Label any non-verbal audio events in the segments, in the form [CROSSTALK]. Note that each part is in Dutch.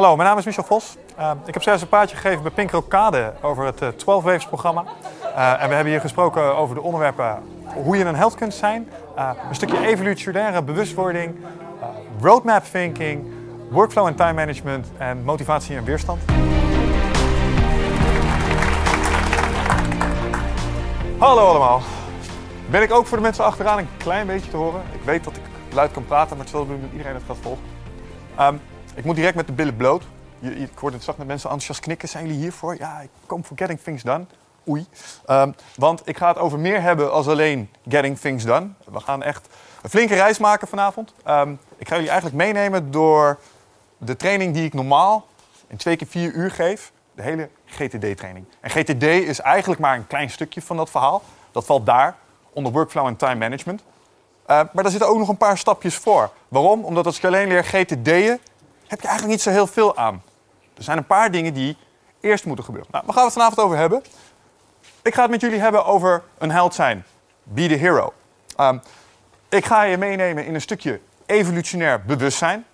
Hallo, mijn naam is Michel Vos. Uh, ik heb zelfs een paardje gegeven bij Pink Rocade over het uh, 12 Waves programma. Uh, en we hebben hier gesproken over de onderwerpen hoe je een held kunt zijn, een stukje evolutionaire bewustwording, roadmap thinking, workflow en time management en motivatie en weerstand. Hallo allemaal. Ben ik ook voor de mensen achteraan een klein beetje te horen? Ik weet dat ik luid kan praten, maar het zal doen dat iedereen het gaat volgen. Um, ik moet direct met de billen bloot. Je, ik hoorde het zacht met mensen enthousiast knikken. Zijn jullie hiervoor? Ja, ik kom voor Getting Things Done. Oei. Um, want ik ga het over meer hebben als alleen Getting Things Done. We gaan echt een flinke reis maken vanavond. Um, ik ga jullie eigenlijk meenemen door de training die ik normaal in twee keer vier uur geef. De hele GTD-training. En GTD is eigenlijk maar een klein stukje van dat verhaal. Dat valt daar, onder workflow en time management. Uh, maar daar zitten ook nog een paar stapjes voor. Waarom? Omdat als je alleen leert GTD'en, heb je eigenlijk niet zo heel veel aan. Er zijn een paar dingen die eerst moeten gebeuren. Nou, waar gaan we het vanavond over hebben? Ik ga het met jullie hebben over een held zijn. Be the hero. Um, ik ga je meenemen in een stukje evolutionair bewustzijn.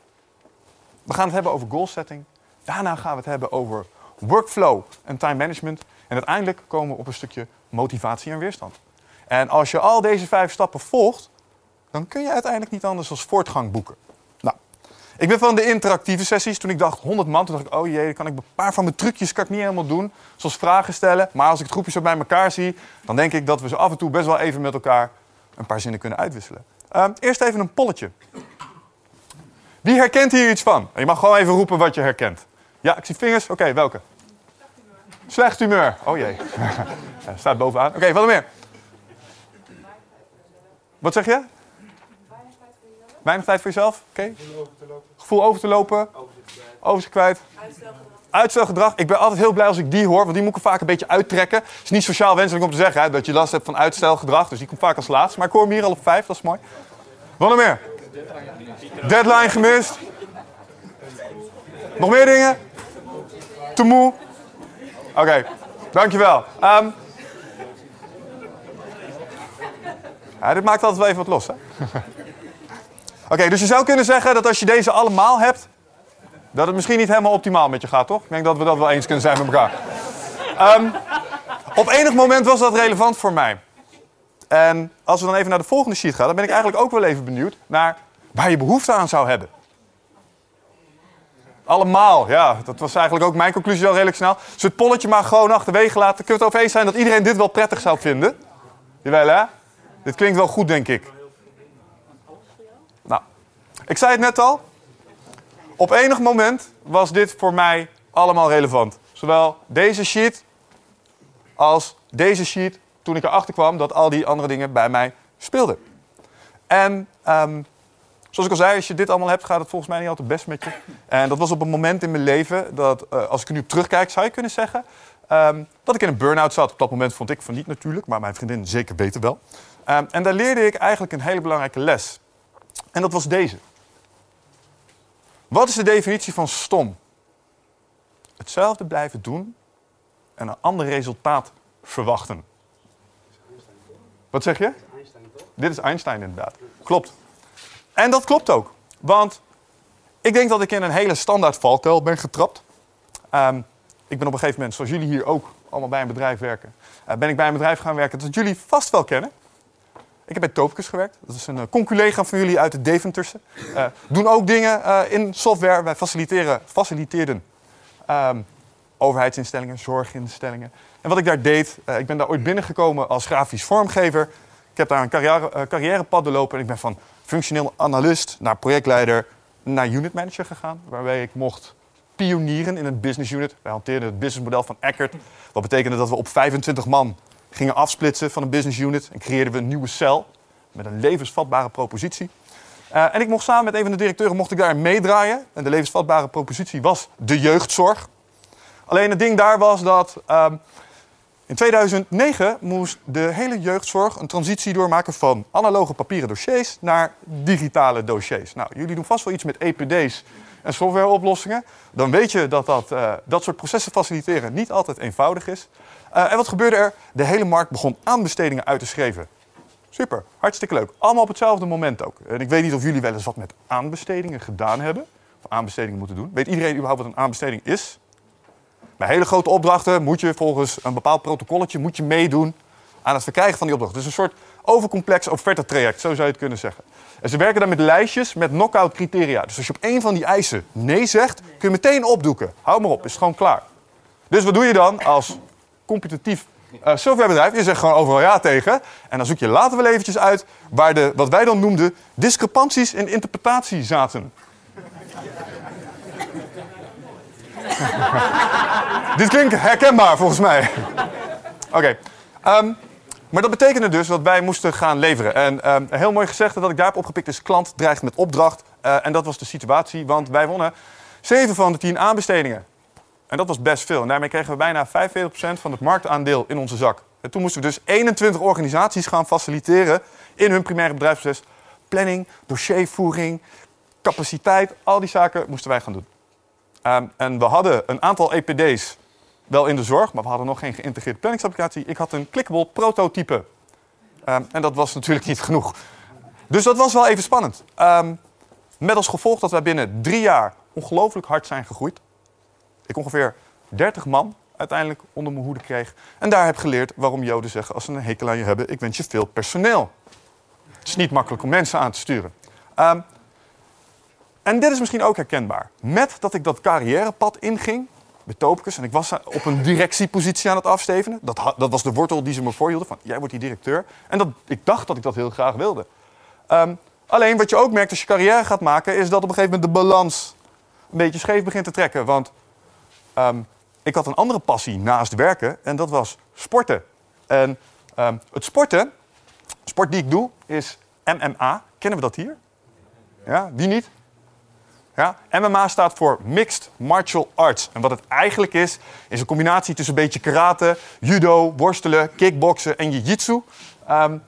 We gaan het hebben over goal setting. Daarna gaan we het hebben over workflow en time management. En uiteindelijk komen we op een stukje motivatie en weerstand. En als je al deze vijf stappen volgt, dan kun je uiteindelijk niet anders dan voortgang boeken. Ik ben van de interactieve sessies. Toen ik dacht 100 man, toen dacht ik, oh jee, dan kan ik een paar van mijn trucjes kan ik niet helemaal doen. Zoals vragen stellen. Maar als ik het groepje zo bij elkaar zie, dan denk ik dat we zo af en toe best wel even met elkaar een paar zinnen kunnen uitwisselen. Uh, eerst even een polletje. Wie herkent hier iets van? Je mag gewoon even roepen wat je herkent. Ja, ik zie vingers. Oké, welke? Slecht humeur. Oh jee. [LAUGHS] Staat bovenaan. Oké, wat meer? Wat zeg je? Weinig tijd voor jezelf? Oké. Gevoel over te lopen. Overzicht kwijt. Uitstelgedrag. Ik ben altijd heel blij als ik die hoor, want die moet ik vaak een beetje uittrekken. Het is niet sociaal wenselijk om te zeggen hè, dat je last hebt van uitstelgedrag, dus die komt vaak als laatste. Maar ik hoor hem hier al op vijf, dat is mooi. Wat nog meer? Deadline gemist. Nog meer dingen? Te moe? Oké, okay. dankjewel. Um, ja, dit maakt altijd wel even wat los, hè? [LAUGHS] Oké, dus je zou kunnen zeggen dat als je deze allemaal hebt, dat het misschien niet helemaal optimaal met je gaat, toch? Ik denk dat we dat wel eens kunnen zijn met elkaar. Um, op enig moment was dat relevant voor mij. En als we dan even naar de volgende sheet gaan, dan ben ik eigenlijk ook wel even benieuwd naar waar je behoefte aan zou hebben. Allemaal, ja. Dat was eigenlijk ook mijn conclusie al redelijk snel. Dus het polletje maar gewoon achterwege laten. Kunnen we het over eens zijn dat iedereen dit wel prettig zou vinden? Jawel, hè? Dit klinkt wel goed, denk ik. Ik zei het net al. Op enig moment was dit voor mij allemaal relevant. Zowel deze sheet als deze sheet toen ik erachter kwam dat al die andere dingen bij mij speelden. En um, zoals ik al zei, als je dit allemaal hebt, gaat het volgens mij niet altijd best met je. En dat was op een moment in mijn leven dat, uh, als ik nu terugkijk, zou je kunnen zeggen um, dat ik in een burn-out zat. Op dat moment vond ik van niet natuurlijk, maar mijn vriendin zeker beter wel. Um, en daar leerde ik eigenlijk een hele belangrijke les. En dat was deze. Wat is de definitie van stom? Hetzelfde blijven doen en een ander resultaat verwachten. Wat zeg je? Dit is Einstein inderdaad. Klopt. En dat klopt ook. Want ik denk dat ik in een hele standaard valkuil ben getrapt. Um, ik ben op een gegeven moment, zoals jullie hier ook allemaal bij een bedrijf werken, uh, ben ik bij een bedrijf gaan werken dat jullie vast wel kennen. Ik heb bij Topicus gewerkt. Dat is een uh, conculega van jullie uit de Deventerse. Uh, doen ook dingen uh, in software. Wij faciliteren, faciliteerden um, overheidsinstellingen, zorginstellingen. En wat ik daar deed, ik ben daar ooit binnengekomen als grafisch vormgever. Ik heb daar een carrière, carrièrepad doorlopen en ik ben van functioneel analist naar projectleider naar unit manager gegaan. Waarbij ik mocht pionieren in een business unit. Wij hanteerden het businessmodel van Eckert. Wat betekende dat we op 25 man gingen afsplitsen van een business unit en creëerden we een nieuwe cel met een levensvatbare propositie. Uh, en ik mocht samen met een van de directeuren mocht ik daar meedraaien. En de levensvatbare propositie was de jeugdzorg. Alleen het ding daar was dat uh, in 2009 moest de hele jeugdzorg een transitie doormaken van analoge papieren dossiers naar digitale dossiers. Nou, jullie doen vast wel iets met EPD's en softwareoplossingen. Dan weet je dat dat, uh, dat soort processen faciliteren niet altijd eenvoudig is. Uh, en wat gebeurde er? De hele markt begon aanbestedingen uit te schrijven. Super, hartstikke leuk. Allemaal op hetzelfde moment ook. En ik weet niet of jullie wel eens wat met aanbestedingen gedaan hebben. aanbestedingen moeten doen. Weet iedereen überhaupt wat een aanbesteding is? Bij hele grote opdrachten moet je volgens een bepaald protocolletje moet je meedoen aan het verkrijgen van die opdracht. Dus een soort overcomplex traject, zo zou je het kunnen zeggen. En ze werken dan met lijstjes met knock-out criteria. Dus als je op één van die eisen nee zegt, kun je meteen opdoeken. Hou maar op, is gewoon klaar. Dus wat doe je dan als competitief uh, softwarebedrijf? Je zegt gewoon overal ja tegen. En dan zoek je later wel eventjes uit waar de, wat wij dan noemden, discrepanties in interpretatie zaten. [LAUGHS] Dit klinkt herkenbaar volgens mij. Oké. Ehm, maar dat betekende dus dat wij moesten gaan leveren. En um, heel mooi gezegd dat ik daarop opgepikt is: klant dreigt met opdracht. Uh, en dat was de situatie, want wij wonnen 7 van de 10 aanbestedingen. En dat was best veel. En daarmee kregen we bijna 45% van het marktaandeel in onze zak. En toen moesten we dus 21 organisaties gaan faciliteren in hun primaire bedrijfsproces. Planning, dossiervoering, capaciteit, al die zaken moesten wij gaan doen. Um, en we hadden een aantal EPD's wel in de zorg, maar we hadden nog geen geïntegreerde planningsapplicatie. Ik had een clickable prototype. Um, en dat was natuurlijk niet genoeg. Dus dat was wel even spannend. Um, met als gevolg dat wij binnen drie jaar ongelooflijk hard zijn gegroeid. Ik ongeveer 30 man uiteindelijk onder mijn hoede kreeg. En daar heb geleerd waarom Joden zeggen als ze een hekel aan je hebben, ik wens je veel personeel. Het is niet makkelijk om mensen aan te sturen. Um, en dit is misschien ook herkenbaar. Met dat ik dat carrièrepad inging, bij Topicus, en ik was op een directiepositie aan het afstevenen. Dat, dat was de wortel die ze me voorhielden, van jij wordt die directeur. En dat, ik dacht dat ik dat heel graag wilde. Um, alleen wat je ook merkt als je carrière gaat maken, is dat op een gegeven moment de balans een beetje scheef begint te trekken. Want um, ik had een andere passie naast werken en dat was sporten. En um, het sporten, sport die ik doe, is MMA. Kennen we dat hier? Ja, wie niet? Ja? MMA staat voor Mixed Martial Arts. En wat het eigenlijk is, is een combinatie tussen een beetje karate, judo, worstelen, kickboksen en jiu-jitsu. Um,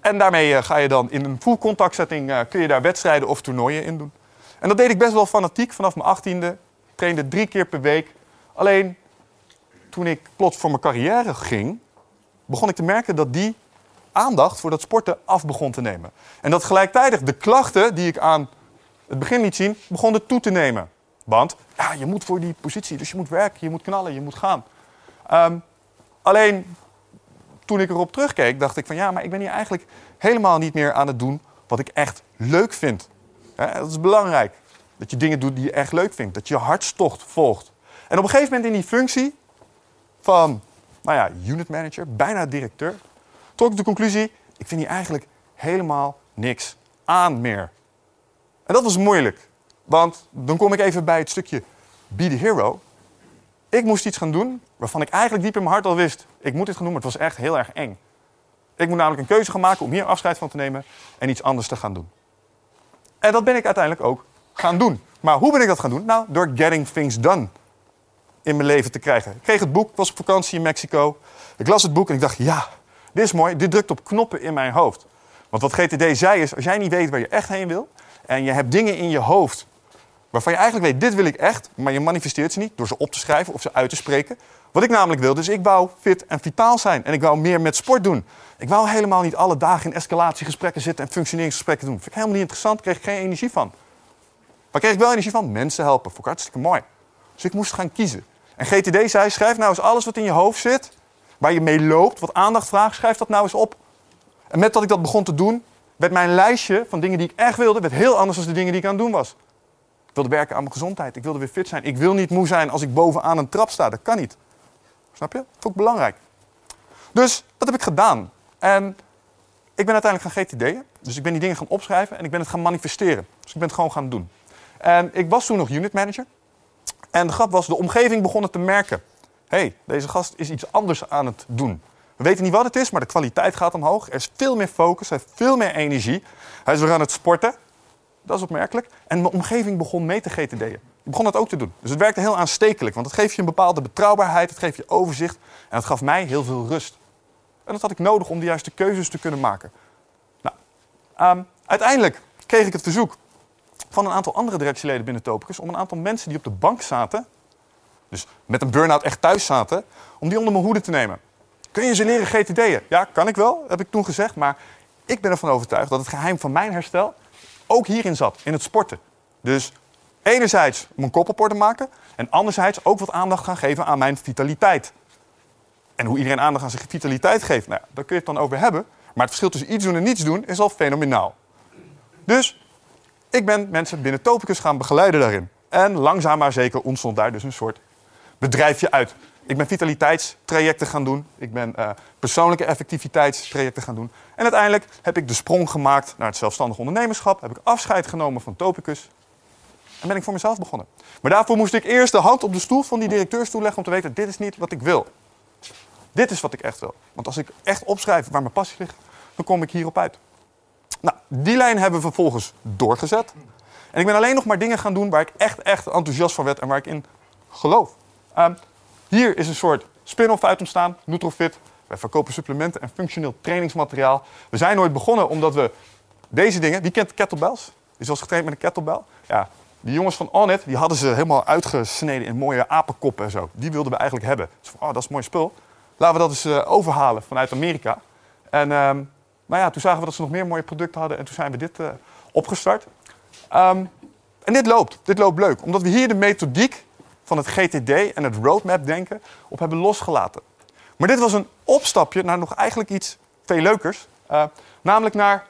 en daarmee uh, ga je dan in een full contact setting, uh, kun je daar wedstrijden of toernooien in doen. En dat deed ik best wel fanatiek vanaf mijn achttiende. Trainde drie keer per week. Alleen toen ik plots voor mijn carrière ging, begon ik te merken dat die aandacht voor dat sporten af begon te nemen. En dat gelijktijdig de klachten die ik aan het begin liet zien, begon het toe te nemen. Want ja, je moet voor die positie, dus je moet werken, je moet knallen, je moet gaan. Um, alleen toen ik erop terugkeek, dacht ik van ja, maar ik ben hier eigenlijk helemaal niet meer aan het doen wat ik echt leuk vind. dat is belangrijk. Dat je dingen doet die je echt leuk vindt. Dat je hartstocht volgt. En op een gegeven moment in die functie van, nou ja, unit manager, bijna directeur, trok ik de conclusie, ik vind hier eigenlijk helemaal niks aan meer. En dat was moeilijk. Want dan kom ik even bij het stukje Be the Hero. Ik moest iets gaan doen waarvan ik eigenlijk diep in mijn hart al wist. Ik moet dit gaan doen, maar het was echt heel erg eng. Ik moet namelijk een keuze gaan maken om hier afscheid van te nemen en iets anders te gaan doen. En dat ben ik uiteindelijk ook gaan doen. Maar hoe ben ik dat gaan doen? Nou, door getting things done in mijn leven te krijgen. Ik kreeg het boek, was op vakantie in Mexico. Ik las het boek en ik dacht, ja, dit is mooi. Dit drukt op knoppen in mijn hoofd. Want wat GTD zei is, als jij niet weet waar je echt heen wil... en je hebt dingen in je hoofd waarvan je eigenlijk weet, dit wil ik echt... maar je manifesteert ze niet door ze op te schrijven of ze uit te spreken. Wat ik namelijk wilde, is ik wou fit en vitaal zijn. En ik wou meer met sport doen. Ik wou helemaal niet alle dagen in escalatiegesprekken zitten en functioneringsgesprekken doen. Vind ik helemaal niet interessant, kreeg ik geen energie van. Waar kreeg ik wel energie van? Mensen helpen. Vond ik hartstikke mooi. Dus ik moest gaan kiezen. En GTD zei, schrijf nou eens alles wat in je hoofd zit, waar je mee loopt, wat aandacht vraagt, schrijf dat nou eens op. En met dat ik dat begon te doen, werd mijn lijstje van dingen die ik echt wilde, werd heel anders dan de dingen die ik aan het doen was. Ik wilde werken aan mijn gezondheid. Ik wilde weer fit zijn. Ik wil niet moe zijn als ik bovenaan een trap sta. Dat kan niet. Snap je? Dat vond ik belangrijk. Dus dat heb ik gedaan. En ik ben uiteindelijk gaan GTD'en. Dus ik ben die dingen gaan opschrijven en ik ben het gaan manifesteren. Dus ik ben het gewoon gaan doen. En ik was toen nog unit manager. En de grap was, de omgeving begon het te merken. Hey, deze gast is iets anders aan het doen. We weten niet wat het is, maar de kwaliteit gaat omhoog. Er is veel meer focus, hij heeft veel meer energie. Hij is weer aan het sporten. Dat is opmerkelijk. En mijn omgeving begon mee te GTD'en. Die begon dat ook te doen. Dus het werkte heel aanstekelijk, want het geeft je een bepaalde betrouwbaarheid, het geeft je overzicht en het gaf mij heel veel rust. En dat had ik nodig om de juiste keuzes te kunnen maken. Nou, um, uiteindelijk kreeg ik het verzoek van een aantal andere directieleden binnen Topicus om een aantal mensen die op de bank zaten, dus met een burn-out echt thuis zaten, om die onder mijn hoede te nemen. Kun je ze leren GTD'en? Ja, kan ik wel, heb ik toen gezegd, maar ik ben ervan overtuigd dat het geheim van mijn herstel ook hierin zat, in het sporten. Dus Enerzijds om een koppelpoort te maken. En anderzijds ook wat aandacht gaan geven aan mijn vitaliteit. En hoe iedereen aandacht aan zijn vitaliteit geeft, nou, daar kun je het dan over hebben. Maar het verschil tussen iets doen en niets doen is al fenomenaal. Dus ik ben mensen binnen Topicus gaan begeleiden daarin. En langzaam maar zeker ontstond daar dus een soort bedrijfje uit. Ik ben vitaliteitstrajecten gaan doen. Ik ben uh, persoonlijke effectiviteitstrajecten gaan doen. En uiteindelijk heb ik de sprong gemaakt naar het zelfstandig ondernemerschap. Heb ik afscheid genomen van Topicus. En ben ik voor mezelf begonnen. Maar daarvoor moest ik eerst de hand op de stoel van die directeurstoel leggen om te weten: dit is niet wat ik wil. Dit is wat ik echt wil. Want als ik echt opschrijf waar mijn passie ligt, dan kom ik hierop uit. Nou, die lijn hebben we vervolgens doorgezet. En ik ben alleen nog maar dingen gaan doen waar ik echt, echt enthousiast van werd en waar ik in geloof. Um, hier is een soort spin-off uit ontstaan, Nutrofit. Wij verkopen supplementen en functioneel trainingsmateriaal. We zijn ooit begonnen omdat we deze dingen... Wie kent kettlebells? Is wel getraind met een kettlebell? Ja, die jongens van Onet, die hadden ze helemaal uitgesneden in mooie apenkoppen en zo. Die wilden we eigenlijk hebben. Oh, dat is mooi spul. Laten we dat eens uh, overhalen vanuit Amerika. En um, nou ja, toen zagen we dat ze nog meer mooie producten hadden en toen zijn we dit uh, opgestart. Um, en dit loopt, dit loopt leuk. Omdat we hier de methodiek van het GTD en het roadmap denken op hebben losgelaten. Maar dit was een opstapje naar nog eigenlijk iets veel leukers. Uh, namelijk naar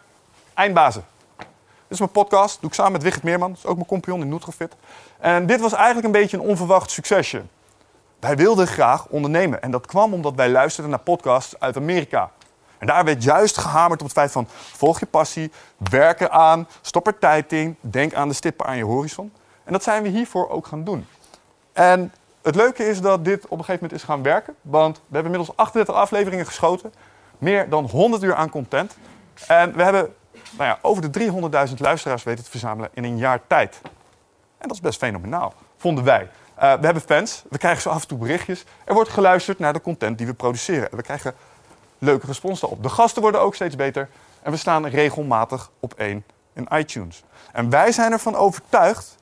eindbazen. Dit is mijn podcast, doe ik samen met Wigert Meerman. Dat is ook mijn compagnon in Nutrofit. En dit was eigenlijk een beetje een onverwacht succesje. Wij wilden graag ondernemen. En dat kwam omdat wij luisterden naar podcasts uit Amerika. En daar werd juist gehamerd op het feit van volg je passie, werk eraan, stop er tijd in, denk aan de stippen aan je horizon. En dat zijn we hiervoor ook gaan doen. En het leuke is dat dit op een gegeven moment is gaan werken. Want we hebben inmiddels 38 afleveringen geschoten. Meer dan 100 uur aan content. En we hebben nou ja, over de 300.000 luisteraars weten te verzamelen in een jaar tijd. En dat is best fenomenaal, vonden wij. Uh, we hebben fans, we krijgen zo af en toe berichtjes. Er wordt geluisterd naar de content die we produceren. We krijgen leuke respons daarop. De gasten worden ook steeds beter. En we staan regelmatig op één in iTunes. En wij zijn ervan overtuigd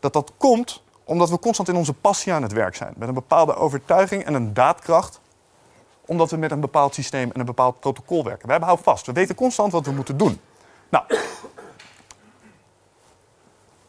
dat dat komt omdat we constant in onze passie aan het werk zijn. Met een bepaalde overtuiging en een daadkracht. Omdat we met een bepaald systeem en een bepaald protocol werken. We hebben hou vast. We weten constant wat we moeten doen. Nou.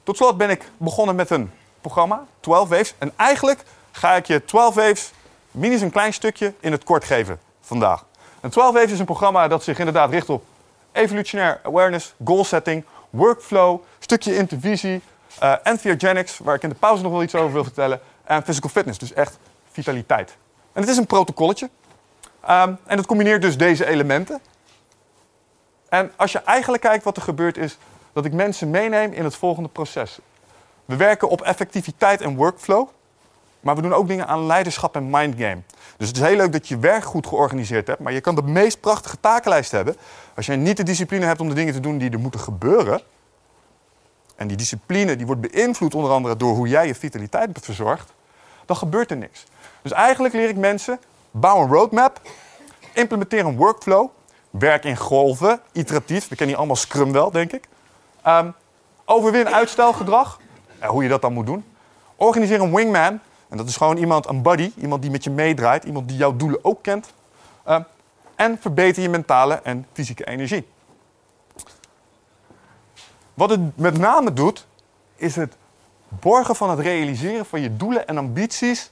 Tot slot ben ik begonnen met een programma, 12 Waves. En eigenlijk ga ik je 12 Waves minus een klein stukje in het kort geven vandaag. En 12 Waves is een programma dat zich inderdaad richt op evolutionair awareness, goal setting, workflow, stukje intervisie, uh, Entheogenics, waar ik in de pauze nog wel iets over wil vertellen. En physical fitness, dus echt vitaliteit. En het is een protocolletje. Um, en het combineert dus deze elementen. En als je eigenlijk kijkt wat er gebeurt is dat ik mensen meeneem in het volgende proces. We werken op effectiviteit en workflow. Maar we doen ook dingen aan leiderschap en mindgame. Dus het is heel leuk dat je werk goed georganiseerd hebt. Maar je kan de meest prachtige takenlijst hebben. Als je niet de discipline hebt om de dingen te doen die er moeten gebeuren. En die discipline die wordt beïnvloed onder andere door hoe jij je vitaliteit verzorgt. Dan gebeurt er niks. Dus eigenlijk leer ik mensen, bouw een roadmap. Implementeer een workflow. Werk in golven, iteratief. We kennen hier allemaal Scrum wel, denk ik. Um, overwin uitstelgedrag. En hoe je dat dan moet doen. Organiseer een wingman. En dat is gewoon iemand, een buddy. Iemand die met je meedraait. Iemand die jouw doelen ook kent. Um, en verbeter je mentale en fysieke energie. Wat het met name doet, is het borgen van het realiseren van je doelen en ambities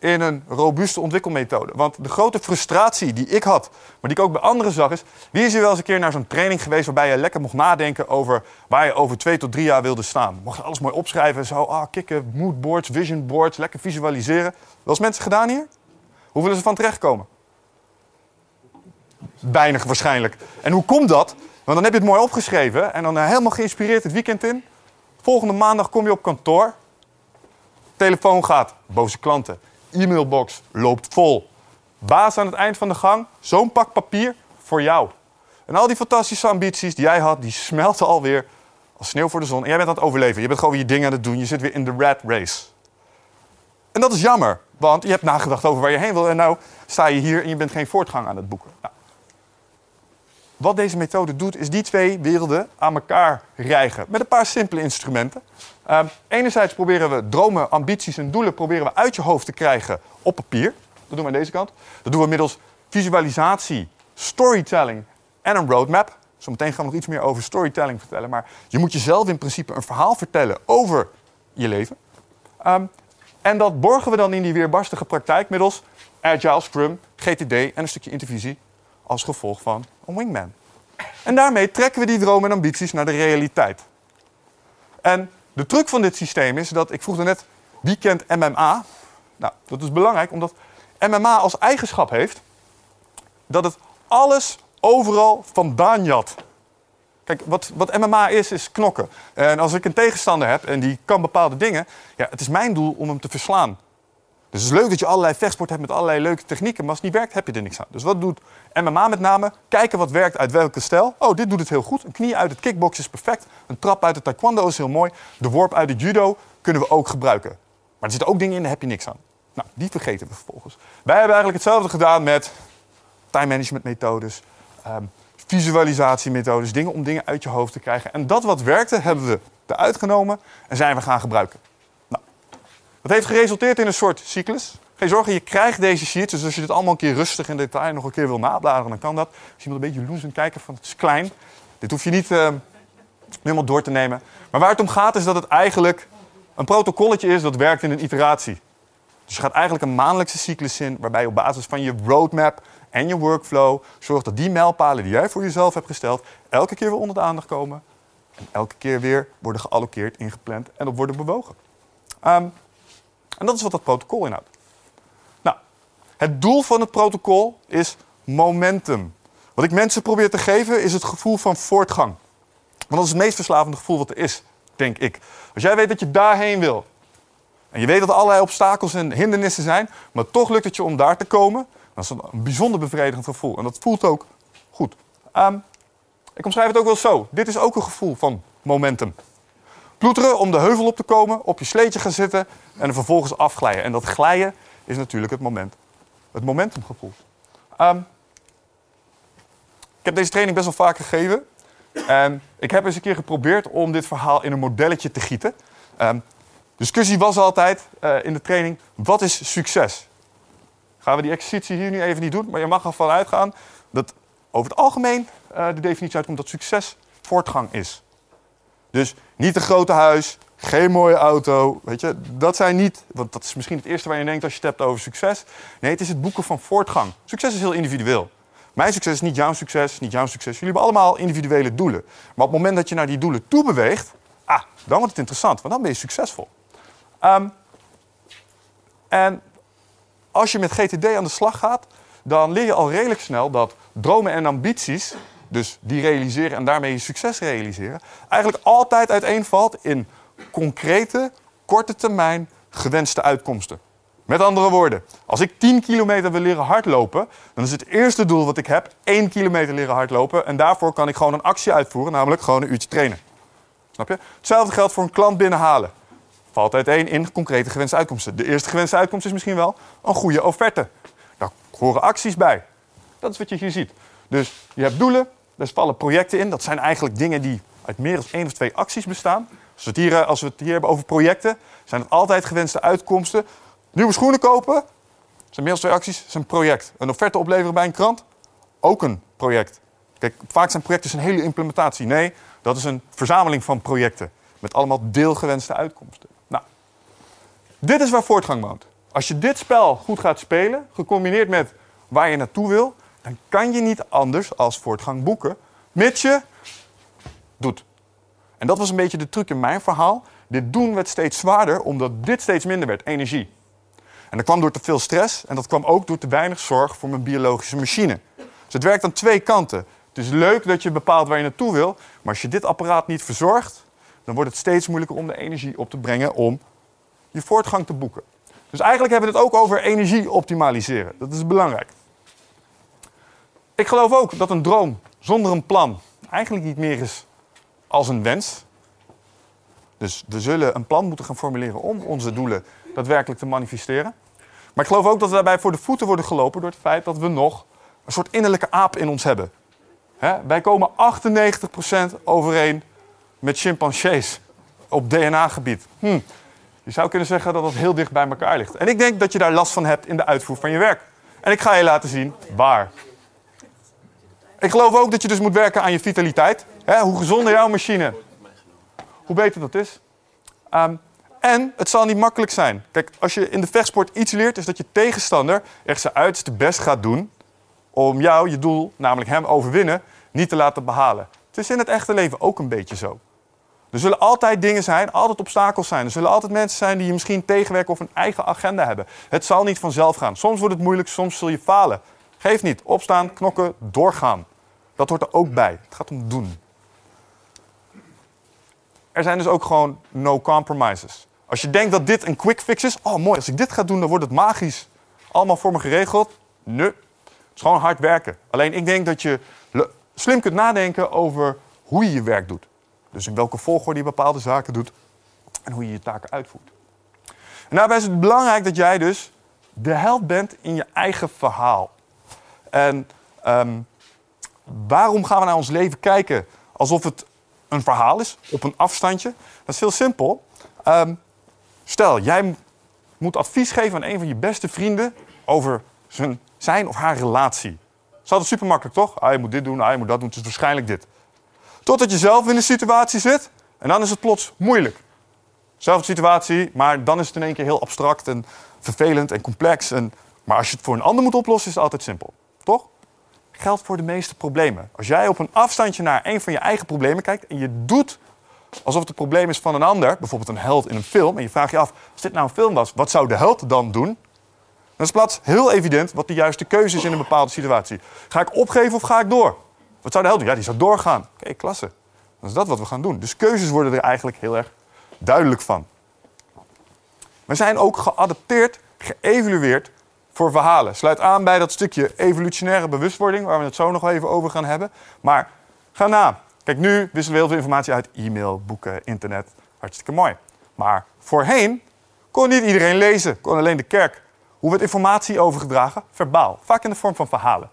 in een robuuste ontwikkelmethode. Want de grote frustratie die ik had, maar die ik ook bij anderen zag, is: wie is er wel eens een keer naar zo'n training geweest waarbij je lekker mocht nadenken over waar je over twee tot drie jaar wilde staan? Mocht je alles mooi opschrijven, zo, ah, kikken, moodboards, vision boards, lekker visualiseren. Wel eens mensen gedaan hier? Hoe willen ze van terechtkomen? Weinig waarschijnlijk. En hoe komt dat? Want dan heb je het mooi opgeschreven en dan eh, helemaal geïnspireerd het weekend in. Volgende maandag kom je op kantoor. Telefoon gaat, boze klanten. E-mailbox loopt vol. Baas aan het eind van de gang, zo'n pak papier voor jou. En al die fantastische ambities die jij had, die smelten alweer als sneeuw voor de zon. En jij bent aan het overleven. Je bent gewoon weer je dingen aan het doen. Je zit weer in de rat race. En dat is jammer, want je hebt nagedacht over waar je heen wil. En nou sta je hier en je bent geen voortgang aan het boeken. Nou, wat deze methode doet, is die twee werelden aan elkaar rijgen. Met een paar simpele instrumenten. Uh, enerzijds proberen we dromen, ambities en doelen proberen we uit je hoofd te krijgen op papier. Dat doen we aan deze kant. Dat doen we middels visualisatie, storytelling en een roadmap. Zometeen gaan we nog iets meer over storytelling vertellen. Maar je moet jezelf in principe een verhaal vertellen over je leven. Ehm, en dat borgen we dan in die weerbarstige praktijk middels Agile, Scrum, GTD en een stukje intervisie als gevolg van wingman. En daarmee trekken we die dromen en ambities naar de realiteit. En de truc van dit systeem is dat, ik vroeg net, wie kent MMA? Nou, dat is belangrijk omdat MMA als eigenschap heeft dat het alles overal vandaan jat. Kijk, wat, wat MMA is, is knokken. En als ik een tegenstander heb en die kan bepaalde dingen, ja, het is mijn doel om hem te verslaan. Dus het is leuk dat je allerlei vechtsport hebt met allerlei leuke technieken, maar als het niet werkt, heb je er niks aan. Dus wat doet MMA met name? Kijken wat werkt uit welke stijl. Oh, dit doet het heel goed. Een knie uit het kickbox is perfect. Een trap uit het taekwondo is heel mooi. De worp uit het judo kunnen we ook gebruiken. Maar er zitten ook dingen in, daar heb je niks aan. Nou, die vergeten we vervolgens. Wij hebben eigenlijk hetzelfde gedaan met time management methodes, um, visualisatiemethodes, dingen om dingen uit je hoofd te krijgen. En dat wat werkte, hebben we eruit genomen en zijn we gaan gebruiken. Dat heeft geresulteerd in een soort cyclus. Geen zorgen, je krijgt deze sheets. Dus als je dit allemaal een keer rustig in detail nog een keer wil nabladeren, dan kan dat. Als je een beetje loes kijken van het is klein. Dit hoef je niet uh, helemaal door te nemen. Maar waar het om gaat is dat het eigenlijk een protocolletje is dat werkt in een iteratie. Dus je gaat eigenlijk een maandelijkse cyclus in, waarbij je op basis van je roadmap en je workflow zorgt dat die mijlpalen die jij voor jezelf hebt gesteld, elke keer weer onder de aandacht komen. En elke keer weer worden geallockeerd, ingepland en op worden bewogen. Ehm, en dat is wat dat protocol inhoudt. Nou, het doel van het protocol is momentum. Wat ik mensen probeer te geven is het gevoel van voortgang. Want dat is het meest verslavende gevoel wat er is, denk ik. Als jij weet dat je daarheen wil, en je weet dat er allerlei obstakels en hindernissen zijn, maar toch lukt het je om daar te komen, dat is een bijzonder bevredigend gevoel. En dat voelt ook goed. Ehm, ik omschrijf het ook wel zo. Dit is ook een gevoel van momentum. Ploeteren om de heuvel op te komen, op je sleetje gaan zitten en er vervolgens afglijden. En dat glijden is natuurlijk het moment. Het momentumgevoel. Um, ik heb deze training best wel vaak gegeven. En ik heb eens een keer geprobeerd om dit verhaal in een modelletje te gieten. Um, discussie was altijd uh, in de training: wat is succes? Gaan we die exercitie hier nu even niet doen, maar je mag ervan uitgaan dat over het algemeen uh, de definitie uitkomt dat succes voortgang is. Dus niet een grote huis, geen mooie auto, weet je, dat zijn niet, want dat is misschien het eerste waar je denkt als je het hebt over succes. Nee, het is het boeken van voortgang. Succes is heel individueel. Mijn succes is niet jouw succes, niet jouw succes. Jullie hebben allemaal individuele doelen. Maar op het moment dat je naar die doelen toe beweegt, ah, dan wordt het interessant, want dan ben je succesvol. Um, en als je met GTD aan de slag gaat, dan leer je al redelijk snel dat dromen en ambities, dus die realiseren en daarmee je succes realiseren, eigenlijk altijd uiteenvalt in concrete, korte termijn gewenste uitkomsten. Met andere woorden, als ik 10 kilometer wil leren hardlopen, dan is het eerste doel wat ik heb 1 kilometer leren hardlopen. En daarvoor kan ik gewoon een actie uitvoeren, namelijk gewoon een uurtje trainen. Snap je? Hetzelfde geldt voor een klant binnenhalen valt uiteen in concrete gewenste uitkomsten. De eerste gewenste uitkomst is misschien wel een goede offerte. Daar horen acties bij. Dat is wat je hier ziet. Dus je hebt doelen, daar vallen projecten in. Dat zijn eigenlijk dingen die uit meer dan één of twee acties bestaan. Als we, het hier, als we hier hebben over projecten, zijn het altijd gewenste uitkomsten. Nieuwe schoenen kopen, zijn meer dan twee acties, is een project. Een offerte opleveren bij een krant, ook een project. Kijk, vaak zijn projecten een hele implementatie. Nee, dat is een verzameling van projecten met allemaal deelgewenste uitkomsten. Dit is waar voortgang woont. Als je dit spel goed gaat spelen, gecombineerd met waar je naartoe wil, dan kan je niet anders als voortgang boeken, mits je doet. En dat was een beetje de truc in mijn verhaal. Dit doen werd steeds zwaarder, omdat dit steeds minder werd, energie. En dat kwam door te veel stress en dat kwam ook door te weinig zorg voor mijn biologische machine. Dus het werkt aan twee kanten. Het is leuk dat je bepaalt waar je naartoe wil, maar als je dit apparaat niet verzorgt, dan wordt het steeds moeilijker om de energie op te brengen om je voortgang te boeken. Dus eigenlijk hebben we het ook over energie optimaliseren. Dat is belangrijk. Ik geloof ook dat een droom zonder een plan eigenlijk niet meer is als een wens. Dus we zullen een plan moeten gaan formuleren om onze doelen daadwerkelijk te manifesteren. Maar ik geloof ook dat we daarbij voor de voeten worden gelopen door het feit dat we nog een soort innerlijke aap in ons hebben. wij komen 98% overeen met chimpansees op DNA-gebied. Hm, je zou kunnen zeggen dat dat heel dicht bij elkaar ligt. En ik denk dat je daar last van hebt in de uitvoer van je werk. En ik ga je laten zien waar. Ik geloof ook dat je dus moet werken aan je vitaliteit. hoe gezonder jouw machine, hoe beter dat is. Ehm, En het zal niet makkelijk zijn. Kijk, als je in de vechtsport iets leert, is dat je tegenstander echt zijn uiterste best gaat doen om jou, je doel, namelijk hem overwinnen, niet te laten behalen. Het is in het echte leven ook een beetje zo. Er zullen altijd dingen zijn, altijd obstakels zijn. Er zullen altijd mensen zijn die je misschien tegenwerken of een eigen agenda hebben. Het zal niet vanzelf gaan. Soms wordt het moeilijk, soms zul je falen. Geef niet. Opstaan, knokken, doorgaan. Dat hoort er ook bij. Het gaat om doen. Er zijn dus ook gewoon no compromises. Als je denkt dat dit een quick fix is, oh mooi, als ik dit ga doen, dan wordt het magisch. Allemaal voor me geregeld. Nee, het is gewoon hard werken. Alleen ik denk dat je slim kunt nadenken over hoe je je werk doet. Dus in welke volgorde je bepaalde zaken doet en hoe je je taken uitvoert. En daarbij is het belangrijk dat jij dus de held bent in je eigen verhaal. En ehm, waarom gaan we naar ons leven kijken alsof het een verhaal is op een afstandje? Dat is heel simpel. Ehm, stel, jij moet advies geven aan een van je beste vrienden over zijn, zijn of haar relatie. Dat is altijd super makkelijk, toch? Ah, je moet dit doen, ah, je moet dat doen, het is waarschijnlijk dit. Totdat je zelf in een situatie zit en dan is het plots moeilijk. Zelfde situatie, maar dan is het in één keer heel abstract en vervelend en complex. En, maar als je het voor een ander moet oplossen, is het altijd simpel. Toch? Geldt voor de meeste problemen. Als jij op een afstandje naar een van je eigen problemen kijkt en je doet alsof het een probleem is van een ander, bijvoorbeeld een held in een film, en je vraagt je af, als dit nou een film was, wat zou de held dan doen? Dan is plaats heel evident wat de juiste keuze is in een bepaalde situatie. Ga ik opgeven of ga ik door? Wat zou de held doen? Ja, die zou doorgaan. Oké, klasse. Dan is dat wat we gaan doen. Dus keuzes worden er eigenlijk heel erg duidelijk van. We zijn ook geadapteerd, geëvalueerd voor verhalen. Sluit aan bij dat stukje evolutionaire bewustwording, waar we het zo nog even over gaan hebben. Maar ga na. Kijk, nu wisselen we heel veel informatie uit e-mail, boeken, internet. Hartstikke mooi. Maar voorheen kon niet iedereen lezen, kon alleen de kerk. Hoe werd informatie overgedragen? Verbaal. Vaak in de vorm van verhalen.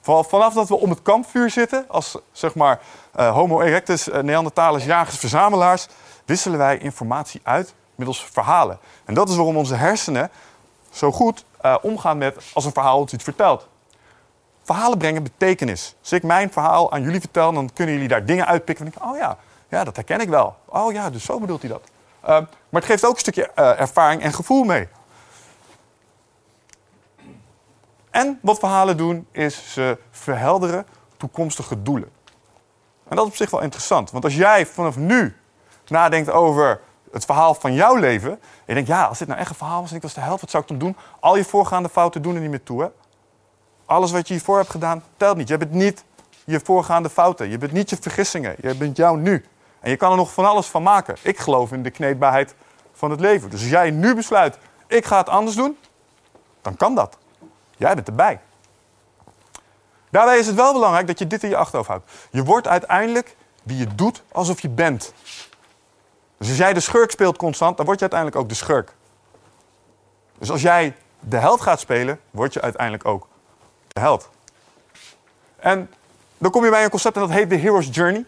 Vanaf dat we om het kampvuur zitten, als zeg maar uh, Homo erectus, uh, jagers, verzamelaars, wisselen wij informatie uit middels verhalen. En dat is waarom onze hersenen zo goed uh, omgaan met als een verhaal ons iets vertelt. Verhalen brengen betekenis. Als ik mijn verhaal aan jullie vertel, dan kunnen jullie daar dingen uitpikken. En denken, oh ja, ja, dat herken ik wel. Oh ja, dus zo bedoelt hij dat. maar het geeft ook een stukje ervaring en gevoel mee. En wat verhalen doen, is ze verhelderen toekomstige doelen. En dat is op zich wel interessant. Want als jij vanaf nu nadenkt over het verhaal van jouw leven. En je denkt, ja, als dit nou echt een verhaal was en ik was de helft, wat zou ik dan doen? Al je voorgaande fouten doen er niet meer toe. Hè? Alles wat je hiervoor hebt gedaan, telt niet. Je bent niet je voorgaande fouten. Je bent niet je vergissingen. Je bent jou nu. En je kan er nog van alles van maken. Ik geloof in de kneedbaarheid van het leven. Dus als jij nu besluit, ik ga het anders doen, dan kan dat. Jij bent erbij. Daarbij is het wel belangrijk dat je dit in je achterhoofd houdt. Je wordt uiteindelijk wie je doet alsof je bent. Dus als jij de schurk speelt constant, dan word je uiteindelijk ook de schurk. Dus als jij de held gaat spelen, word je uiteindelijk ook de held. En dan kom je bij een concept en dat heet de Hero's Journey.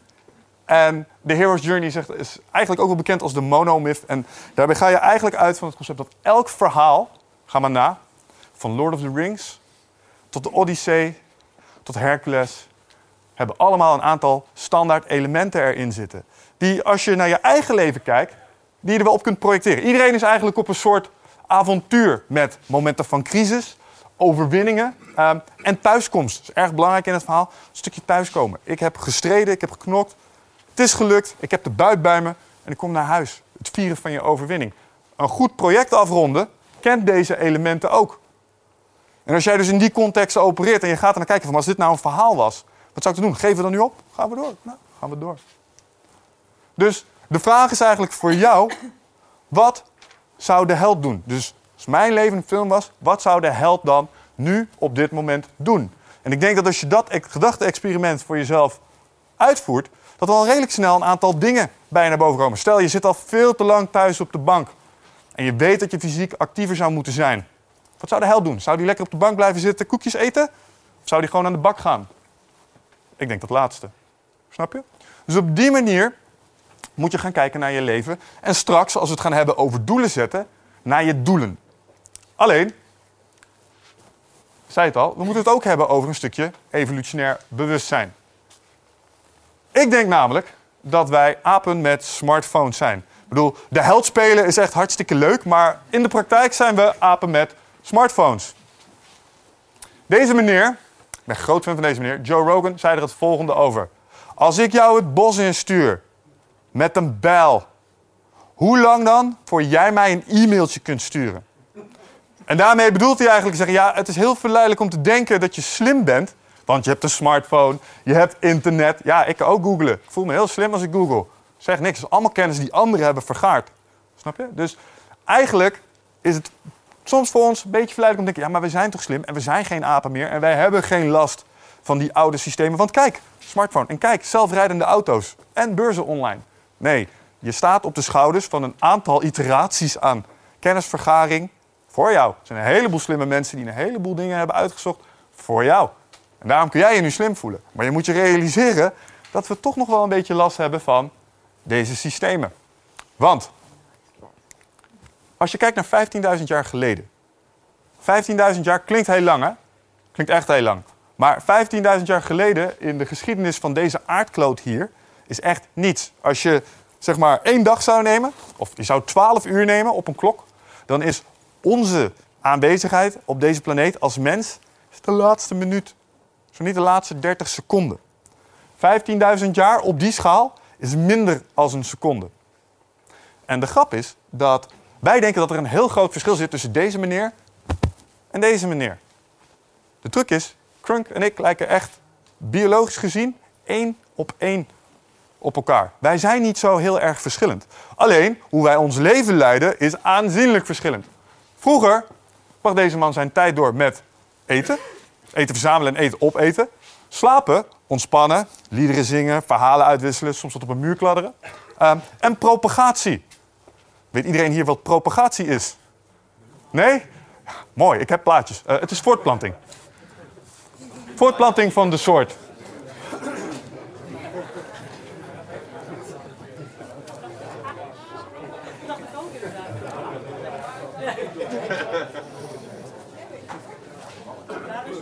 En de Hero's Journey is eigenlijk ook wel bekend als de monomyth. En daarbij ga je eigenlijk uit van het concept dat elk verhaal, ga maar na, van Lord of the Rings tot de Odyssee, tot Hercules, hebben allemaal een aantal standaard elementen erin zitten. Die als je naar je eigen leven kijkt, die je er wel op kunt projecteren. Iedereen is eigenlijk op een soort avontuur met momenten van crisis, overwinningen ehm, en thuiskomst. Dat is erg belangrijk in het verhaal. Een stukje thuiskomen. Ik heb gestreden, ik heb geknokt. Het is gelukt, ik heb de buit bij me en ik kom naar huis. Het vieren van je overwinning. Een goed project afronden kent deze elementen ook. En als jij dus in die context opereert en je gaat er naar kijken van als dit nou een verhaal was, wat zou ik dan doen? Geven we dan nu op? Gaan we door? Nou, gaan we door. Dus de vraag is eigenlijk voor jou, wat zou de held doen? Dus als mijn leven een film was, wat zou de held dan nu op dit moment doen? En ik denk dat als je dat gedachte-experiment voor jezelf uitvoert, dat er al redelijk snel een aantal dingen bij je naar boven komen. Stel, je zit al veel te lang thuis op de bank en je weet dat je fysiek actiever zou moeten zijn. Wat zou de held doen? Zou die lekker op de bank blijven zitten, koekjes eten? Of zou die gewoon aan de bak gaan? Ik denk dat laatste. Snap je? Dus op die manier moet je gaan kijken naar je leven. En straks, als we het gaan hebben over doelen zetten, naar je doelen. Alleen, zei het al, we moeten het ook hebben over een stukje evolutionair bewustzijn. Ik denk namelijk dat wij apen met smartphones zijn. bedoel, de held spelen is echt hartstikke leuk, maar in de praktijk zijn we apen met smartphones. Deze meneer, ik ben groot fan van deze meneer, Joe Rogan, zei er het volgende over. Als ik jou het bos instuur met een bijl, hoe lang dan voor jij mij een e-mailtje kunt sturen? En daarmee bedoelt hij eigenlijk zeggen, ja, het is heel verleidelijk om te denken dat je slim bent, want je hebt een smartphone, je hebt internet. Ja, ik kan ook googlen. Ik voel me heel slim als ik google. Zeg niks. Het is allemaal kennis die anderen hebben vergaard. Snap je? Dus eigenlijk is het soms voor ons een beetje verleidelijk om te denken... ja, maar we zijn toch slim en we zijn geen apen meer... en wij hebben geen last van die oude systemen. Want kijk, smartphone. En kijk, zelfrijdende auto's en beurzen online. Nee, je staat op de schouders van een aantal iteraties aan kennisvergaring voor jou. Er zijn een heleboel slimme mensen die een heleboel dingen hebben uitgezocht voor jou. En daarom kun jij je nu slim voelen. Maar je moet je realiseren dat we toch nog wel een beetje last hebben van deze systemen. Want als je kijkt naar 15.000 jaar geleden. 15.000 jaar klinkt heel lang, hè? Klinkt echt heel lang. Maar 15.000 jaar geleden in de geschiedenis van deze aardkloot hier is echt niets. Als je zeg maar één dag zou nemen, of je zou 12 uur nemen op een klok, dan is onze aanwezigheid op deze planeet als mens de laatste minuut. Zo niet de laatste 30 seconden. 15.000 jaar op die schaal is minder als een seconde. En de grap is dat wij denken dat er een heel groot verschil zit tussen deze meneer en deze meneer. De truc is, Crunk en ik lijken echt biologisch gezien één op één op elkaar. Wij zijn niet zo heel erg verschillend. Alleen hoe wij ons leven leiden is aanzienlijk verschillend. Vroeger bracht deze man zijn tijd door met eten, eten verzamelen en eten opeten, slapen, ontspannen, liederen zingen, verhalen uitwisselen, soms wat op een muur kladderen. Ehm, en propagatie. Weet iedereen hier wat propagatie is? Nee? mooi, ik heb plaatjes. Uh, het is voortplanting. Voortplanting van de soort.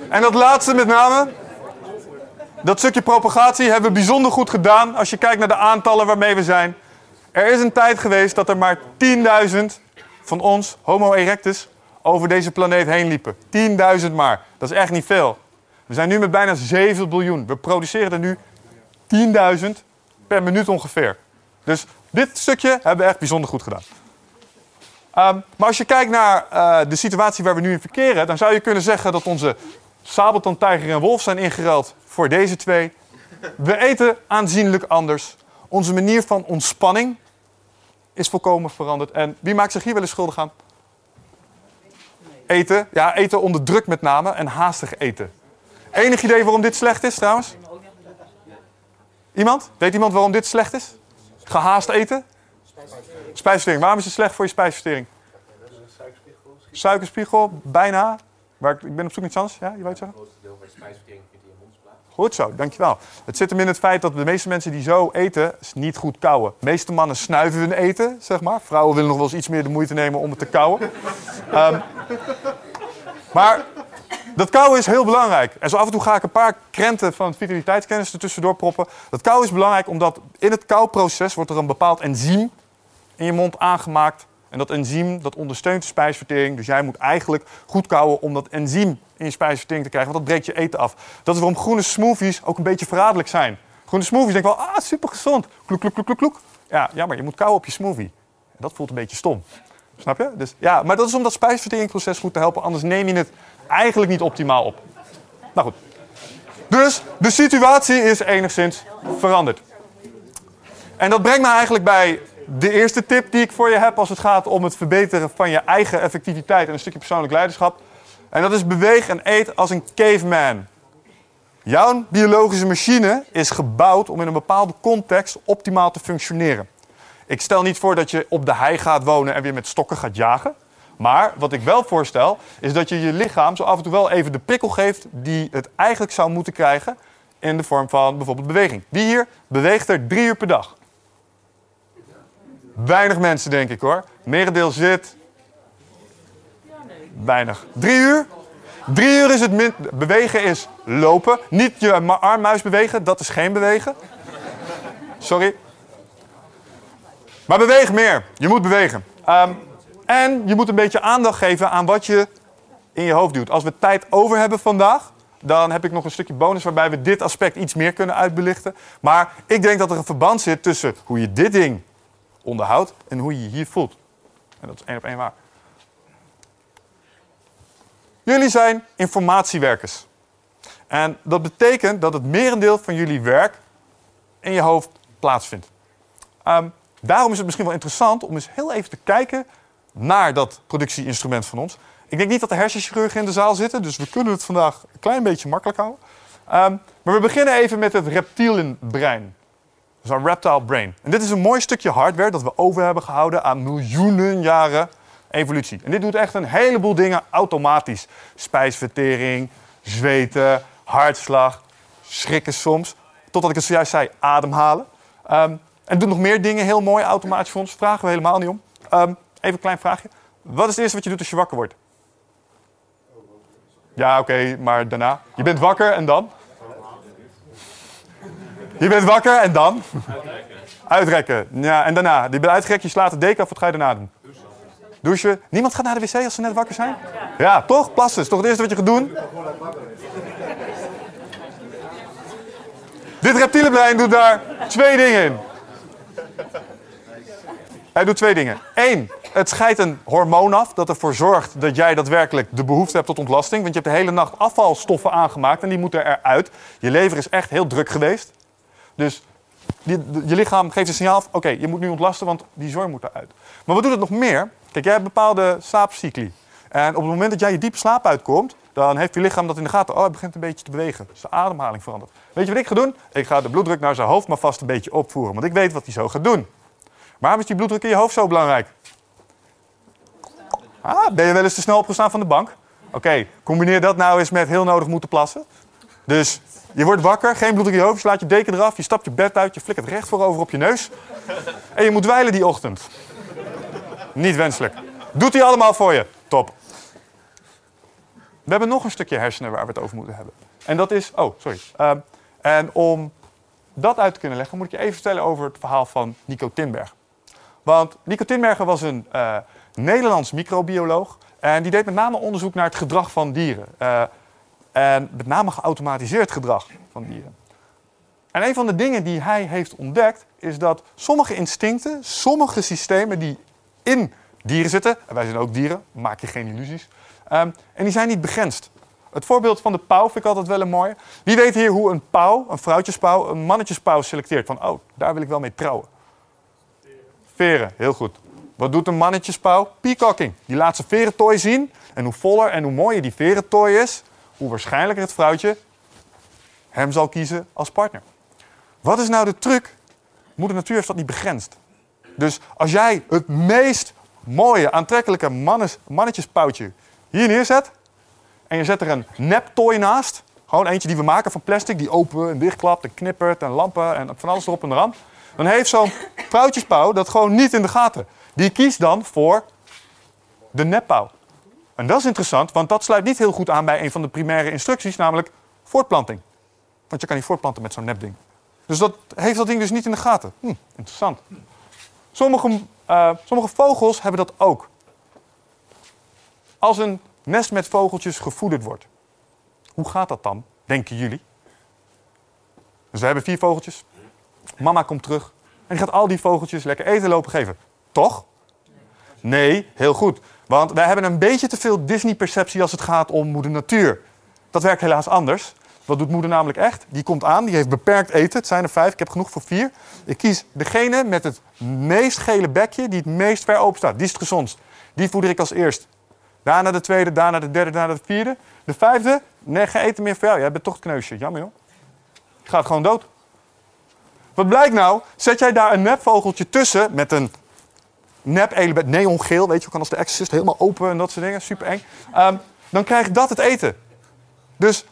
En dat laatste met name, dat stukje propagatie hebben we bijzonder goed gedaan als je kijkt naar de aantallen waarmee we zijn. Er is een tijd geweest dat er maar 10.000 van ons, Homo erectus, over deze planeet heen liepen. 10.000 maar. Dat is echt niet veel. We zijn nu met bijna 7 biljoen. We produceren er nu 10.000 per minuut ongeveer. Dus dit stukje hebben we echt bijzonder goed gedaan. Um, maar als je kijkt naar uh, de situatie waar we nu in verkeren, dan zou je kunnen zeggen dat onze sabeltandtijger en wolf zijn ingeruild voor deze twee. We eten aanzienlijk anders. Onze manier van ontspanning is volkomen veranderd. En wie maakt zich hier wel eens schuldig aan? Eten. Ja, eten onder druk met name en haastig eten. Enig idee waarom dit slecht is trouwens? Iemand? Weet iemand waarom dit slecht is? Gehaast eten? Spijsvertering. Waarom is het slecht voor je spijsvertering? Suikerspiegel, bijna. Maar ik, ben op zoek naar iets anders. Ja, je weet zo? Het grootste deel van je spijsvertering vindt in je mond plaats. Goed zo, dankjewel. Het zit hem in het feit dat de meeste mensen die zo eten, niet goed kauwen. De meeste mannen snuiven hun eten, zeg maar. Vrouwen willen nog wel eens iets meer de moeite nemen om het te kauwen. um, [LAUGHS] maar dat kauwen is heel belangrijk. En zo af en toe ga ik een paar krenten van vitaliteitskennis ertussendoor proppen. Dat kauwen is belangrijk omdat in het kauwproces wordt er een bepaald enzym in je mond aangemaakt. En dat enzym dat ondersteunt de spijsvertering. Dus jij moet eigenlijk goed kauwen om dat enzym in je spijsvertering te krijgen. Want dat breekt je eten af. Dat is waarom groene smoothies ook een beetje verraderlijk zijn. Groene smoothies denk wel, ah, super gezond. Kloek, kloek, kloek, kloek, kloek. Ja, jammer, je moet kauwen op je smoothie. En dat voelt een beetje stom. Snap je? Dus, ja, maar dat is om dat spijsverteringsproces goed te helpen. Anders neem je het eigenlijk niet optimaal op. Nou goed. Dus de situatie is enigszins veranderd. En dat brengt me eigenlijk bij de eerste tip die ik voor je heb als het gaat om het verbeteren van je eigen effectiviteit en een stukje persoonlijk leiderschap. En dat is beweeg en eet als een caveman. Jouw biologische machine is gebouwd om in een bepaalde context optimaal te functioneren. Ik stel niet voor dat je op de hei gaat wonen en weer met stokken gaat jagen. Maar wat ik wel voorstel, is dat je je lichaam zo af en toe wel even de prikkel geeft die het eigenlijk zou moeten krijgen in de vorm van bijvoorbeeld beweging. Wie hier beweegt er drie uur per dag? Weinig mensen, denk ik hoor. Merendeel zit. Weinig. Drie uur? Drie uur is het min. Bewegen is lopen. Niet je armmuis bewegen, dat is geen bewegen. Sorry. Maar beweeg meer. Je moet bewegen. Ehm, en je moet een beetje aandacht geven aan wat je in je hoofd doet. Als we tijd over hebben vandaag, dan heb ik nog een stukje bonus waarbij we dit aspect iets meer kunnen uitbelichten. Maar ik denk dat er een verband zit tussen hoe je dit ding onderhoudt en hoe je je hier voelt. En dat is één op één waar. Jullie zijn informatiewerkers. En dat betekent dat het merendeel van jullie werk in je hoofd plaatsvindt. Um, daarom is het misschien wel interessant om eens heel even te kijken naar dat productieinstrument van ons. Ik denk niet dat de hersenchirurgen in de zaal zitten, dus we kunnen het vandaag een klein beetje makkelijk houden. Ehm, maar we beginnen even met het reptielenbrein. Dus een reptile brain. En dit is een mooi stukje hardware dat we over hebben gehouden aan miljoenen jaren evolutie. En dit doet echt een heleboel dingen automatisch. Spijsvertering, zweten, hartslag, schrikken soms. Totdat ik het zojuist zei, ademhalen. Um, en doet nog meer dingen heel mooi automatisch voor ons. Vragen we helemaal niet om. Um, even een klein vraagje. Wat is het eerste wat je doet als je wakker wordt? Ja, oké, maar daarna? Je bent wakker en dan? Je bent wakker en dan? Uitrekken. Uitrekken. Ja, en daarna? Je bent uitgerekt, je slaat de deken af, wat ga je daarna doen? Douchen. Niemand gaat naar de wc als ze net wakker zijn? Ja, toch? Plassen is toch het eerste wat je gaat doen? Dit reptielenbrein doet daar twee dingen in. Hij doet twee dingen. Eén, het scheidt een hormoon af dat ervoor zorgt dat jij daadwerkelijk de behoefte hebt tot ontlasting. Want je hebt de hele nacht afvalstoffen aangemaakt en die moeten eruit. Je lever is echt heel druk geweest. Dus je, lichaam geeft een signaal oké, je moet nu ontlasten, want die zorg moet eruit. Maar wat doet het nog meer? Kijk, jij hebt bepaalde slaapcycli. En op het moment dat jij je diepe slaap uitkomt, dan heeft je lichaam dat in de gaten. Oh, hij begint een beetje te bewegen. Dus de ademhaling verandert. Weet je wat ik ga doen? Ik ga de bloeddruk naar zijn hoofd maar vast een beetje opvoeren. Want ik weet wat hij zo gaat doen. Waarom is die bloeddruk in je hoofd zo belangrijk? Ah, ben je wel eens te snel opgestaan van de bank? Oké, combineer dat nou eens met heel nodig moeten plassen. Dus je wordt wakker, geen bloed in je hoofd, je slaat je deken eraf, je stapt je bed uit, je flikkert recht voorover op je neus. En je moet wijlen die ochtend. Niet wenselijk. Doet hij allemaal voor je. Top. We hebben nog een stukje hersenen waar we het over moeten hebben. En dat is. Oh, sorry. Ehm, en om dat uit te kunnen leggen, moet ik je even vertellen over het verhaal van Nico Tinberg. Want Nico Tinbergen was een uh, Nederlands microbioloog. En die deed met name onderzoek naar het gedrag van dieren. Uh, en met name geautomatiseerd gedrag van dieren. En een van de dingen die hij heeft ontdekt, is dat sommige instincten, sommige systemen die in dieren zitten, en wij zijn ook dieren, maak je geen illusies, um, en die zijn niet begrensd. Het voorbeeld van de pauw vind ik altijd wel een mooi. Wie weet hier hoe een pauw, een vrouwtjespauw, een mannetjespauw selecteert? Van, oh, daar wil ik wel mee trouwen. Veren, heel goed. Wat doet een mannetjespauw? Peacocking. Die laat zijn verentooi zien. En hoe voller en hoe mooier die verentooi is, hoe waarschijnlijker het vrouwtje hem zal kiezen als partner. Wat is nou de truc? Moeder Natuur heeft dat niet begrensd. Dus als jij het meest mooie, aantrekkelijke mannes, mannetjespoutje hier neerzet... en je zet er een neptooi naast... gewoon eentje die we maken van plastic... die open en dichtklapt en knippert en lampen en van alles erop en eraan... dan heeft zo'n vrouwtjespauw dat gewoon niet in de gaten. Die kiest dan voor de neppauw. En dat is interessant, want dat sluit niet heel goed aan bij een van de primaire instructies, namelijk voortplanting. Want je kan niet voortplanten met zo'n nepding. Dus dat heeft dat ding dus niet in de gaten. Hm, interessant. Sommige, uh, sommige vogels hebben dat ook. Als een nest met vogeltjes gevoederd wordt, hoe gaat dat dan, denken jullie? Dus we hebben vier vogeltjes. Mama komt terug en die gaat al die vogeltjes lekker eten lopen geven. Toch? Nee, heel goed. Want wij hebben een beetje te veel Disney-perceptie als het gaat om moeder natuur. Dat werkt helaas anders. Wat doet moeder namelijk echt? Die komt aan, die heeft beperkt eten. Het zijn er vijf, ik heb genoeg voor vier. Ik kies degene met het meest gele bekje, die het meest ver open staat. Die is het gezondst. Die voeder ik als eerst. Daarna de tweede, daarna de derde, daarna de vierde. De vijfde, nee, geen eten meer voor jou. Jij bent toch het kneusje. Jammer joh. Je gaat gewoon dood. Wat blijkt nou? Zet jij daar een nepvogeltje tussen met een nep element, neongeel, weet je, kan als de Exorcist helemaal open en dat soort dingen, super eng. Um, dan krijgt dat het eten. Dus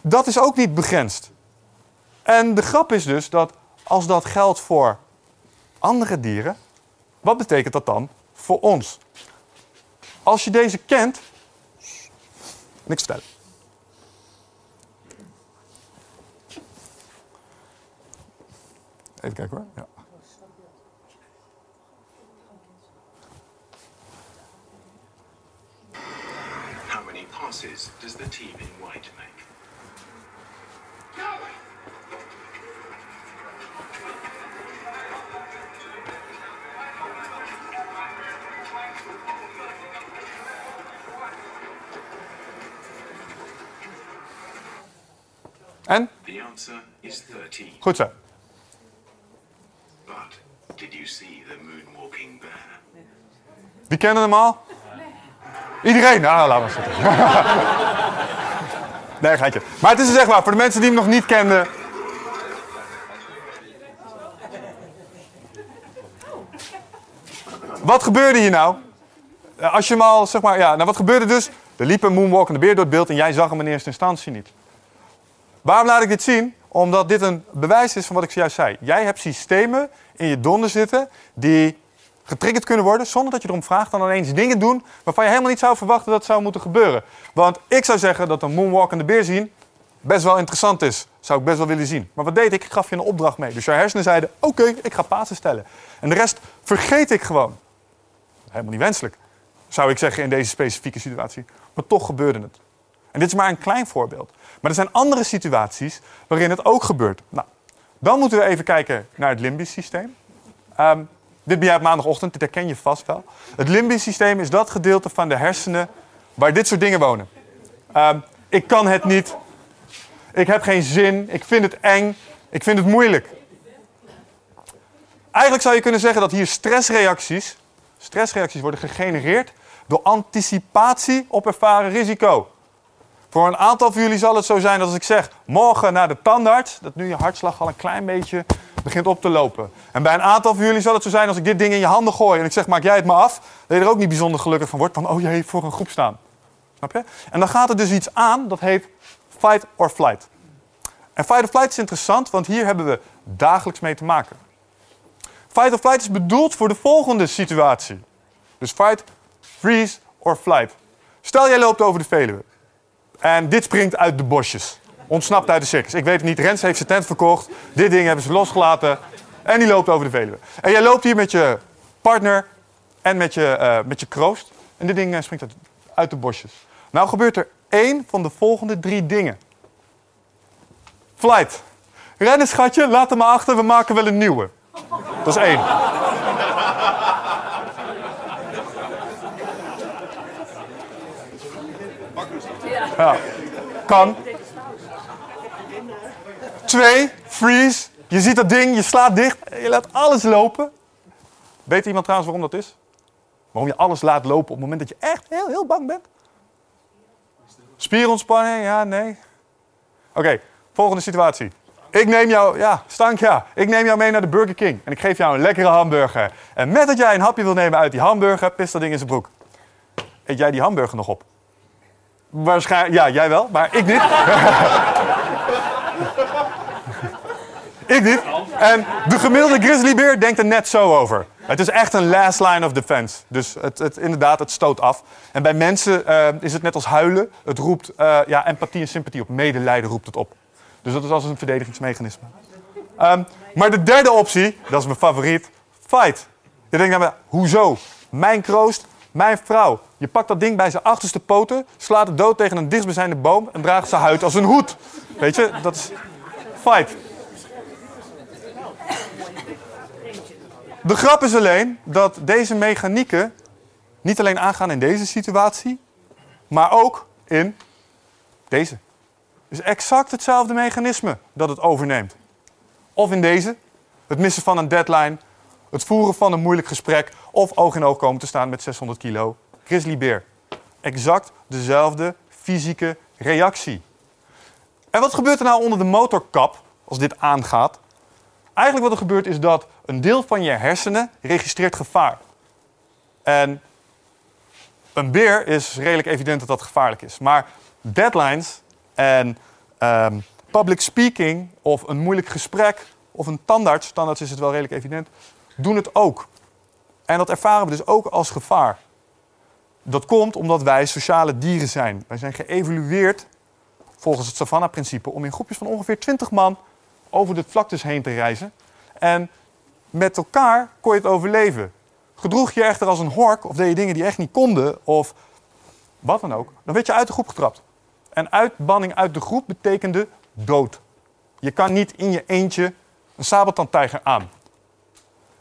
dat is ook niet begrensd. En de grap is dus dat als dat geldt voor andere dieren, wat betekent dat dan voor ons? Als je deze kent, niks vertellen. Even kijken hoor. Ja. Passes does the team in white make? En? The answer is 13. Goed zo. But did you see the moonwalking bear? Wie kennen hem al? Iedereen? Nou, laat maar zitten. [LAUGHS] nee, geitje. Maar het is dus zeg maar, voor de mensen die hem nog niet kenden... Wat gebeurde hier nou? Eh, Als je hem al, zeg maar, ja, nou wat gebeurde dus? Er liep een moonwalkende beer door het beeld en jij zag hem in eerste instantie niet. Waarom laat ik dit zien? Omdat dit een bewijs is van wat ik zojuist zei. Jij hebt systemen in je donder zitten die getriggerd kunnen worden zonder dat je erom vraagt dan ineens dingen doen waarvan je helemaal niet zou verwachten dat zou moeten gebeuren. Want ik zou zeggen dat een moonwalkende beer zien best wel interessant is. Zou ik best wel willen zien. Maar wat deed ik? Ik gaf je een opdracht mee. Dus jouw hersenen zeiden, oké, ik ga Pasen stellen. En de rest vergeet ik gewoon. Helemaal niet wenselijk, zou ik zeggen in deze specifieke situatie. Maar toch gebeurde het. En dit is maar een klein voorbeeld. Maar er zijn andere situaties waarin het ook gebeurt. Nou, dan moeten we even kijken naar het limbisch systeem. Ehm, dit ben jij op maandagochtend, dit herken je vast wel. Het limbisch systeem is dat gedeelte van de hersenen waar dit soort dingen wonen. Ehm, ik kan het niet. Ik heb geen zin. Ik vind het eng. Ik vind het moeilijk. Eigenlijk zou je kunnen zeggen dat hier stressreacties, stressreacties worden gegenereerd door anticipatie op ervaren risico. Voor een aantal van jullie zal het zo zijn dat als ik zeg morgen naar de tandarts, dat nu je hartslag al een klein beetje begint op te lopen. En bij een aantal van jullie zal het zo zijn als ik dit ding in je handen gooi en ik zeg maak jij het maar af, dat je er ook niet bijzonder gelukkig van wordt van oh jee, voor een groep staan. Snap je? En dan gaat er dus iets aan dat heet fight or flight. En fight or flight is interessant, want hier hebben we dagelijks mee te maken. Fight or flight is bedoeld voor de volgende situatie. Dus fight, freeze or flight. Stel jij loopt over de Veluwe. En dit springt uit de bosjes. Ontsnapt uit de circus. Ik weet het niet. Rens heeft zijn tent verkocht. Dit ding hebben ze losgelaten. En die loopt over de Veluwe. En jij loopt hier met je partner en met je, eh, met je kroost. En dit ding eh, springt uit, uit de bosjes. Nou gebeurt er één van de volgende drie dingen. Flight. Rennen schatje, laat hem maar achter. We maken wel een nieuwe. Dat is één. Ja. Kan. Twee, freeze. Je ziet dat ding, je slaat dicht, je laat alles lopen. Weet iemand trouwens waarom dat is? Waarom je alles laat lopen op het moment dat je echt heel, heel bang bent? Spierontspanning, ja, nee. Oké, volgende situatie. Ik neem jou, ja, stank ja. Ik neem jou mee naar de Burger King en ik geef jou een lekkere hamburger. En met dat jij een hapje wil nemen uit die hamburger, pist dat ding in zijn broek. Eet jij die hamburger nog op? Waarschijnlijk, ja, jij wel, maar ik niet. [LAUGHS] ik niet. En de gemiddelde grizzlybeer denkt er net zo over. Het is echt een last line of defense. Dus het, het, inderdaad, het stoot af. En bij mensen eh, is het net als huilen. Het roept eh, ja, empathie en sympathie op. Medelijden roept het op. Dus dat is als een verdedigingsmechanisme. Ehm, maar de derde optie, dat is mijn favoriet, fight. Je denkt dan, hoezo? Mijn kroost, mijn vrouw. Je pakt dat ding bij zijn achterste poten, slaat het dood tegen een dichtstbijzijnde boom en draagt zijn huid als een hoed. Weet je, dat is fight. De grap is alleen dat deze mechanieken niet alleen aangaan in deze situatie, maar ook in deze. Is exact hetzelfde mechanisme dat het overneemt. Of in deze, het missen van een deadline, het voeren van een moeilijk gesprek of oog in oog komen te staan met 600 kilo grizzlybeer. Exact dezelfde fysieke reactie. En wat gebeurt er nou onder de motorkap als dit aangaat? Eigenlijk wat er gebeurt is dat een deel van je hersenen registreert gevaar. En een beer is redelijk evident dat dat gevaarlijk is. Maar deadlines en ehm, public speaking of een moeilijk gesprek of een tandarts, tandarts is het wel redelijk evident, doen het ook. En dat ervaren we dus ook als gevaar. Dat komt omdat wij sociale dieren zijn. Wij zijn geëvolueerd volgens het Savannah-principe om in groepjes van ongeveer 20 man over de vlaktes heen te reizen. En met elkaar kon je het overleven. Gedroeg je echter als een hork of deed je dingen die echt niet konden of wat dan ook, dan werd je uit de groep getrapt. En uitbanning uit de groep betekende dood. Je kan niet in je eentje een sabeltandtijger aan.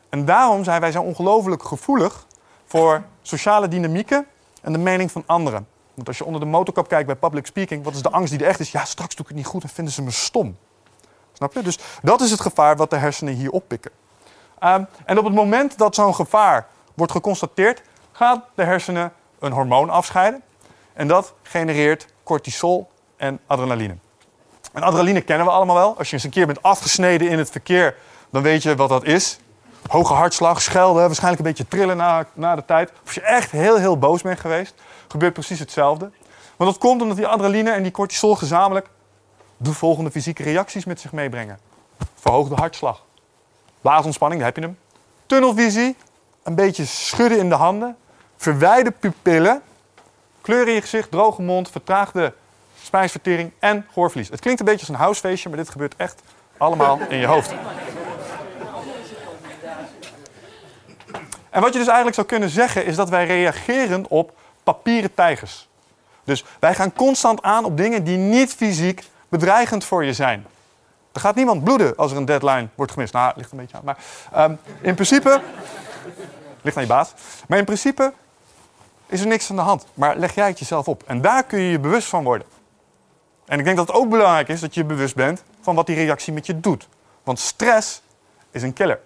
En daarom zijn wij zo ongelooflijk gevoelig voor sociale dynamieken en de mening van anderen. Want als je onder de motorkap kijkt bij public speaking, wat is de angst die er echt is? Ja, straks doe ik het niet goed en vinden ze me stom. Snap je? Dus dat is het gevaar wat de hersenen hier oppikken. Ehm, en op het moment dat zo'n gevaar wordt geconstateerd, gaat de hersenen een hormoon afscheiden. En dat genereert cortisol en adrenaline. En adrenaline kennen we allemaal wel. Als je eens een keer bent afgesneden in het verkeer, dan weet je wat dat is. Hoge hartslag, schelden, waarschijnlijk een beetje trillen na, na de tijd. Of als je echt heel, heel boos bent geweest, gebeurt precies hetzelfde. Want dat komt omdat die adrenaline en die cortisol gezamenlijk de volgende fysieke reacties met zich meebrengen. Verhoogde hartslag. Blaasontspanning, daar heb je hem. Tunnelvisie, een beetje schudden in de handen. Verwijde pupillen. Kleur in je gezicht, droge mond, vertraagde spijsvertering en gehoorverlies. Het klinkt een beetje als een housefeestje, maar dit gebeurt echt allemaal in je hoofd. En wat je dus eigenlijk zou kunnen zeggen is dat wij reageren op papieren tijgers. Dus wij gaan constant aan op dingen die niet fysiek bedreigend voor je zijn. Er gaat niemand bloeden als er een deadline wordt gemist. Nou, ligt een beetje aan. Maar um, in principe. ligt aan je baas. Maar in principe is er niks aan de hand. Maar leg jij het jezelf op. En daar kun je je bewust van worden. En ik denk dat het ook belangrijk is dat je bewust bent van wat die reactie met je doet. Want stress is een killer.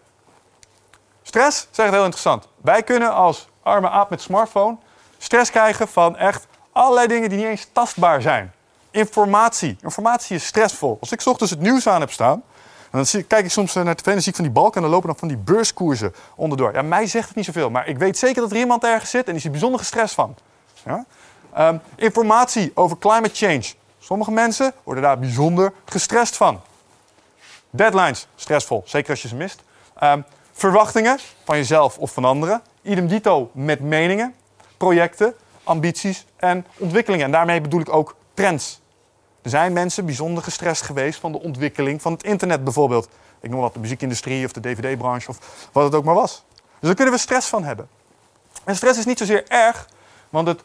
Stress, zegt heel interessant. Wij kunnen als arme aap met smartphone stress krijgen van echt allerlei dingen die niet eens tastbaar zijn. Informatie. Informatie is stressvol. Als ik ochtends het nieuws aan heb staan, dan zie, kijk ik soms naar tv en dan zie ik van die balken en dan lopen dan van die beurskoersen onderdoor. Ja, mij zegt het niet zoveel, maar ik weet zeker dat er iemand ergens zit en die is er bijzonder gestrest van. Ja? Um, informatie over climate change. Sommige mensen worden daar bijzonder gestrest van. Deadlines, stressvol, zeker als je ze mist. Um, verwachtingen van jezelf of van anderen. Idem dito met meningen, projecten, ambities en ontwikkelingen. En daarmee bedoel ik ook trends. Er zijn mensen bijzonder gestrest geweest van de ontwikkeling van het internet bijvoorbeeld. Ik noem wat de muziekindustrie of de dvd-branche of wat het ook maar was. Dus daar kunnen we stress van hebben. En stress is niet zozeer erg, want het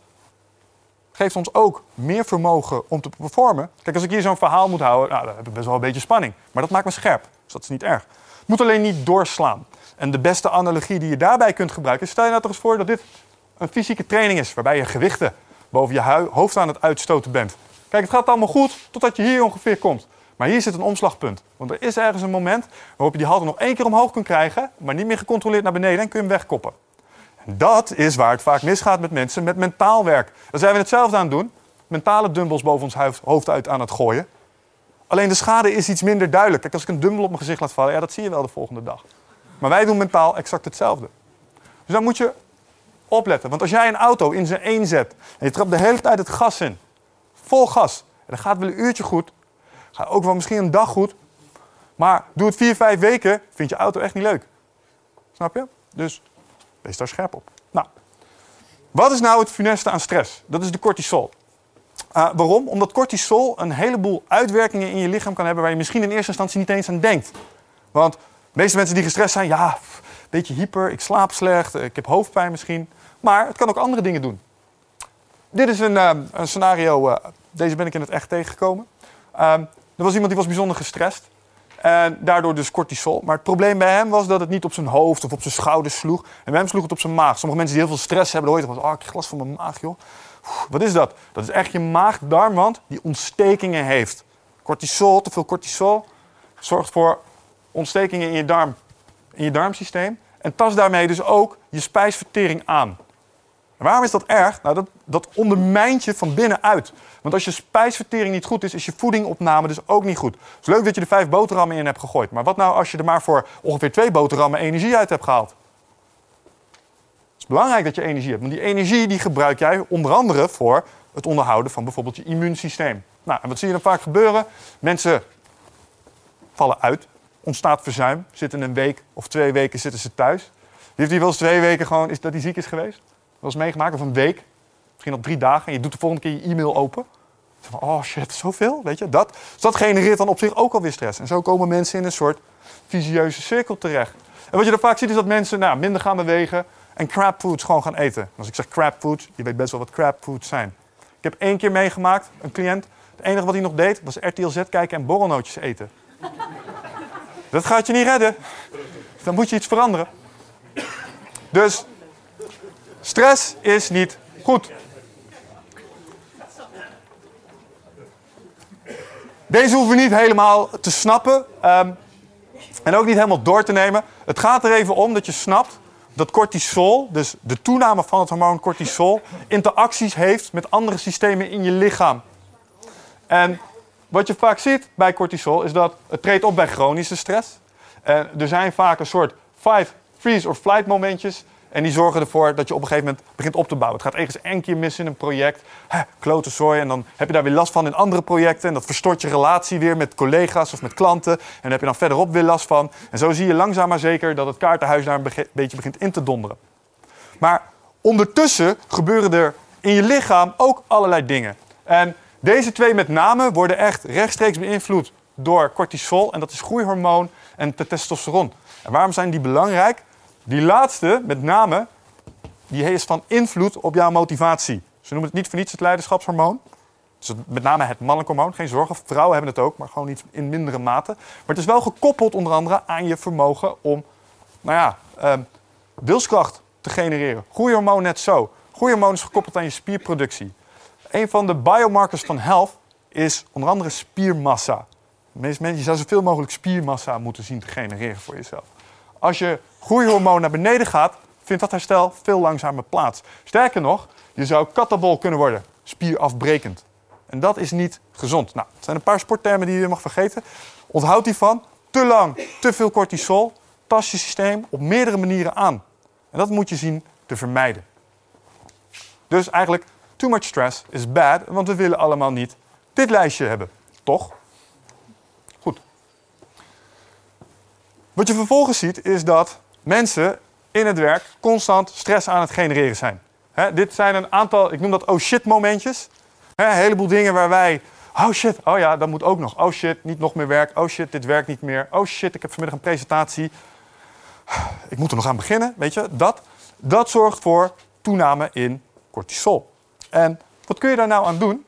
geeft ons ook meer vermogen om te performen. Kijk, als ik hier zo'n verhaal moet houden, nou, dan heb ik best wel een beetje spanning. Maar dat maakt me scherp, dus dat is niet erg. Het moet alleen niet doorslaan. En de beste analogie die je daarbij kunt gebruiken, stel je nou toch eens voor dat dit een fysieke training is, waarbij je gewichten boven je hoofd aan het uitstoten bent. Kijk, het gaat allemaal goed totdat je hier ongeveer komt. Maar hier zit een omslagpunt. Want er is ergens een moment waarop je die halte nog één keer omhoog kunt krijgen, maar niet meer gecontroleerd naar beneden en kun je hem wegkoppen. En dat is waar het vaak misgaat met mensen met mentaal werk. Daar zijn we hetzelfde aan het doen. Mentale dumbbells boven ons hoofd uit aan het gooien. Alleen de schade is iets minder duidelijk. Kijk, als ik een dumbbell op mijn gezicht laat vallen, ja, dat zie je wel de volgende dag. Maar wij doen mentaal exact hetzelfde. Dus dan moet je opletten. Want als jij een auto in zijn één zet en je trapt de hele tijd het gas in, vol gas, en dat gaat wel een uurtje goed, gaat ook wel misschien een dag goed, maar doe het vier, vijf weken, vind je auto echt niet leuk. Snap je? Dus wees daar scherp op. Nou, wat is nou het funeste aan stress? Dat is de cortisol. Uh, waarom? Omdat cortisol een heleboel uitwerkingen in je lichaam kan hebben waar je misschien in eerste instantie niet eens aan denkt. Want de meeste mensen die gestrest zijn, ja, een beetje hyper, ik slaap slecht, ik heb hoofdpijn misschien. Maar het kan ook andere dingen doen. Dit is een, uh, een scenario, uh, deze ben ik in het echt tegengekomen. er was iemand die was bijzonder gestrest. En daardoor dus cortisol. Maar het probleem bij hem was dat het niet op zijn hoofd of op zijn schouders sloeg. En bij hem sloeg het op zijn maag. Sommige mensen die heel veel stress hebben, hoor je toch oh, ik glas van mijn maag, joh. Wat is dat? Dat is echt je maag-darmwand die ontstekingen heeft. Cortisol, te veel cortisol, zorgt voor ontstekingen in je, darm, in je darmsysteem. En tast daarmee dus ook je spijsvertering aan. Waarom is dat erg? Nou, dat, dat ondermijnt je van binnenuit. Want als je spijsvertering niet goed is, is je voedingopname dus ook niet goed. Het is leuk dat je er vijf boterhammen in hebt gegooid. Maar wat nou als je er maar voor ongeveer twee boterhammen energie uit hebt gehaald? Het is belangrijk dat je energie hebt. Want die energie die gebruik jij onder andere voor het onderhouden van bijvoorbeeld je immuunsysteem. Nou, en wat zie je dan vaak gebeuren? Mensen vallen uit, ontstaat verzuim, zitten een week of twee weken zitten ze thuis. Heeft die wel eens twee weken gewoon, is dat hij ziek is geweest? Wel eens meegemaakt, of een week, misschien nog drie dagen. En je doet de volgende keer je e-mail open. Van, oh shit, zoveel, weet je, dat. Dus dat genereert dan op zich ook alweer stress. En zo komen mensen in een soort visieuze cirkel terecht. En wat je dan vaak ziet is dat mensen nou, minder gaan bewegen en crap foods gewoon gaan eten. En als ik zeg crap foods, je weet best wel wat crap foods zijn. Ik heb één keer meegemaakt, een cliënt. Het enige wat hij nog deed, was RTL Z kijken en borrelnootjes eten. [LAUGHS] Dat gaat je niet redden. Dan moet je iets veranderen. Dus stress is niet goed. Deze hoeven we niet helemaal te snappen ehm, en ook niet helemaal door te nemen. Het gaat er even om dat je snapt dat cortisol, dus de toename van het hormoon cortisol, interacties heeft met andere systemen in je lichaam. En wat je vaak ziet bij cortisol is dat het treedt op bij chronische stress. En er zijn vaak een soort fight, freeze of flight momentjes. En die zorgen ervoor dat je op een gegeven moment begint op te bouwen. Het gaat ergens één keer mis in een project. Hè, klote. En dan heb je daar weer last van in andere projecten. En dat verstort je relatie weer met collega's of met klanten. En dan heb je dan verderop weer last van. En zo zie je langzaam maar zeker dat het kaartenhuis daar een beetje begint in te donderen. Maar ondertussen gebeuren er in je lichaam ook allerlei dingen. En deze twee met name worden echt rechtstreeks beïnvloed door cortisol. En dat is groeihormoon en testosteron. En waarom zijn die belangrijk? Die laatste, met name, die heeft van invloed op jouw motivatie. Ze noemen het niet voor niets het leiderschapshormoon. Dus met name het mannelijk hormoon. Geen zorgen, vrouwen hebben het ook, maar gewoon niet in mindere mate. Maar het is wel gekoppeld onder andere aan je vermogen om, nou ja, eh, wilskracht te genereren. Groeihormoon net zo. Groeihormoon is gekoppeld aan je spierproductie. Een van de biomarkers van health is onder andere spiermassa. De meeste mensen, je zou zoveel mogelijk spiermassa moeten zien te genereren voor jezelf. Als je groeihormoon naar beneden gaat, vindt dat herstel veel langzamer plaats. Sterker nog, je zou katabol kunnen worden, spierafbrekend. En dat is niet gezond. Nou, het zijn een paar sporttermen die je mag vergeten. Onthoud die van. Te lang, te veel cortisol, tast je systeem op meerdere manieren aan. En dat moet je zien te vermijden. Dus eigenlijk, too much stress is bad, want we willen allemaal niet dit lijstje hebben. Toch? Goed. Wat je vervolgens ziet is dat mensen in het werk constant stress aan het genereren zijn. Dit zijn een aantal, ik noem dat oh shit momentjes. Een heleboel dingen waar wij, oh shit, oh ja, dat moet ook nog. Oh shit, niet nog meer werk. Oh shit, dit werkt niet meer. Oh shit, ik heb vanmiddag een presentatie. Ik moet er nog aan beginnen, weet je. Dat, dat zorgt voor toename in cortisol. En wat kun je daar nou aan doen?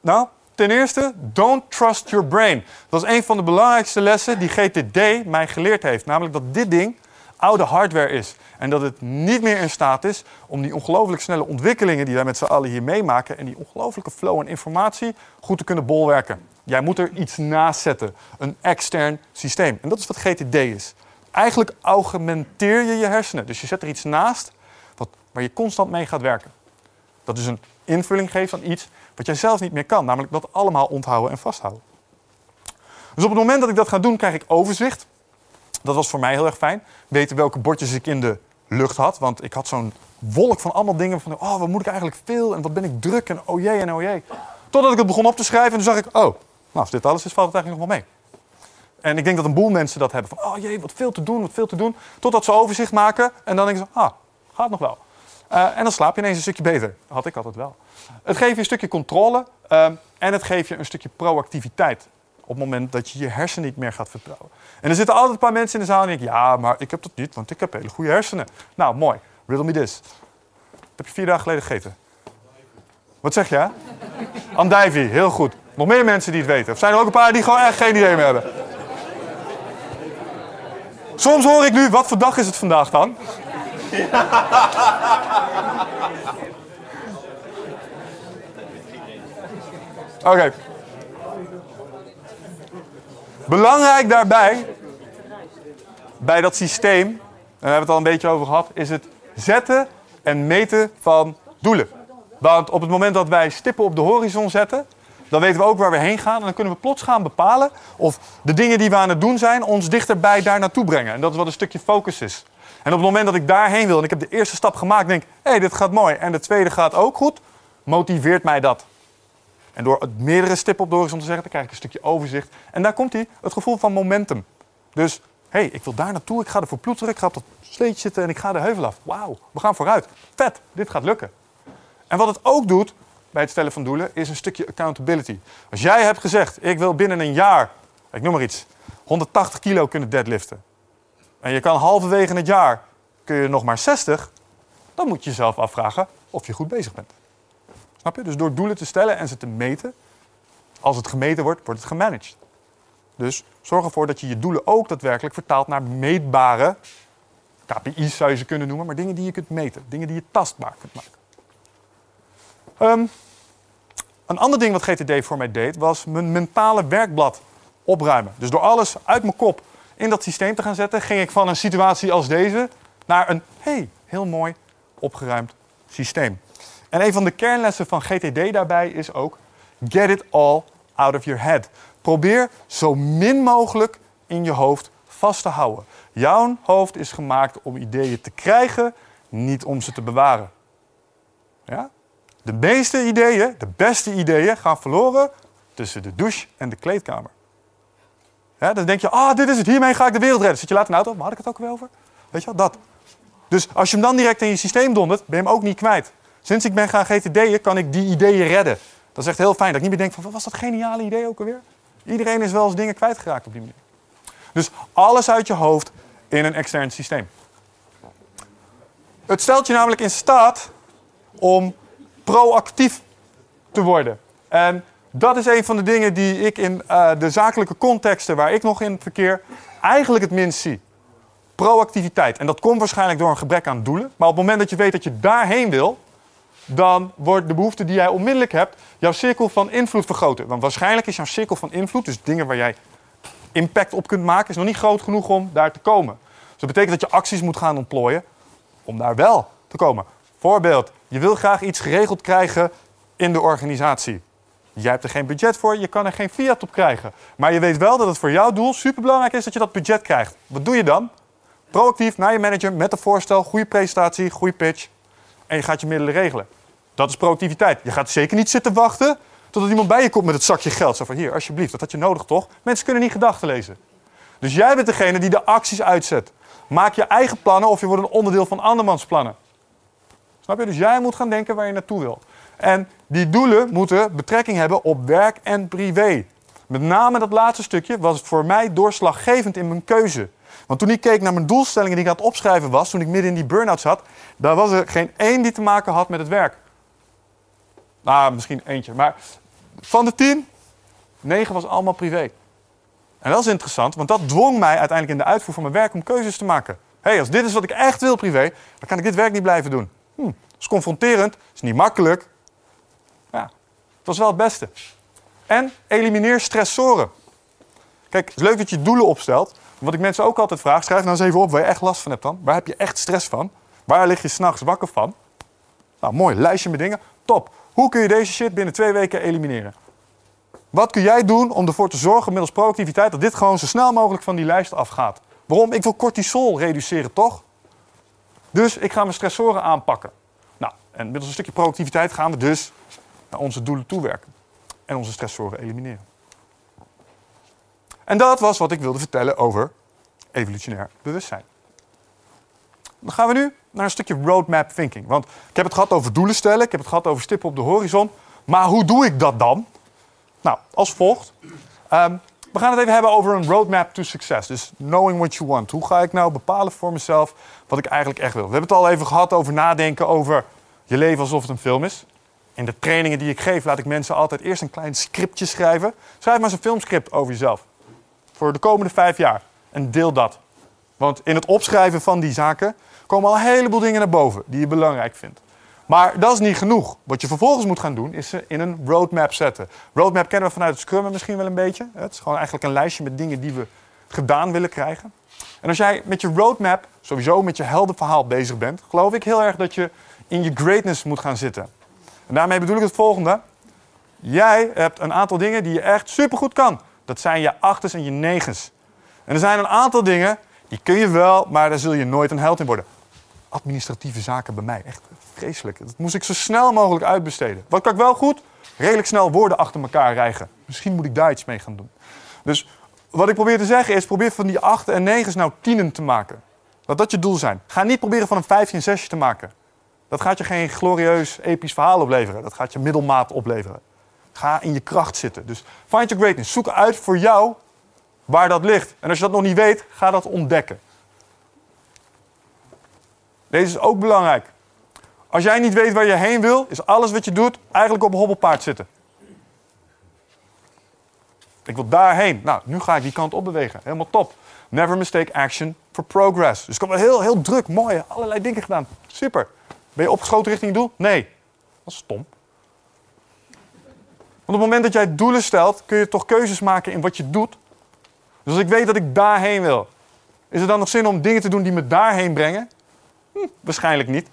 Nou, ten eerste, don't trust your brain. Dat is een van de belangrijkste lessen die GTD mij geleerd heeft. Namelijk dat dit ding oude hardware is. En dat het niet meer in staat is om die ongelooflijk snelle ontwikkelingen die wij met z'n allen hier meemaken en die ongelooflijke flow en informatie goed te kunnen bolwerken. Jij moet er iets naast zetten, een extern systeem. En dat is wat GTD is. Eigenlijk augmenteer je je hersenen. Dus je zet er iets naast wat, waar je constant mee gaat werken. Dat dus een invulling geeft aan iets wat jij zelf niet meer kan, namelijk dat allemaal onthouden en vasthouden. Dus op het moment dat ik dat ga doen, krijg ik overzicht. Dat was voor mij heel erg fijn. Weten welke bordjes ik in de lucht had. Want ik had zo'n wolk van allemaal dingen van... oh, wat moet ik eigenlijk veel en wat ben ik druk en oh jee en oh jee. Totdat ik het begon op te schrijven en toen zag ik... oh, nou, als dit alles is, valt het eigenlijk nog wel mee. En ik denk dat een boel mensen dat hebben. Van, oh jee, wat veel te doen, wat veel te doen. Totdat ze overzicht maken en dan denken ze... ah, gaat nog wel. Uh, en dan slaap je ineens een stukje beter. Had ik altijd wel. Het geeft je een stukje controle uh, en het geeft je een stukje proactiviteit. Op het moment dat je je hersenen niet meer gaat vertrouwen. En er zitten altijd een paar mensen in de zaal die denken... ja, maar ik heb dat niet, want ik heb hele goede hersenen. Nou, mooi. Riddle me this. Dat heb je vier dagen geleden gegeten. Wat zeg je? Andijvie, heel goed. Nog meer mensen die het weten. Of zijn er ook een paar die gewoon echt geen idee meer hebben? Soms hoor ik nu, wat voor dag is het vandaag dan? Oké. Belangrijk daarbij, bij dat systeem, en daar hebben we het al een beetje over gehad, is het zetten en meten van doelen. Want op het moment dat wij stippen op de horizon zetten, dan weten we ook waar we heen gaan. En dan kunnen we plots gaan bepalen of de dingen die we aan het doen zijn ons dichterbij daar naartoe brengen. En dat is wat een stukje focus is. En op het moment dat ik daarheen wil en ik heb de eerste stap gemaakt, denk ik, hé, hey, dit gaat mooi. En de tweede gaat ook goed, motiveert mij dat. En door meerdere stippen op horizon te zeggen, dan krijg ik een stukje overzicht. En daar komt hij, het gevoel van momentum. Dus, hé, hey, ik wil daar naartoe, ik ga er voor ploeteren, ik ga op dat sleetje zitten en ik ga de heuvel af. Wauw, we gaan vooruit. Vet, dit gaat lukken. En wat het ook doet bij het stellen van doelen, is een stukje accountability. Als jij hebt gezegd, ik wil binnen een jaar, ik noem maar iets, 180 kilo kunnen deadliften. En je kan halverwege het jaar, kun je nog maar 60, dan moet je jezelf afvragen of je goed bezig bent. Dus door doelen te stellen en ze te meten, als het gemeten wordt, wordt het gemanaged. Dus zorg ervoor dat je je doelen ook daadwerkelijk vertaalt naar meetbare KPI's zou je ze kunnen noemen, maar dingen die je kunt meten, dingen die je tastbaar kunt maken. Ehm, een ander ding wat GTD voor mij deed, was mijn mentale werkblad opruimen. Dus door alles uit mijn kop in dat systeem te gaan zetten, ging ik van een situatie als deze naar een hey, heel mooi opgeruimd systeem. En een van de kernlessen van GTD daarbij is ook: get it all out of your head. Probeer zo min mogelijk in je hoofd vast te houden. Jouw hoofd is gemaakt om ideeën te krijgen, niet om ze te bewaren. Ja? De meeste ideeën, de beste ideeën, gaan verloren tussen de douche en de kleedkamer. Dan denk je, ah, dit is het, hiermee ga ik de wereld redden. Zit je later de auto, waar had ik het ook weer over? Weet je wel, dat. Dus als je hem dan direct in je systeem dondert, ben je hem ook niet kwijt. Sinds ik ben gaan GTD'en, kan ik die ideeën redden. Dat is echt heel fijn, dat ik niet meer denk van, wat was dat geniale idee ook alweer? Iedereen is wel eens dingen kwijtgeraakt op die manier. Dus alles uit je hoofd in een extern systeem. Het stelt je namelijk in staat om proactief te worden. En dat is een van de dingen die ik in uh, de zakelijke contexten waar ik nog in verkeer eigenlijk het minst zie. Proactiviteit. En dat komt waarschijnlijk door een gebrek aan doelen. Maar op het moment dat je weet dat je daarheen wil, dan wordt de behoefte die jij onmiddellijk hebt, jouw cirkel van invloed vergroten. Want waarschijnlijk is jouw cirkel van invloed, dus dingen waar jij impact op kunt maken, is nog niet groot genoeg om daar te komen. Dus dat betekent dat je acties moet gaan ontplooien om daar wel te komen. Voorbeeld, je wil graag iets geregeld krijgen in de organisatie. Jij hebt er geen budget voor, je kan er geen fiat op krijgen. Maar je weet wel dat het voor jouw doel superbelangrijk is dat je dat budget krijgt. Wat doe je dan? Proactief naar je manager met een voorstel, goede presentatie, goede pitch. En je gaat je middelen regelen. Dat is proactiviteit. Je gaat zeker niet zitten wachten totdat iemand bij je komt met het zakje geld. Zo van hier, alsjeblieft, dat had je nodig toch? Mensen kunnen niet gedachten lezen. Dus jij bent degene die de acties uitzet. Maak je eigen plannen of je wordt een onderdeel van andermans plannen. Snap je? Dus jij moet gaan denken waar je naartoe wil. En die doelen moeten betrekking hebben op werk en privé. Met name dat laatste stukje was voor mij doorslaggevend in mijn keuze. Want toen ik keek naar mijn doelstellingen die ik aan het opschrijven was, toen ik midden in die burn-out zat, daar was er geen één die te maken had met het werk. Nou, misschien eentje. Maar van de tien, negen was allemaal privé. En dat is interessant, want dat dwong mij uiteindelijk in de uitvoer van mijn werk om keuzes te maken. Hé, hey, als dit is wat ik echt wil privé, dan kan ik dit werk niet blijven doen. Hm, dat is confronterend, dat is niet makkelijk. Ja, dat was wel het beste. En elimineer stressoren. Kijk, het is leuk dat je doelen opstelt. Wat ik mensen ook altijd vraag, schrijf nou eens even op waar je echt last van hebt dan. Waar heb je echt stress van? Waar lig je s'nachts wakker van? Nou, mooi, lijstje met dingen. Top. Hoe kun je deze shit binnen twee weken elimineren? Wat kun jij doen om ervoor te zorgen, middels proactiviteit, dat dit gewoon zo snel mogelijk van die lijst afgaat? Waarom? Ik wil cortisol reduceren, toch? Dus ik ga mijn stressoren aanpakken. Nou, en middels een stukje proactiviteit gaan we dus naar onze doelen toewerken. En onze stressoren elimineren. En dat was wat ik wilde vertellen over evolutionair bewustzijn. Dan gaan we nu naar een stukje roadmap thinking. Want ik heb het gehad over doelen stellen, ik heb het gehad over stippen op de horizon. Maar hoe doe ik dat dan? Nou, als volgt. Ehm, we gaan het even hebben over een roadmap to success. Dus knowing what you want. Hoe ga ik nou bepalen voor mezelf wat ik eigenlijk echt wil? We hebben het al even gehad over nadenken over je leven alsof het een film is. In de trainingen die ik geef laat ik mensen altijd eerst een klein scriptje schrijven. Schrijf maar eens een filmscript over jezelf. Voor de komende vijf jaar. En deel dat. Want in het opschrijven van die zaken komen al een heleboel dingen naar boven die je belangrijk vindt. Maar dat is niet genoeg. Wat je vervolgens moet gaan doen, is ze in een roadmap zetten. Roadmap kennen we vanuit het Scrum misschien wel een beetje. Het is gewoon eigenlijk een lijstje met dingen die we gedaan willen krijgen. En als jij met je roadmap, sowieso met je heldenverhaal bezig bent, geloof ik heel erg dat je in je greatness moet gaan zitten. En daarmee bedoel ik het volgende. Jij hebt een aantal dingen die je echt supergoed kan. Dat zijn je achters en je negens. En er zijn een aantal dingen, die kun je wel, maar daar zul je nooit een held in worden. Administratieve zaken bij mij, echt vreselijk. Dat moest ik zo snel mogelijk uitbesteden. Wat kan ik wel goed? Redelijk snel woorden achter elkaar rijgen. Misschien moet ik daar iets mee gaan doen. Dus wat ik probeer te zeggen is, probeer van die achten en negens nou tienen te maken. Dat dat je doel zijn. Ga niet proberen van een vijfje en zesje te maken. Dat gaat je geen glorieus, episch verhaal opleveren. Dat gaat je middelmaat opleveren. Ga in je kracht zitten. Dus find your greatness. Zoek uit voor jou waar dat ligt. En als je dat nog niet weet, ga dat ontdekken. Deze is ook belangrijk. Als jij niet weet waar je heen wil, is alles wat je doet eigenlijk op een hobbelpaard zitten. Ik wil daarheen. Nou, nu ga ik die kant op bewegen. Helemaal top. Never mistake action for progress. Dus ik heb wel heel, heel druk, mooi, allerlei dingen gedaan. Super. Ben je opgeschoten richting je doel? Nee. Dat is stom. Want op het moment dat jij doelen stelt, kun je toch keuzes maken in wat je doet. Dus als ik weet dat ik daarheen wil, is er dan nog zin om dingen te doen die me daarheen brengen? Hm, waarschijnlijk niet.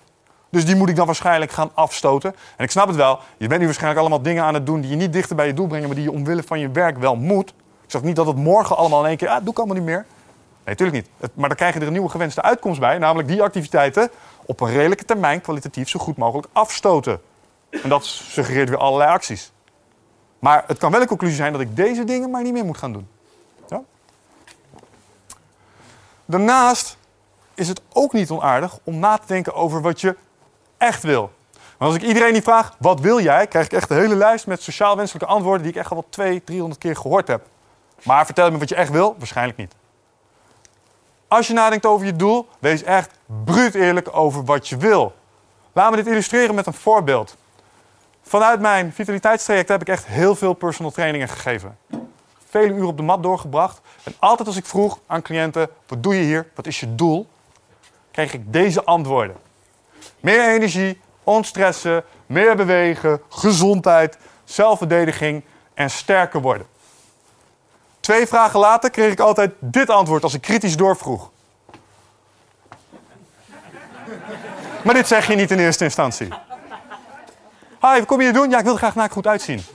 Dus die moet ik dan waarschijnlijk gaan afstoten. En ik snap het wel, je bent nu waarschijnlijk allemaal dingen aan het doen die je niet dichter bij je doel brengen, maar die je omwille van je werk wel moet. Ik zeg niet dat het morgen allemaal in één keer, ah, doe ik allemaal niet meer. Nee, natuurlijk niet. Het- maar dan krijg je er een nieuwe gewenste uitkomst bij, namelijk die activiteiten op een redelijke termijn kwalitatief zo goed mogelijk afstoten. En dat suggereert weer allerlei acties. Maar het kan wel een conclusie zijn dat ik deze dingen maar niet meer moet gaan doen. Daarnaast is het ook niet onaardig om na te denken over wat je echt wil. Want als ik iedereen die vraag, wat wil jij? Krijg ik echt een hele lijst met sociaal wenselijke antwoorden die ik echt al wel 200, 300 keer gehoord heb. Maar vertel me wat je echt wil? Waarschijnlijk niet. Als je nadenkt over je doel, wees echt bruut eerlijk over wat je wil. Laat me dit illustreren met een voorbeeld. Vanuit mijn vitaliteitstraject heb ik echt heel veel personal trainingen gegeven. Vele uren op de mat doorgebracht. En altijd als ik vroeg aan cliënten, wat doe je hier? Wat is je doel? Kreeg ik deze antwoorden. Meer energie, ontstressen, meer bewegen, gezondheid, zelfverdediging en sterker worden. Twee vragen later kreeg ik altijd dit antwoord als ik kritisch doorvroeg. Maar dit zeg je niet in eerste instantie. Hi, wat kom je hier doen? Ja, ik wil er graag naar goed uitzien.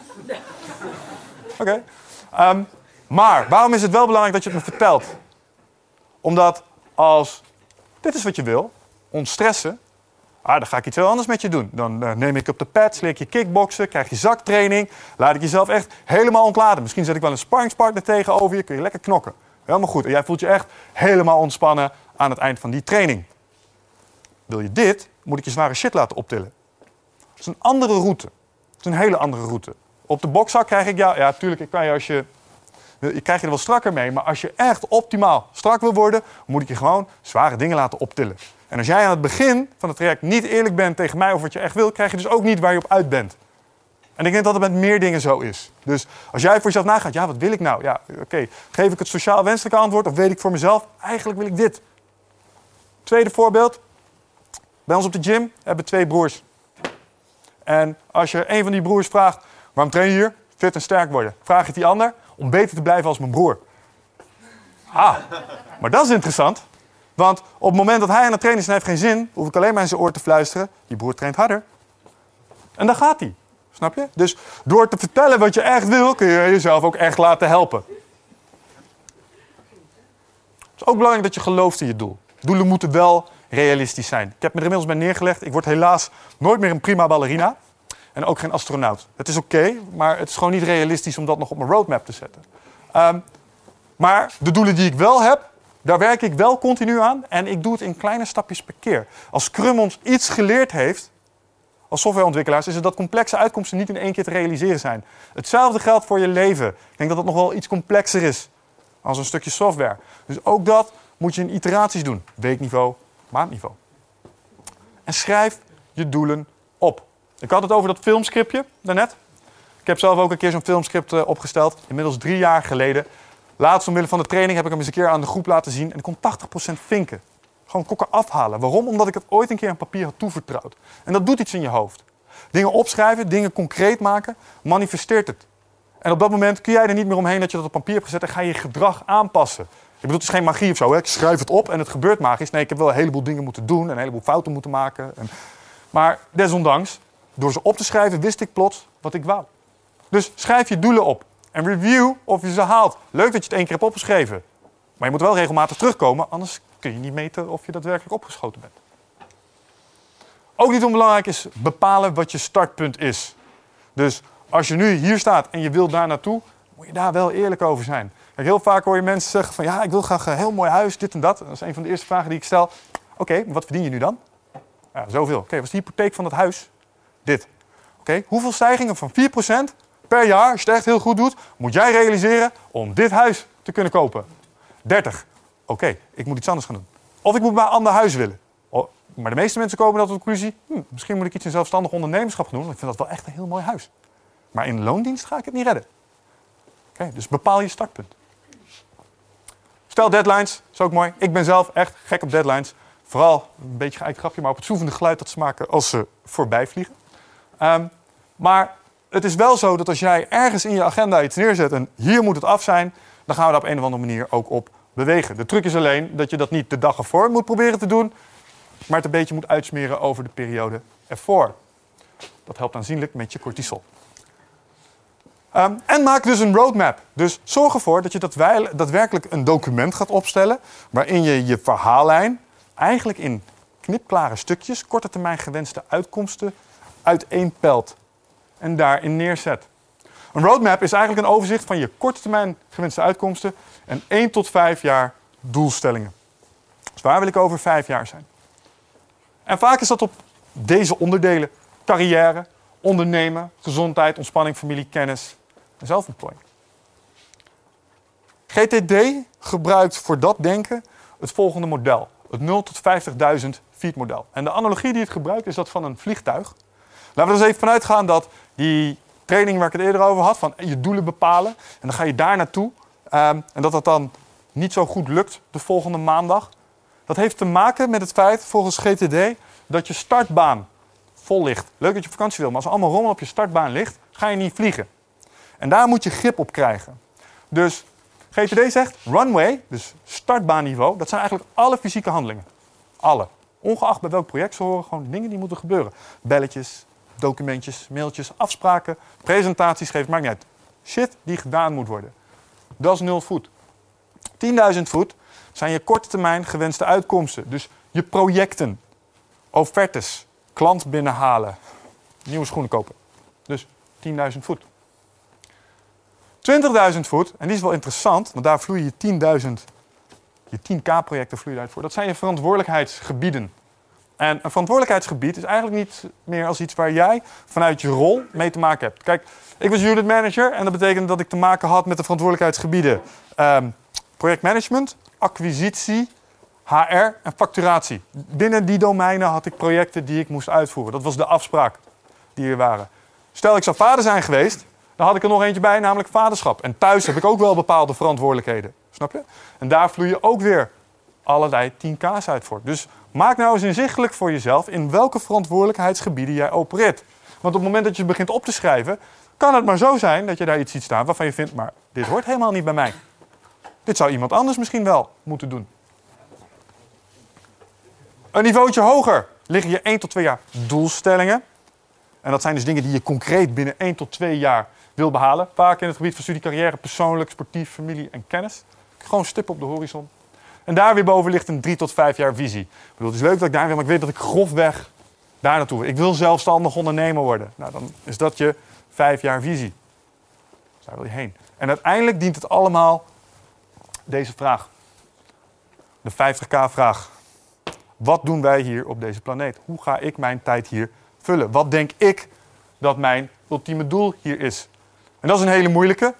Oké. Ehm, maar waarom is het wel belangrijk dat je het me vertelt? Omdat als dit is wat je wil, ontstressen, ah, dan ga ik iets heel anders met je doen. Dan eh, neem ik op de pads, leer ik je kickboksen, krijg je zaktraining, laat ik jezelf echt helemaal ontladen. Misschien zet ik wel een sparringspartner tegenover je, kun je lekker knokken. Helemaal goed. En jij voelt je echt helemaal ontspannen aan het eind van die training. Wil je dit, moet ik je zware shit laten optillen. Dat is een andere route. Dat is een hele andere route. Op de bokzak krijg ik jou, ja, tuurlijk, ik kan je als je je krijg je er wel strakker mee, maar als je echt optimaal strak wil worden, moet ik je gewoon zware dingen laten optillen. En als jij aan het begin van het traject niet eerlijk bent tegen mij over wat je echt wil, krijg je dus ook niet waar je op uit bent. En ik denk dat het met meer dingen zo is. Dus als jij voor jezelf nagaat, ja, wat wil ik nou? Ja, oké, geef ik het sociaal wenselijke antwoord of weet ik voor mezelf, eigenlijk wil ik dit. Tweede voorbeeld. Bij ons op de gym hebben we twee broers. En als je een van die broers vraagt, waarom train je hier? Fit en sterk worden. Vraag je het die ander, om beter te blijven als mijn broer. Ah, maar dat is interessant. Want op het moment dat hij aan het trainen is heeft geen zin, hoef ik alleen maar in zijn oor te fluisteren. Die broer traint harder. En dan gaat hij. Snap je? Dus door te vertellen wat je echt wil, kun je jezelf ook echt laten helpen. Het is ook belangrijk dat je gelooft in je doel. Doelen moeten wel realistisch zijn. Ik heb me er inmiddels bij neergelegd. Ik word helaas nooit meer een prima ballerina. En ook geen astronaut. Het is oké, maar het is gewoon niet realistisch om dat nog op mijn roadmap te zetten. Ehm, maar de doelen die ik wel heb, daar werk ik wel continu aan. En ik doe het in kleine stapjes per keer. Als Scrum ons iets geleerd heeft, als softwareontwikkelaars, is het dat complexe uitkomsten niet in één keer te realiseren zijn. Hetzelfde geldt voor je leven. Ik denk dat het nog wel iets complexer is als een stukje software. Dus ook dat moet je in iteraties doen. Weekniveau, maandniveau. En schrijf je doelen. Ik had het over dat filmscriptje daarnet. Ik heb zelf ook een keer zo'n filmscript eh, opgesteld. Inmiddels drie jaar geleden. Laatst omwille van de training heb ik hem eens een keer aan de groep laten zien. En ik kon 80% vinken. Gewoon kokken afhalen. Waarom? Omdat ik het ooit een keer aan papier had toevertrouwd. En dat doet iets in je hoofd. Dingen opschrijven, dingen concreet maken, manifesteert het. En op dat moment kun jij er niet meer omheen dat je dat op papier hebt gezet en ga je je gedrag aanpassen. Ik bedoel, het is geen magie of zo. Hè? Ik schrijf het op en het gebeurt magisch. Nee, ik heb wel een heleboel dingen moeten doen en een heleboel fouten moeten maken. En... Maar desondanks, door ze op te schrijven, wist ik plots wat ik wou. Dus schrijf je doelen op en review of je ze haalt. Leuk dat je het één keer hebt opgeschreven. Maar je moet wel regelmatig terugkomen, anders kun je niet meten of je daadwerkelijk opgeschoten bent. Ook niet onbelangrijk is bepalen wat je startpunt is. Dus als je nu hier staat en je wilt daar naartoe, moet je daar wel eerlijk over zijn. Heel vaak hoor je mensen zeggen van ja, ik wil graag een heel mooi huis, dit en dat. Dat is een van de eerste vragen die ik stel. Oké, wat verdien je nu dan? Ja, zoveel. Oké, wat is de hypotheek van dat huis? Dit. Oké, hoeveel stijgingen van 4% per jaar, als je het echt heel goed doet, moet jij realiseren om dit huis te kunnen kopen? 30. Oké, ik moet iets anders gaan doen. Of ik moet maar een ander huis willen. Maar de meeste mensen komen dan tot de conclusie... Hm, misschien moet ik iets in zelfstandig ondernemerschap doen... want ik vind dat wel echt een heel mooi huis. Maar in loondienst ga ik het niet redden. Oké, dus bepaal je startpunt. Stel deadlines, is ook mooi. Ik ben zelf echt gek op deadlines. Vooral, een beetje geëikt grapje, maar op het zoevende geluid dat ze maken als ze voorbij vliegen. Ehm, maar het is wel zo dat als jij ergens in je agenda iets neerzet en hier moet het af zijn, dan gaan we daar op een of andere manier ook op bewegen. De truc is alleen dat je dat niet de dag ervoor moet proberen te doen, maar het een beetje moet uitsmeren over de periode ervoor. Dat helpt aanzienlijk met je cortisol. Ehm, en maak dus een roadmap. Dus zorg ervoor dat je daadwerkelijk een document gaat opstellen waarin je je verhaallijn eigenlijk in knipklare stukjes, korte termijn gewenste uitkomsten uiteenpelt en daarin neerzet. Een roadmap is eigenlijk een overzicht van je korte termijn gewenste uitkomsten en 1 tot 5 jaar doelstellingen. Dus waar wil ik over 5 jaar zijn? En vaak is dat op deze onderdelen: carrière, ondernemen, gezondheid, ontspanning, familie, kennis en zelfontplooiing. GTD gebruikt voor dat denken het volgende model: het 0 tot 50.000 feet model. En de analogie die het gebruikt is dat van een vliegtuig. Laten we er eens even vanuit gaan dat die training waar ik het eerder over had, van je doelen bepalen en dan ga je daar naartoe. Um, en dat dat dan niet zo goed lukt de volgende maandag. Dat heeft te maken met het feit, volgens GTD, dat je startbaan vol ligt. Leuk dat je vakantie wil, maar als er allemaal rommel op je startbaan ligt, ga je niet vliegen. En daar moet je grip op krijgen. Dus GTD zegt runway, dus startbaanniveau, dat zijn eigenlijk alle fysieke handelingen. Alle. Ongeacht bij welk project ze horen, gewoon dingen die moeten gebeuren. Belletjes, documentjes, mailtjes, afspraken, presentaties geven, maakt niet. Shit die gedaan moet worden. Dat is nul voet. 10.000 voet zijn je korte termijn gewenste uitkomsten. Dus je projecten, offertes, klant binnenhalen, nieuwe schoenen kopen. Dus 10.000 voet. 20.000 voet, en die is wel interessant, want daar vloeien je 10.000, je 10k-projecten vloeien uit voor. Dat zijn je verantwoordelijkheidsgebieden. En een verantwoordelijkheidsgebied is eigenlijk niet meer als iets waar jij vanuit je rol mee te maken hebt. Kijk, ik was unit manager en dat betekende dat ik te maken had met de verantwoordelijkheidsgebieden um, projectmanagement, acquisitie, HR en facturatie. Binnen die domeinen had ik projecten die ik moest uitvoeren. Dat was de afspraak die er waren. Stel ik zou vader zijn geweest, dan had ik er nog eentje bij, namelijk vaderschap. En thuis heb ik ook wel bepaalde verantwoordelijkheden. Snap je? En daar vloeien ook weer allerlei 10K's uit voor. Dus maak nou eens inzichtelijk voor jezelf in welke verantwoordelijkheidsgebieden jij opereert. Want op het moment dat je begint op te schrijven, kan het maar zo zijn dat je daar iets ziet staan waarvan je vindt, maar dit hoort helemaal niet bij mij. Dit zou iemand anders misschien wel moeten doen. Een niveautje hoger liggen je 1 tot 2 jaar doelstellingen. En dat zijn dus dingen die je concreet binnen 1 tot 2 jaar wil behalen. Vaak in het gebied van studie, carrière, persoonlijk, sportief, familie en kennis. Gewoon stip op de horizon. En daar weer boven ligt een 3 tot 5 jaar visie. Ik bedoel, het is leuk dat ik daar wil, maar ik weet dat ik grofweg daar naartoe wil. Ik wil zelfstandig ondernemer worden. Nou, dan is dat je 5 jaar visie. Daar wil je heen. En uiteindelijk dient het allemaal deze vraag. De 50k-vraag. Wat doen wij hier op deze planeet? Hoe ga ik mijn tijd hier vullen? Wat denk ik dat mijn ultieme doel hier is? En dat is een hele moeilijke.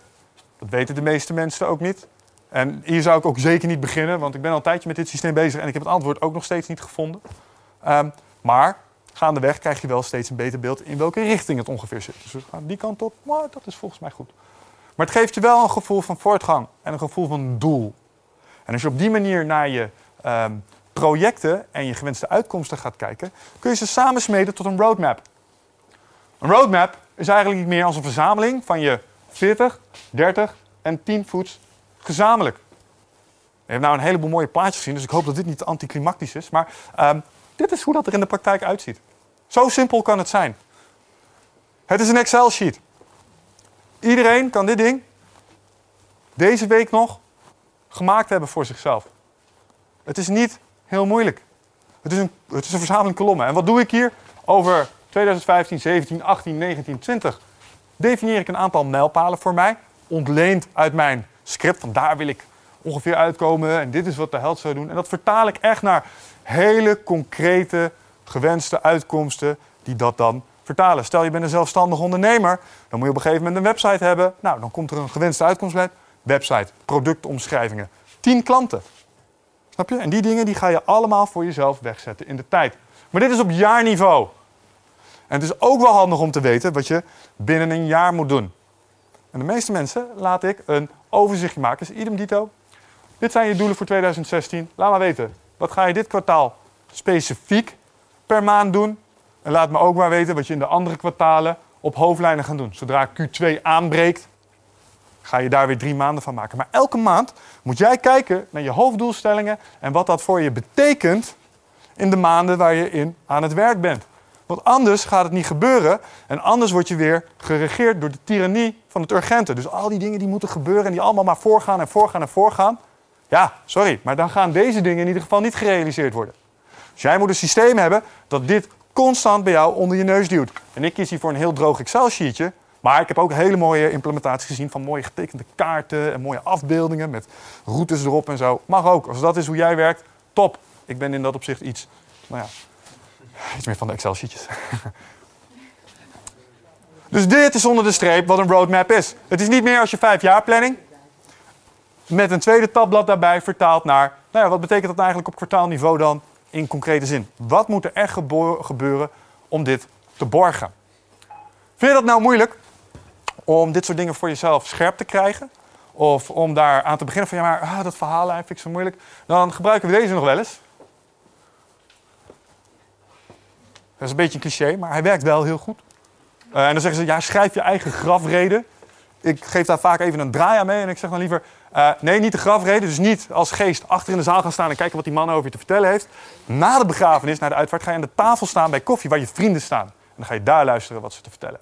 Dat weten de meeste mensen ook niet. En hier zou ik ook zeker niet beginnen, want ik ben al een tijdje met dit systeem bezig en ik heb het antwoord ook nog steeds niet gevonden. Um, maar gaandeweg krijg je wel steeds een beter beeld in welke richting het ongeveer zit. Dus we gaan die kant op, maar dat is volgens mij goed. Maar het geeft je wel een gevoel van voortgang en een gevoel van doel. En als je op die manier naar je um, projecten en je gewenste uitkomsten gaat kijken, kun je ze samensmeden tot een roadmap. Een roadmap is eigenlijk niet meer als een verzameling van je 40, 30 en 10 voets gezamenlijk. Je hebt nou een heleboel mooie plaatjes gezien, dus ik hoop dat dit niet anticlimactisch is. Maar um, dit is hoe dat er in de praktijk uitziet. Zo simpel kan het zijn. Het is een Excel-sheet. Iedereen kan dit ding deze week nog gemaakt hebben voor zichzelf. Het is niet heel moeilijk. Het is een, het is een verzameling kolommen. En wat doe ik hier? Over 2015, 17, 18, 19, 20 definieer ik een aantal mijlpalen voor mij. Ontleend uit mijn script. Van daar wil ik ongeveer uitkomen. En dit is wat de held zou doen. En dat vertaal ik echt naar hele concrete gewenste uitkomsten die dat dan vertalen. Stel je bent een zelfstandig ondernemer, dan moet je op een gegeven moment een website hebben. Nou, dan komt er een gewenste uitkomst bij. Website, productomschrijvingen. 10 klanten. Snap je? En die dingen die ga je allemaal voor jezelf wegzetten in de tijd. Maar dit is op jaarniveau. En het is ook wel handig om te weten wat je binnen een jaar moet doen. En de meeste mensen laat ik een overzichtje maken. Dus idem dito. Dit zijn je doelen voor 2016. Laat maar weten. Wat ga je dit kwartaal specifiek per maand doen? En laat me ook maar weten wat je in de andere kwartalen op hoofdlijnen gaat doen. Zodra Q2 aanbreekt, ga je daar weer drie maanden van maken. Maar elke maand moet jij kijken naar je hoofddoelstellingen en wat dat voor je betekent in de maanden waar je in aan het werk bent. Want anders gaat het niet gebeuren en anders word je weer geregeerd door de tirannie van het urgente. Dus al die dingen die moeten gebeuren en die allemaal maar voorgaan en voorgaan en voorgaan. Ja, sorry, maar dan gaan deze dingen in ieder geval niet gerealiseerd worden. Dus jij moet een systeem hebben dat dit constant bij jou onder je neus duwt. En ik kies hier voor een heel droog Excel-sheetje. Maar ik heb ook hele mooie implementaties gezien van mooie getekende kaarten en mooie afbeeldingen met routes erop en zo. Mag ook. Als dat is hoe jij werkt, top. Ik ben in dat opzicht iets, nou ja, iets meer van de Excel-sheetjes. [LAUGHS] dus dit is onder de streep wat een roadmap is. Het is niet meer als je vijf jaar planning. Met een tweede tabblad daarbij vertaald naar, nou ja, wat betekent dat eigenlijk op kwartaalniveau dan in concrete zin? Wat moet er echt gebeuren om dit te borgen? Vind je dat nou moeilijk? Om dit soort dingen voor jezelf scherp te krijgen? Of om daar aan te beginnen van, ja maar ah, dat verhaal vind ik zo moeilijk. Dan gebruiken we deze nog wel eens. Dat is een beetje een cliché, maar hij werkt wel heel goed. Uh, en dan zeggen ze, ja, schrijf je eigen grafreden. Ik geef daar vaak even een draai aan mee en ik zeg dan liever... Uh, nee, niet de grafreden, dus niet als geest achter in de zaal gaan staan... en kijken wat die man over je te vertellen heeft. Na de begrafenis, na de uitvaart, ga je aan de tafel staan bij koffie... waar je vrienden staan. En dan ga je daar luisteren wat ze te vertellen.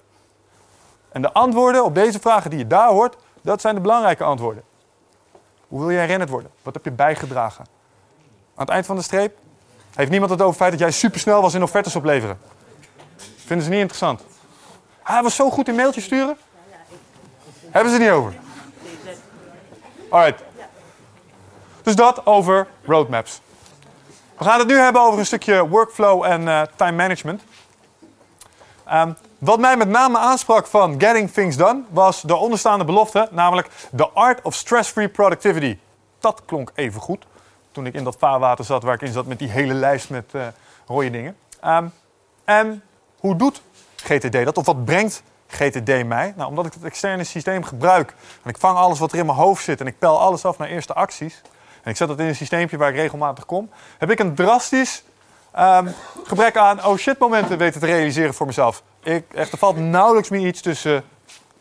En de antwoorden op deze vragen die je daar hoort... dat zijn de belangrijke antwoorden. Hoe wil je herinnerd worden? Wat heb je bijgedragen? Aan het eind van de streep heeft niemand het over het feit dat jij supersnel was in offertes opleveren? Vinden ze niet interessant? Hij was zo goed in mailtjes sturen? Hebben ze het niet over? Alright. Dus dat over roadmaps. We gaan het nu hebben over een stukje workflow en uh, time management. Um, wat mij met name aansprak van Getting Things Done was de onderstaande belofte, namelijk The Art of Stress-Free Productivity. Dat klonk even goed toen ik in dat vaarwater zat waar ik in zat met die hele lijst met uh, rode dingen. Um, en hoe doet GTD dat? Of wat brengt GTD mij? Nou, omdat ik het externe systeem gebruik en ik vang alles wat er in mijn hoofd zit en ik pel alles af naar eerste acties. En ik zet dat in een systeempje waar ik regelmatig kom. Heb ik een drastisch um, gebrek aan oh shit momenten weten te realiseren voor mezelf. Ik, echt, er valt nauwelijks meer iets tussen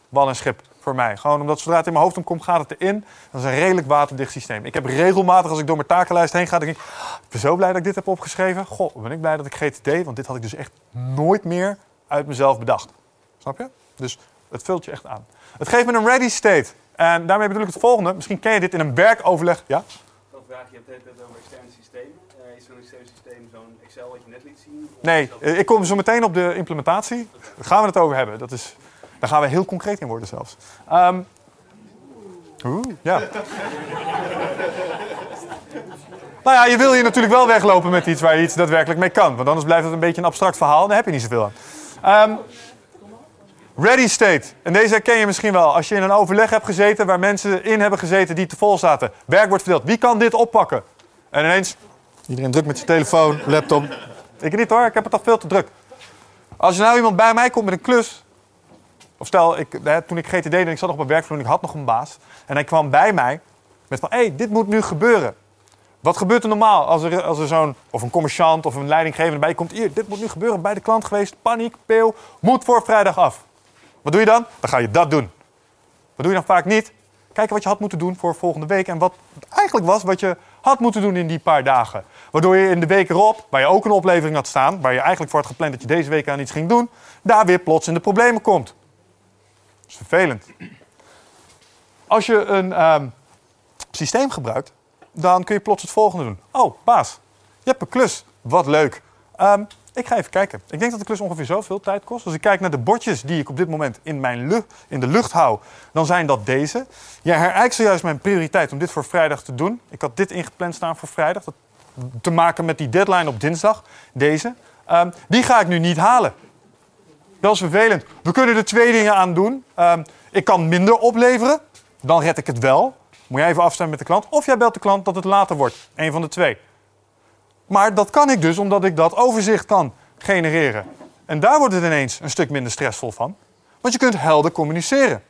wal en schip voor mij. Gewoon omdat zodra het in mijn hoofd omkomt, gaat het erin. Dat is een redelijk waterdicht systeem. Ik heb regelmatig, als ik door mijn takenlijst heen ga, denk ik... Ik ben zo blij dat ik dit heb opgeschreven. Goh, ben ik blij dat ik GTD... Want dit had ik dus echt nooit meer uit mezelf bedacht. Snap je? Dus het vult je echt aan. Het geeft me een ready state. En daarmee bedoel ik het volgende. Misschien ken je dit in een werkoverleg. Ja? Dat vraag je het over externe systemen. Uh, is zo'n extern systeem zo'n Excel wat je net liet zien? Nee, ik kom zo meteen op de implementatie. Daar gaan we het over hebben. Dat is daar gaan we heel concreet in worden zelfs. Um, Oeh, ja. [LAUGHS] nou ja, je wil hier natuurlijk wel weglopen met iets waar je iets daadwerkelijk mee kan. Want anders blijft het een beetje een abstract verhaal en daar heb je niet zoveel aan. Um, ready state. En deze herken je misschien wel. Als je in een overleg hebt gezeten waar mensen in hebben gezeten die te vol zaten. Werk wordt verdeeld. Wie kan dit oppakken? En ineens, iedereen druk met zijn telefoon, laptop. Ik niet hoor, ik heb het al veel te druk. Als er nou iemand bij mij komt met een klus, of stel, ik, hè, toen ik GTD en ik zat nog op een werkvloer en ik had nog een baas. En hij kwam bij mij met van, hé, hey, dit moet nu gebeuren. Wat gebeurt er normaal als er, als er zo'n, of een commerciant of een leidinggevende bij komt. Hier, dit moet nu gebeuren, bij de klant geweest, paniek, peel, moet voor vrijdag af. Wat doe je dan? Dan ga je dat doen. Wat doe je dan vaak niet? Kijken wat je had moeten doen voor volgende week en wat eigenlijk was wat je had moeten doen in die paar dagen. Waardoor je in de week erop, waar je ook een oplevering had staan, waar je eigenlijk voor had gepland dat je deze week aan iets ging doen, daar weer plots in de problemen komt is vervelend. Als je een ehm, systeem gebruikt, dan kun je plots het volgende doen. Oh, baas, je hebt een klus. Wat leuk. Um, ik ga even kijken. Ik denk dat de klus ongeveer zoveel tijd kost. Als ik kijk naar de bordjes die ik op dit moment in, mijn in de lucht hou, dan zijn dat deze. Jij herijkt zojuist mijn prioriteit om dit voor vrijdag te doen. Ik had dit ingepland staan voor vrijdag. Dat te maken met die deadline op dinsdag. Deze. Um, die ga ik nu niet halen. Dat is vervelend. We kunnen er twee dingen aan doen. Ehm, ik kan minder opleveren, dan red ik het wel. Moet jij even afstemmen met de klant. Of jij belt de klant dat het later wordt. Een van de twee. Maar dat kan ik dus omdat ik dat overzicht kan genereren. En daar wordt het ineens een stuk minder stressvol van. Want je kunt helder communiceren.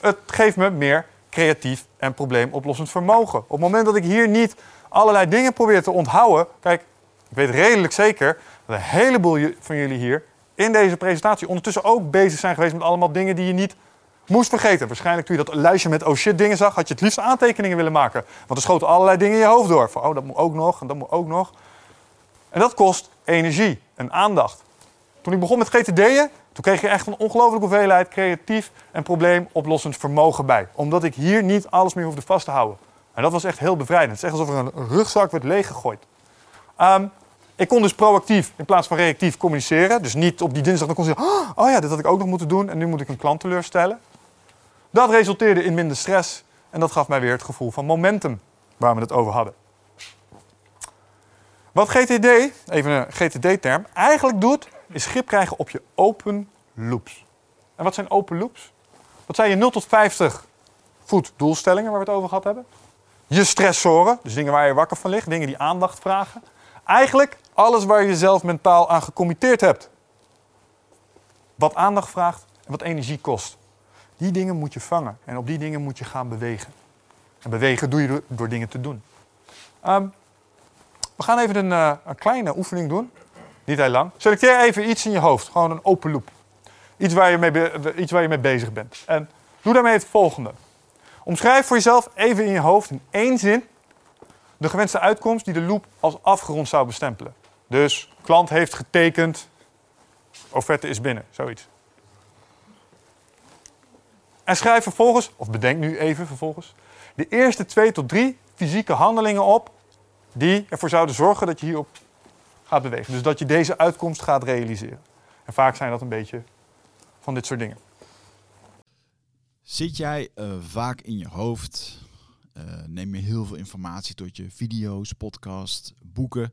Het geeft me meer creatief en probleemoplossend vermogen. Op het moment dat ik hier niet allerlei dingen probeer te onthouden. Kijk, ik weet redelijk zeker dat een heleboel van jullie hier in deze presentatie ondertussen ook bezig zijn geweest met allemaal dingen die je niet moest vergeten. Waarschijnlijk toen je dat lijstje met oh shit dingen zag, had je het liefst aantekeningen willen maken. Want er schoten allerlei dingen in je hoofd door. Van oh, dat moet ook nog en dat moet ook nog. En dat kost energie en aandacht. Toen ik begon met GTD'en, toen kreeg je echt een ongelofelijke hoeveelheid creatief en probleemoplossend vermogen bij. Omdat ik hier niet alles meer hoefde vast te houden. En dat was echt heel bevrijdend. Het is echt alsof er een rugzak werd leeggegooid. Ehm, ik kon dus proactief in plaats van reactief communiceren. Dus niet op die dinsdag dan kon zeggen, oh ja, dit had ik ook nog moeten doen en nu moet ik een klant teleurstellen. Dat resulteerde in minder stress en dat gaf mij weer het gevoel van momentum waar we het over hadden. Wat GTD, even een GTD-term, eigenlijk doet, is grip krijgen op je open loops. En wat zijn open loops? Dat zijn je 0 tot 50 voet doelstellingen waar we het over gehad hebben. Je stressoren, dus dingen waar je wakker van ligt, dingen die aandacht vragen. Eigenlijk alles waar je zelf mentaal aan gecommitteerd hebt. Wat aandacht vraagt en wat energie kost. Die dingen moet je vangen en op die dingen moet je gaan bewegen. En bewegen doe je door, dingen te doen. Ehm, we gaan even een, eh, een kleine oefening doen. Niet heel lang. Selecteer even iets in je hoofd. Gewoon een open loop. Iets waar je mee, iets waar je mee bezig bent. En doe daarmee het volgende. Omschrijf voor jezelf even in je hoofd in één zin de gewenste uitkomst die de loop als afgerond zou bestempelen. Dus klant heeft getekend, offerte is binnen, zoiets. En schrijf vervolgens, of bedenk nu even vervolgens, de eerste twee tot drie fysieke handelingen op die ervoor zouden zorgen dat je hierop gaat bewegen. Dus dat je deze uitkomst gaat realiseren. En vaak zijn dat een beetje van dit soort dingen. Zit jij eh, vaak in je hoofd? Eh, neem je heel veel informatie tot je video's, podcasts, boeken?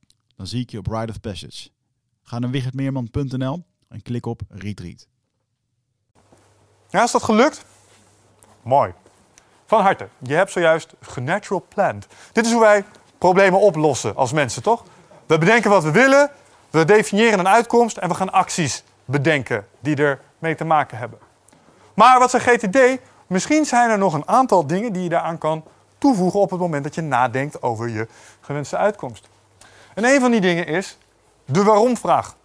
Dan zie ik je op Ride of Passage. Ga naar wichertmeerman.nl en klik op Retreat. Ja, is dat gelukt? Mooi. Van harte. Je hebt zojuist genatural planned. Dit is hoe wij problemen oplossen als mensen, toch? We bedenken wat we willen, we definiëren een uitkomst en we gaan acties bedenken die er mee te maken hebben. Maar wat zijn GTD? Misschien zijn er nog een aantal dingen die je daaraan kan toevoegen op het moment dat je nadenkt over je gewenste uitkomst. En een van die dingen is de waarom-vraag.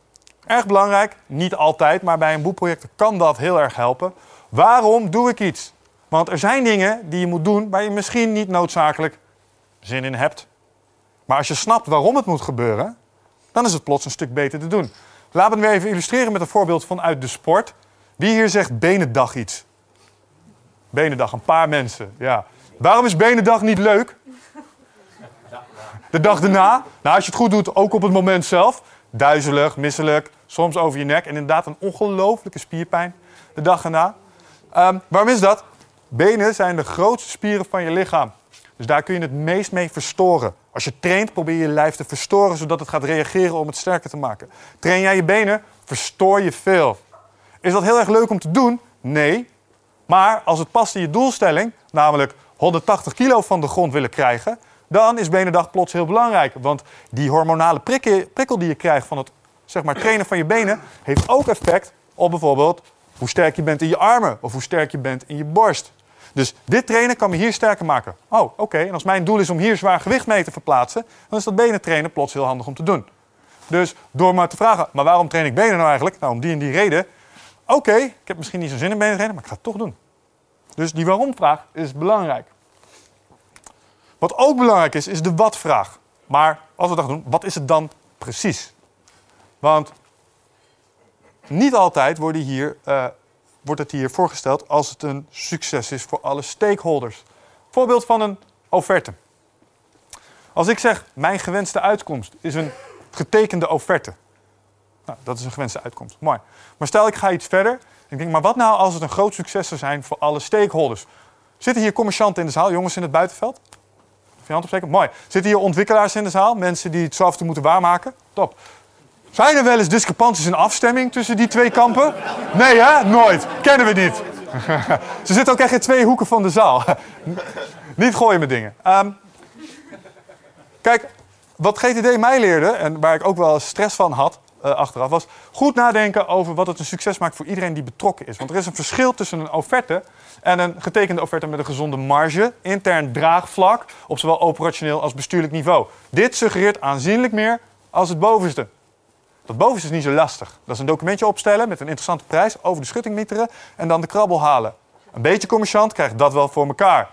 Erg belangrijk, niet altijd, maar bij een boekproject kan dat heel erg helpen. Waarom doe ik iets? Want er zijn dingen die je moet doen waar je misschien niet noodzakelijk zin in hebt. Maar als je snapt waarom het moet gebeuren, dan is het plots een stuk beter te doen. Laten we het even illustreren met een voorbeeld vanuit de sport. Wie hier zegt Benendag iets? Benendag, een paar mensen. Ja. Waarom is Benendag niet leuk? De dag daarna, nou als je het goed doet, ook op het moment zelf. Duizelig, misselijk, soms over je nek en inderdaad een ongelooflijke spierpijn de dag erna. Ehm, waarom is dat? Benen zijn de grootste spieren van je lichaam. Dus daar kun je het meest mee verstoren. Als je traint, probeer je je lijf te verstoren zodat het gaat reageren om het sterker te maken. Train jij je benen, verstoor je veel. Is dat heel erg leuk om te doen? Nee. Maar als het past in je doelstelling, namelijk 180 kilo van de grond willen krijgen, dan is benendag plots heel belangrijk. Want die hormonale prikkel, die je krijgt van het zeg maar, trainen van je benen, heeft ook effect op bijvoorbeeld hoe sterk je bent in je armen of hoe sterk je bent in je borst. Dus dit trainen kan me hier sterker maken. Oh, oké. En als mijn doel is om hier zwaar gewicht mee te verplaatsen, dan is dat benen trainen plots heel handig om te doen. Dus door maar te vragen, maar waarom train ik benen nou eigenlijk? Nou, om die en die reden. Oké, ik heb misschien niet zo'n zin in benen trainen, maar ik ga het toch doen. Dus die waarom-vraag is belangrijk. Wat ook belangrijk is, is de wat-vraag. Maar als we dat doen, wat is het dan precies? Want niet altijd worden hier, uh, wordt het hier voorgesteld als het een succes is voor alle stakeholders. Voorbeeld van een offerte. Als ik zeg, mijn gewenste uitkomst is een getekende offerte. Nou, dat is een gewenste uitkomst. Mooi. Maar stel ik ga iets verder. Ik denk, maar wat nou als het een groot succes zou zijn voor alle stakeholders? Zitten hier commercianten in de zaal, jongens in het buitenveld? Je hand? Mooi. Zitten hier ontwikkelaars in de zaal? Mensen die het toe moeten waarmaken? Top. Zijn er wel eens discrepanties in afstemming tussen die twee kampen? Nee, hè? Nooit. Kennen we niet. [LAUGHS] Ze zitten ook echt in twee hoeken van de zaal. [LAUGHS] niet gooien met dingen. Ehm, kijk, wat GTD mij leerde, en waar ik ook wel stress van had achteraf, was goed nadenken over wat het een succes maakt voor iedereen die betrokken is. Want er is een verschil tussen een offerte en een getekende offerte met een gezonde marge, intern draagvlak, op zowel operationeel als bestuurlijk niveau. Dit suggereert aanzienlijk meer als het bovenste. Dat bovenste is niet zo lastig. Dat is een documentje opstellen met een interessante prijs, over de schutting mieteren en dan de krabbel halen. Een beetje commerciant krijgt dat wel voor elkaar.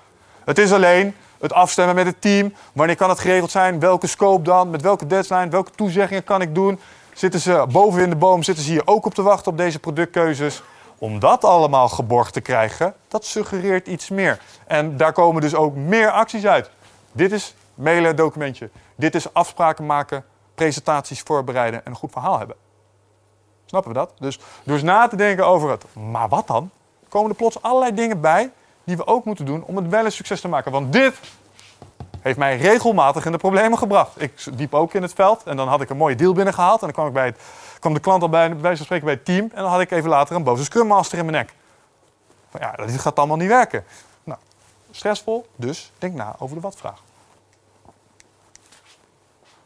Het is alleen het afstemmen met het team. Wanneer kan het geregeld zijn? Welke scope dan? Met welke deadline? Welke toezeggingen kan ik doen? Zitten ze boven in de boom? Zitten ze hier ook op te wachten op deze productkeuzes? Om dat allemaal geborgd te krijgen, dat suggereert iets meer. En daar komen dus ook meer acties uit. Dit is mailen documentje. Dit is afspraken maken, presentaties voorbereiden en een goed verhaal hebben. Snappen we dat? Dus door eens na te denken over het, maar wat dan? Komen er plots allerlei dingen bij die we ook moeten doen om het wel een succes te maken. Want dit heeft mij regelmatig in de problemen gebracht. Ik diep ook in het veld en dan had ik een mooie deal binnengehaald. En dan kwam, ik bij het, kwam de klant al bij, bij wijze spreken bij het team. En dan had ik even later een boze scrum master in mijn nek. Van, ja, dit gaat allemaal niet werken. Nou, stressvol, dus denk na over de wat-vraag.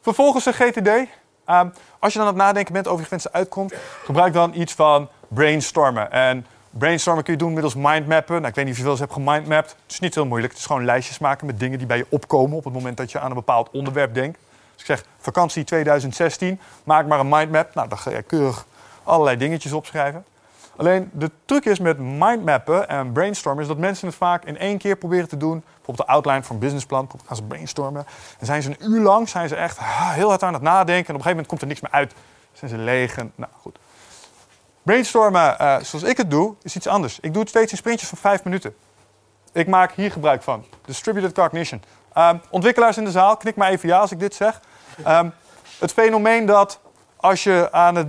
Vervolgens de GTD. Ehm, als je dan aan het nadenken bent over je gewenste uitkomst, gebruik dan iets van brainstormen. En Brainstormen kun je doen middels mindmappen. Nou, ik weet niet of je wel eens hebt gemindmapped. Het is niet heel moeilijk. Het is gewoon lijstjes maken met dingen die bij je opkomen op het moment dat je aan een bepaald onderwerp denkt. Dus ik zeg vakantie 2016, maak maar een mindmap. Nou, dan ga je keurig allerlei dingetjes opschrijven. Alleen de truc is met mindmappen en brainstormen is dat mensen het vaak in één keer proberen te doen. Bijvoorbeeld de outline van een businessplan, gaan ze brainstormen. En zijn ze een uur lang zijn ze echt heel hard aan het nadenken. En op een gegeven moment komt er niks meer uit. Zijn ze leeg en nou goed. Brainstormen, uh, zoals ik het doe, is iets anders. Ik doe het steeds in sprintjes van vijf minuten. Ik maak hier gebruik van. Distributed cognition. Um, ontwikkelaars in de zaal, knik maar even ja als ik dit zeg. Um, het fenomeen dat als je aan het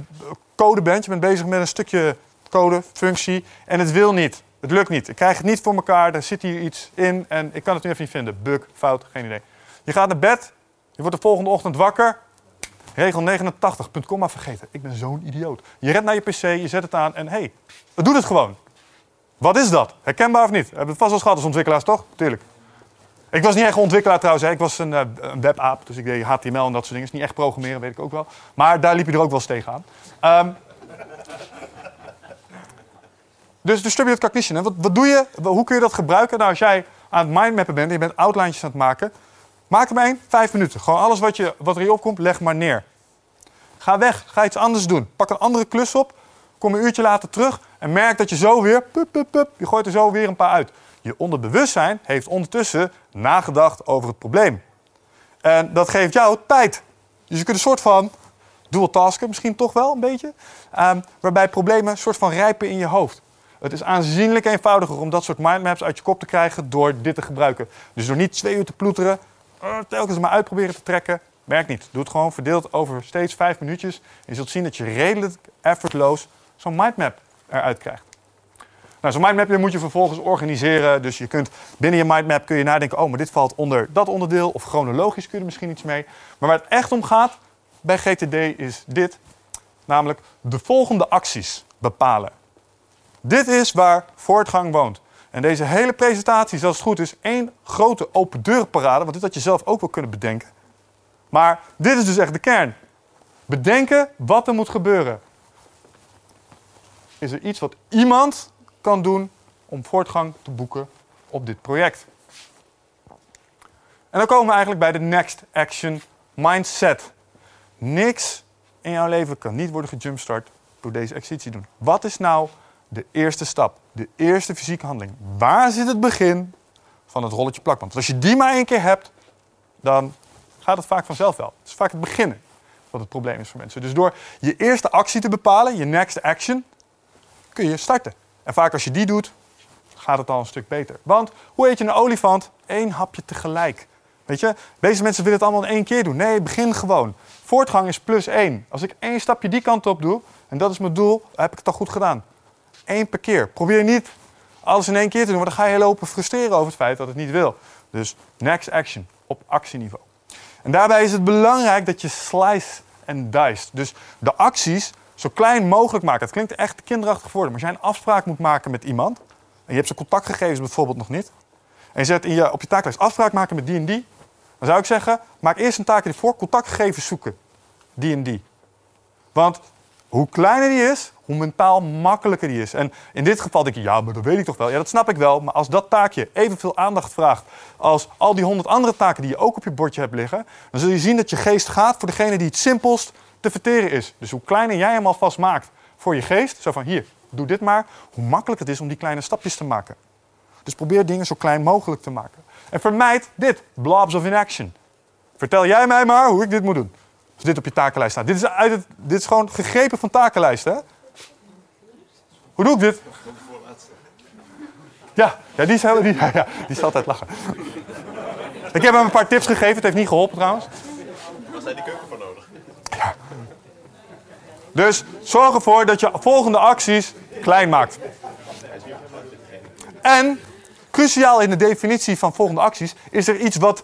code bent, je bent bezig met een stukje code, functie, en het wil niet. Het lukt niet. Ik krijg het niet voor elkaar, er zit hier iets in en ik kan het nu even niet vinden. Bug, fout, geen idee. Je gaat naar bed, je wordt de volgende ochtend wakker Regel 89, punt vergeten. Ik ben zo'n idioot. Je rent naar je pc, je zet het aan en hé, hey, het doet het gewoon. Wat is dat? Herkenbaar of niet? We het vast wel gehad als ontwikkelaars, toch? Tuurlijk. Ik was niet echt ontwikkelaar trouwens. Hè. Ik was een, uh, een webapp, dus ik deed HTML en dat soort dingen. is niet echt programmeren, weet ik ook wel. Maar daar liep je er ook wel eens tegenaan. Um, dus distributed cognition. Wat, wat doe je? Hoe kun je dat gebruiken? Nou, als jij aan het mindmappen bent en je bent outline's aan het maken... Maak maar één, vijf minuten. Gewoon alles wat, je, wat er hier opkomt, leg maar neer. Ga weg, ga iets anders doen. Pak een andere klus op, kom een uurtje later terug en merk dat je zo weer, pup, pup, pup, je gooit er zo weer een paar uit. Je onderbewustzijn heeft ondertussen nagedacht over het probleem. En dat geeft jou tijd. Dus je kunt een soort van dual tasken, misschien toch wel een beetje, um, waarbij problemen een soort van rijpen in je hoofd. Het is aanzienlijk eenvoudiger om dat soort mindmaps uit je kop te krijgen door dit te gebruiken. Dus door niet twee uur te ploeteren, telkens maar uitproberen te trekken. Werkt niet. Doe het gewoon verdeeld over steeds vijf minuutjes. Je zult zien dat je redelijk effortloos zo'n mindmap eruit krijgt. Nou, zo'n mindmap moet je vervolgens organiseren. Dus je kunt binnen je mindmap kun je nadenken: oh, maar dit valt onder dat onderdeel. Of chronologisch kun je er misschien iets mee. Maar waar het echt om gaat bij GTD is dit: namelijk de volgende acties bepalen. Dit is waar voortgang woont. En deze hele presentatie als het goed is één grote open deurenparade, want dit had je zelf ook wel kunnen bedenken. Maar dit is dus echt de kern. Bedenken wat er moet gebeuren. Is er iets wat iemand kan doen om voortgang te boeken op dit project? En dan komen we eigenlijk bij de next action mindset. Niks in jouw leven kan niet worden gejumpstart door deze exercitie doen. Wat is nou de eerste stap? De eerste fysieke handeling. Waar zit het begin van het rolletje plakband? Want als je die maar één keer hebt, dan gaat het vaak vanzelf wel. Het is vaak het beginnen wat het probleem is voor mensen. Dus door je eerste actie te bepalen, je next action, kun je starten. En vaak als je die doet, gaat het al een stuk beter. Want hoe eet je een olifant? Eén hapje tegelijk. Weet je, deze mensen willen het allemaal in één keer doen. Nee, begin gewoon. Voortgang is plus één. Als ik één stapje die kant op doe, en dat is mijn doel, heb ik het al goed gedaan. Eén per keer. Probeer niet alles in één keer te doen, want dan ga je lopen frustreren over het feit dat het niet wil. Dus next action op actieniveau. En daarbij is het belangrijk dat je slice en dice. Dus de acties zo klein mogelijk maken. Het klinkt echt kinderachtig voor, maar als jij een afspraak moet maken met iemand, en je hebt zijn contactgegevens bijvoorbeeld nog niet, en je zet in je, op je taaklijst afspraak maken met die en die, dan zou ik zeggen, maak eerst een taakje voor, contactgegevens zoeken. Die en die. Want hoe kleiner die is, hoe mentaal makkelijker die is. En in dit geval denk je, ja, maar dat weet ik toch wel. Ja, dat snap ik wel. Maar als dat taakje evenveel aandacht vraagt als al die honderd andere taken die je ook op je bordje hebt liggen, dan zul je zien dat je geest gaat voor degene die het simpelst te verteren is. Dus hoe kleiner jij hem alvast maakt voor je geest, zo van hier, doe dit maar, hoe makkelijk het is om die kleine stapjes te maken. Dus probeer dingen zo klein mogelijk te maken. En vermijd dit, blobs of inaction. Vertel jij mij maar hoe ik dit moet doen. Als dit op je takenlijst staat. Dit is, uit het, dit is gewoon gegrepen van takenlijsten. Hè? Hoe doe ik dit? Ja, ja, die, is heel, die, [LAUGHS] ja, die is altijd lachen. Ik heb hem een paar tips gegeven. Het heeft niet geholpen trouwens. Waar zijn die keuken voor nodig? Dus zorg ervoor dat je volgende acties klein maakt. En cruciaal in de definitie van volgende acties is er iets wat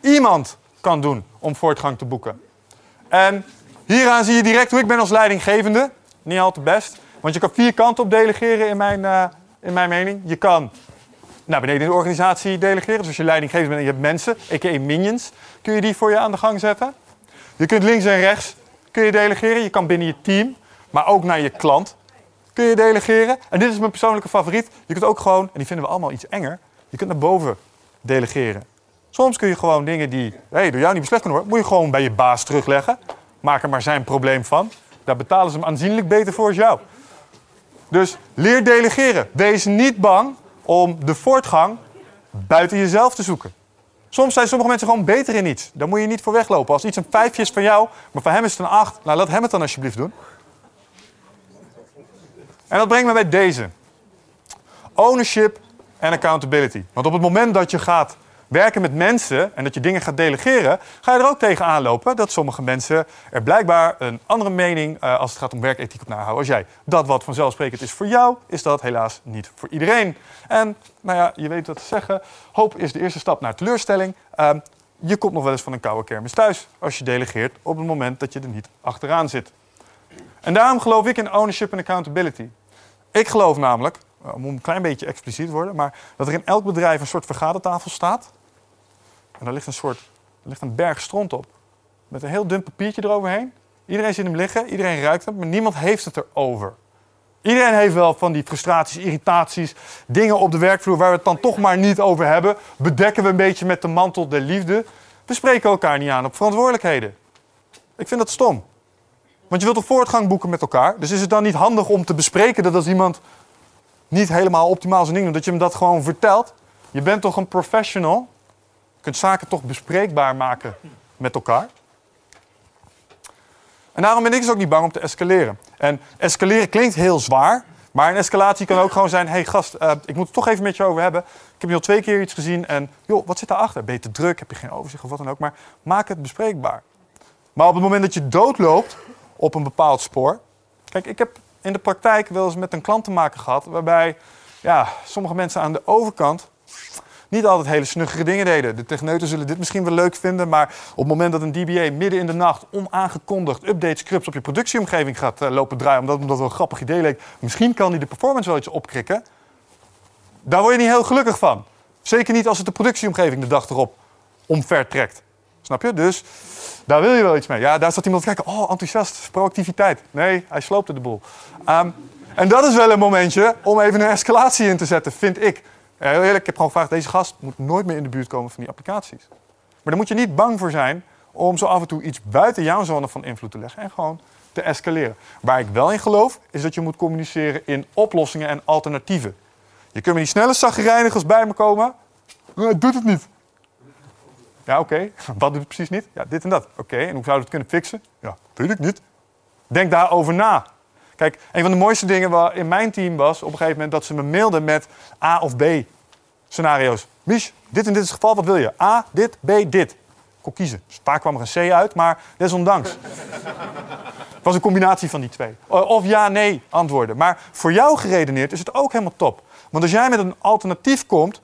iemand kan doen om voortgang te boeken. En hieraan zie je direct hoe ik ben als leidinggevende. Niet al te best. Want je kan vier kanten op delegeren in mijn, eh, in mijn mening. Je kan naar beneden in de organisatie delegeren. Dus als je leidinggevend bent en je hebt mensen, a.k.a. minions, kun je die voor je aan de gang zetten. Je kunt links en rechts kun je delegeren. Je kan binnen je team, maar ook naar je klant kun je delegeren. En dit is mijn persoonlijke favoriet. Je kunt ook gewoon, en die vinden we allemaal iets enger, je kunt naar boven delegeren. Soms kun je gewoon dingen die hey, door jou niet beslecht kunnen worden, moet je gewoon bij je baas terugleggen. Maak er maar zijn probleem van. Daar betalen ze hem aanzienlijk beter voor als jou. Dus leer delegeren. Wees niet bang om de voortgang buiten jezelf te zoeken. Soms zijn sommige mensen gewoon beter in iets. Daar moet je niet voor weglopen. Als iets een vijfje is van jou, maar voor hem is het een acht, nou laat hem het dan alsjeblieft doen. En dat brengt me bij deze. Ownership en accountability. Want op het moment dat je gaat werken met mensen en dat je dingen gaat delegeren, ga je er ook tegen aanlopen dat sommige mensen er blijkbaar een andere mening uh, als het gaat om werkethiek op nahouden als jij. Dat wat vanzelfsprekend is voor jou, is dat helaas niet voor iedereen. En nou ja, je weet wat te zeggen. Hoop is de eerste stap naar teleurstelling. Uh, je komt nog wel eens van een koude kermis thuis als je delegeert op het moment dat je er niet achteraan zit. En daarom geloof ik in ownership en accountability. Ik geloof namelijk, om een klein beetje expliciet te worden, maar dat er in elk bedrijf een soort vergadertafel staat. En daar ligt een soort, er ligt een berg stront op. Met een heel dun papiertje eroverheen. Iedereen ziet hem liggen, iedereen ruikt hem, maar niemand heeft het erover. Iedereen heeft wel van die frustraties, irritaties, dingen op de werkvloer waar we het dan toch maar niet over hebben. Bedekken we een beetje met de mantel der liefde. We spreken elkaar niet aan op verantwoordelijkheden. Ik vind dat stom. Want je wilt toch voortgang boeken met elkaar? Dus is het dan niet handig om te bespreken dat als iemand niet helemaal optimaal zijn ding doet, dat je hem dat gewoon vertelt? Je bent toch een professional? Kunt zaken toch bespreekbaar maken met elkaar? En daarom ben ik dus ook niet bang om te escaleren. En escaleren klinkt heel zwaar, maar een escalatie kan ook gewoon zijn: hé hey gast, uh, ik moet het toch even met je over hebben. Ik heb je al twee keer iets gezien en joh, wat zit daarachter? Ben je te druk? Heb je geen overzicht of wat dan ook? Maar maak het bespreekbaar. Maar op het moment dat je doodloopt op een bepaald spoor. Kijk, ik heb in de praktijk wel eens met een klant te maken gehad waarbij ja, sommige mensen aan de overkant niet altijd hele snuggere dingen deden. De techneuten zullen dit misschien wel leuk vinden, maar op het moment dat een DBA midden in de nacht onaangekondigd update scripts op je productieomgeving gaat eh, lopen draaien, omdat, het wel een grappig idee leek, misschien kan die de performance wel iets opkrikken, daar word je niet heel gelukkig van. Zeker niet als het de productieomgeving de dag erop omver trekt. Snap je? Dus daar wil je wel iets mee. Ja, daar staat iemand te kijken. Oh, enthousiast, proactiviteit. Nee, hij sloopte de boel. Ehm, en dat is wel een momentje om even een escalatie in te zetten, vind ik. Heel eerlijk, ik heb gewoon gevraagd, deze gast moet nooit meer in de buurt komen van die applicaties. Maar daar moet je niet bang voor zijn om zo af en toe iets buiten jouw zone van invloed te leggen en gewoon te escaleren. Waar ik wel in geloof, is dat je moet communiceren in oplossingen en alternatieven. Je kunt met die snelle zagrijnigers bij me komen. Het doet het niet. Ja, oké. [LAUGHS] Wat doet het precies niet? Ja, dit en dat. Oké, en hoe zou je het kunnen fixen? Ja, weet ik niet. Denk daarover na. Kijk, een van de mooiste dingen in mijn team was op een gegeven moment dat ze me mailden met A of B scenario's. Mich, dit en dit is het geval, wat wil je? A, dit, B, dit. Ik kon kiezen. Dus vaak kwam er een C uit, maar desondanks. Het [LAUGHS] was een combinatie van die twee. Of ja, nee antwoorden. Maar voor jou geredeneerd is het ook helemaal top. Want als jij met een alternatief komt,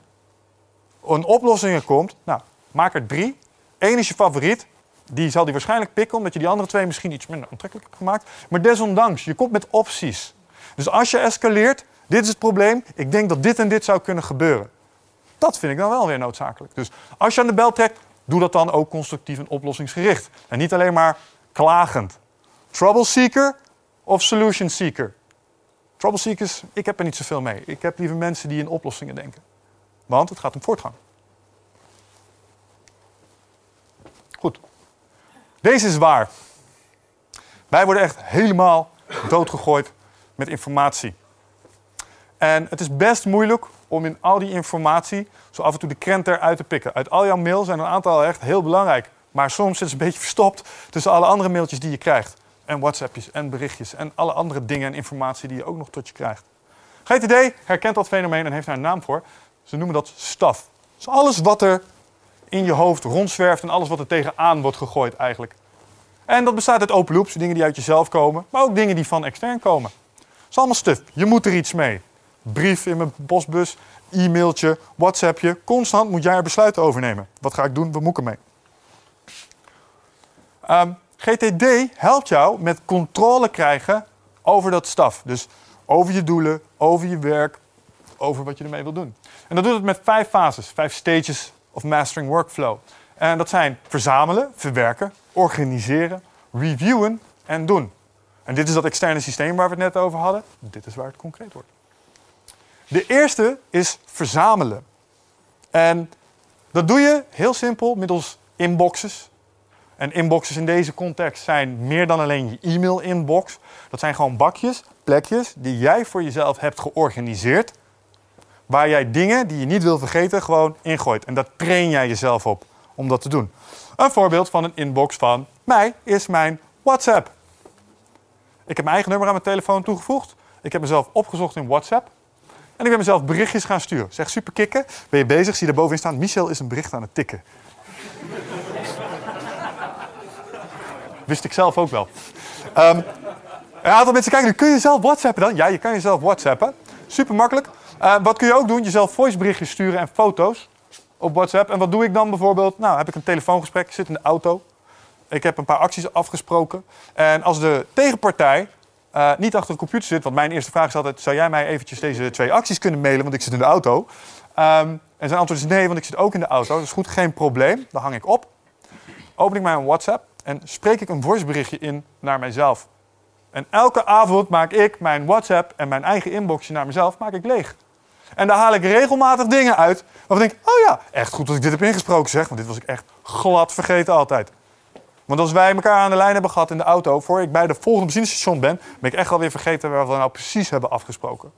een oplossing komt, nou, maak er drie. Eén is je favoriet. Die zal die waarschijnlijk pikken, omdat je die andere twee misschien iets minder aantrekkelijk hebt gemaakt. Maar desondanks, je komt met opties. Dus als je escaleert, dit is het probleem. Ik denk dat dit en dit zou kunnen gebeuren. Dat vind ik dan wel weer noodzakelijk. Dus als je aan de bel trekt, doe dat dan ook constructief en oplossingsgericht. En niet alleen maar klagend. Trouble seeker of solution seeker? Trouble seekers, ik heb er niet zoveel mee. Ik heb liever mensen die in oplossingen denken. Want het gaat om voortgang. Goed. Deze is waar. Wij worden echt helemaal doodgegooid met informatie. En het is best moeilijk om in al die informatie zo af en toe de krent eruit te pikken. Uit al jouw mails zijn een aantal echt heel belangrijk. Maar soms zit ze een beetje verstopt tussen alle andere mailtjes die je krijgt. En WhatsAppjes en berichtjes en alle andere dingen en informatie die je ook nog tot je krijgt. GTD herkent dat fenomeen en heeft daar een naam voor. Ze noemen dat staf. Dus alles wat er in je hoofd rondzwerft en alles wat er tegenaan wordt gegooid eigenlijk. En dat bestaat uit open loops, dingen die uit jezelf komen, maar ook dingen die van extern komen. Het is allemaal stuf. Je moet er iets mee. Brief in mijn bosbus, e-mailtje, WhatsAppje. Constant moet jij er besluiten over nemen. Wat ga ik doen? We moeten mee. Ehm, GTD helpt jou met controle krijgen over dat staf. Dus over je doelen, over je werk, over wat je ermee wil doen. En dat doet het met vijf fases, vijf stages of mastering workflow. En dat zijn verzamelen, verwerken, organiseren, reviewen en doen. En dit is dat externe systeem waar we het net over hadden. Dit is waar het concreet wordt. De eerste is verzamelen. En dat doe je heel simpel middels inboxes. En inboxes in deze context zijn meer dan alleen je e-mail-inbox. Dat zijn gewoon bakjes, plekjes die jij voor jezelf hebt georganiseerd. Waar jij dingen die je niet wil vergeten gewoon ingooit. En daar train jij jezelf op om dat te doen. Een voorbeeld van een inbox van mij is mijn WhatsApp. Ik heb mijn eigen nummer aan mijn telefoon toegevoegd. Ik heb mezelf opgezocht in WhatsApp. En ik ben mezelf berichtjes gaan sturen. Zeg super kikken. Ben je bezig? Zie je bovenin staan. Michel is een bericht aan het tikken. [LAUGHS] Wist ik zelf ook wel. Um, een aantal mensen kijken. Kun je zelf WhatsAppen dan? Ja, je kan jezelf WhatsAppen. Super makkelijk. Uh, wat kun je ook doen? Jezelf voiceberichtjes sturen en foto's op WhatsApp. En wat doe ik dan bijvoorbeeld? Nou, heb ik een telefoongesprek, zit in de auto. Ik heb een paar acties afgesproken. En als de tegenpartij uh, niet achter de computer zit, want mijn eerste vraag is altijd: zou jij mij eventjes deze twee acties kunnen mailen, want ik zit in de auto? Um, en zijn antwoord is nee, want ik zit ook in de auto. Dat is goed, geen probleem. Dan hang ik op. Open ik mijn WhatsApp en spreek ik een voiceberichtje in naar mijzelf. En elke avond maak ik mijn WhatsApp en mijn eigen inboxje naar mezelf maak ik leeg. En daar haal ik regelmatig dingen uit waarvan ik denk, oh ja, echt goed dat ik dit heb ingesproken zeg, want dit was ik echt glad vergeten altijd. Want als wij elkaar aan de lijn hebben gehad in de auto, voor ik bij de volgende benzinestation ben, ben ik echt alweer vergeten waar we nou precies hebben afgesproken.